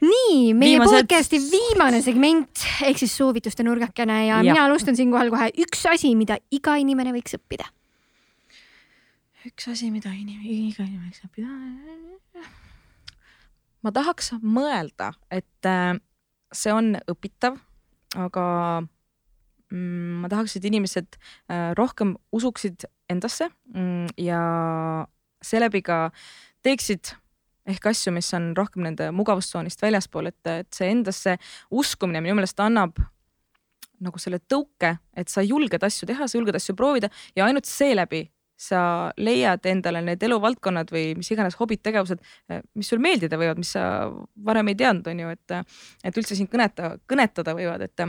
nii, meie Viimased... podcast'i viimane segment ehk siis soovituste nurgakene ja, ja mina alustan siinkohal kohe üks asi, mida iga inimene võiks õppida. üks asi, mida inim-, iga inimene võiks õppida. ma tahaks mõelda, et äh, see on õpitav, aga mm, ma tahaks, et inimesed äh, rohkem usuksid endasse mm, ja seeläbi ka äh, teeksid ehk asju, mis on rohkem nende mugavustsoonist väljaspool, et, et see endasse uskumine minu meelest annab nagu selle tõuke, et sa julged asju teha, sa julged asju proovida ja ainult seeläbi sa leiad endale need eluvaldkonnad või mis iganes hobid, tegevused, mis sul meeldida võivad, mis sa varem ei teadnud, on ju, et, et üldse sind kõneta, kõnetada võivad, et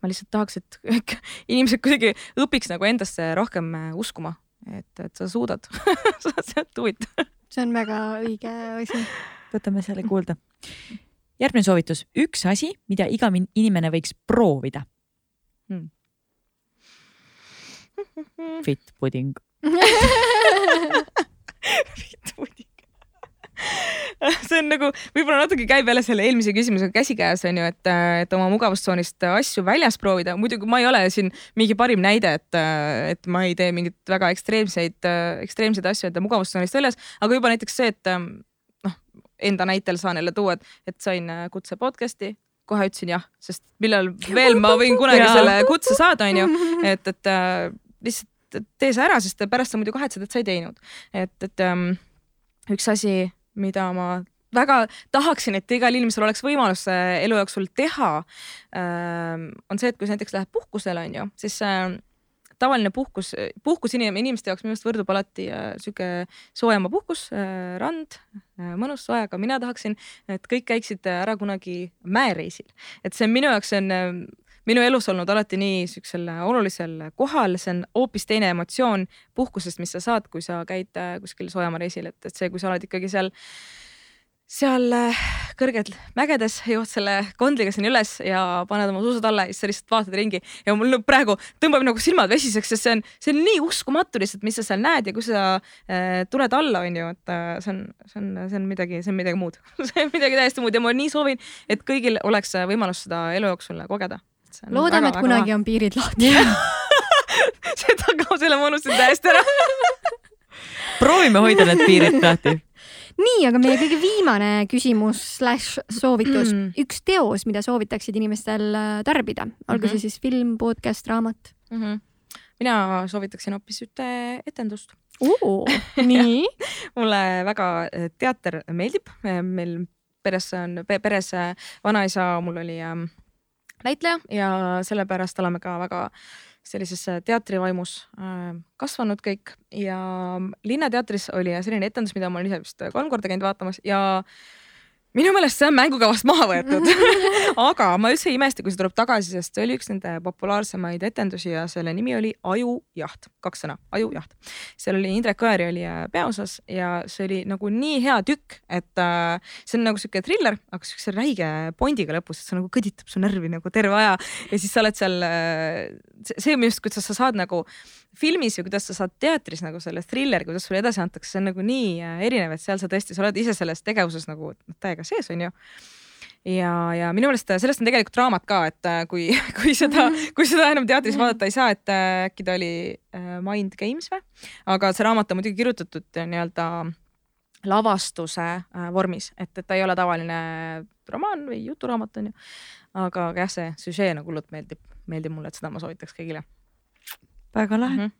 ma lihtsalt tahaks, et inimesed kuidagi õpiks nagu endasse rohkem uskuma, et, et sa suudad sa do it see on väga õige asi. võtame selle kuulda. järgmine soovitus, üks asi, mida iga inimene võiks proovida. Hmm.. Fit pudding see on nagu võib-olla natuke käib jälle selle eelmise küsimusega käsikäes on ju, et, et oma mugavustsoonist asju väljas proovida. muidugi ma ei ole siin mingi parim näide, et, et ma ei tee mingeid väga ekstreemseid, ekstreemseid asju enda mugavustsoonist väljas, aga juba näiteks see, et noh, enda näitel saan jälle tuua, et, et sain kutse podcast'i, kohe ütlesin jah, sest millal veel ma võin kunagi selle kutse saada, onju, et, et lihtsalt tee see ära, sest pärast sa muidu kahetsed, et sa ei teinud. et, et um, üks asi mida ma väga tahaksin, et igal inimesel oleks võimalus äh, elu jooksul teha, ähm, on see, et kui sa näiteks lähed puhkusele, on ju, siis äh, tavaline puhkus, puhkus inim, inimeste jaoks minu arust võrdub alati äh, sihuke soojamaa puhkus, rand, mõnus soe, aga mina tahaksin, et kõik käiksid ära kunagi mäereisil. et see on minu jaoks on minu elus olnud alati nii siuksel olulisel kohal, see on hoopis teine emotsioon puhkusest, mis sa saad, kui sa käid äh, kuskil soojamaa reisil, et, et see, kui sa oled ikkagi seal seal äh, kõrged mägedes, jõuad selle kondliga sinna üles ja paned oma suusad alla ja siis sa lihtsalt vaatad ringi ja mul praegu tõmbab nagu silmad vesiseks, sest see on, see on nii uskumatu lihtsalt, mis sa seal näed ja kui sa äh, tuled alla, on ju, et äh, see on, see on, see on midagi, see on midagi muud. See on midagi täiesti muud ja ma nii soovin, et kõigil oleks võimalus seda elu jooksul kogeda loodame, et kunagi väga... on piirid lahti seda ka, selle ma unustasin täiesti ära proovime hoida need piirid lahti. nii, aga meie kõige viimane küsimus slaš soovitus mm., üks teos, mida soovitaksid inimestel äh, tarbida, olgu mm -hmm. see siis film, podcast, raamat mm? -hmm. mina soovitaksin hoopis ühte etendust nii mulle väga äh, teater meeldib, meil peres on, peres äh, vanaisa, mul oli ähm, näitleja ja sellepärast oleme ka väga sellises teatrivaimus äh, kasvanud kõik. Ja Linnateatris oli selline etendus, mida ma olen ise vist kolm korda käinud vaatamas ja minu meelest see on mängukavast maha võetud. Aga ma üldse ei imesta, kui see tuleb tagasi, sest see oli üks nende populaarsemaid etendusi ja selle nimi oli Ajujaht, kaks sõna, Ajujaht. seal oli Indrek Õeri oli äh, peaosas ja see oli nagu nii hea tükk, et äh, see on nagu sihuke triller, aga siukse räige pondiga lõpus, et see nagu kõditab su närvi nagu terve aja. Ja siis sa oled seal äh,, see minu arust, kuidas sa saad nagu filmis või kuidas sa saad teatris nagu selle trilleri, kuidas sulle edasi antakse, see on nagu nii äh, erinev, et seal sa tõesti, sa oled ise selles tegevuses nagu täiega ka sees, onju ja, ja minu meelest sellest on tegelikult raamat ka, et äh, kui, kui seda, kui seda enam teatris vaadata ei saa, et äh, äkki ta oli äh, Mind Games või, aga see raamat on muidugi kirjutatud nii-öelda lavastuse vormis, et, et ta ei ole tavaline romaan või juturaamat onju. aga jah, see süžee nagu hullult meeldib, meeldib mulle, et seda ma soovitaks kõigile. Väga lahe mm. -hmm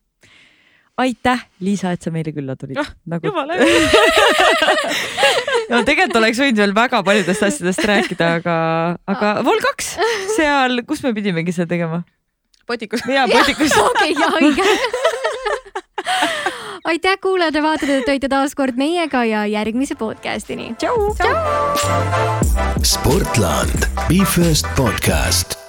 aitäh, Liisa, et sa meile külla tulid oh,. Nagu... jumala no tegelikult oleks võinud veel väga paljudest asjadest rääkida, aga, aga Vol kaks seal, kus me pidimegi seda tegema? potikus. jaa, potikus. okei, ja õige aitäh, kuulajad ja vaatajad, et olite taas kord meiega ja järgmise podcastini. tšau.. Sportland, Be First podcast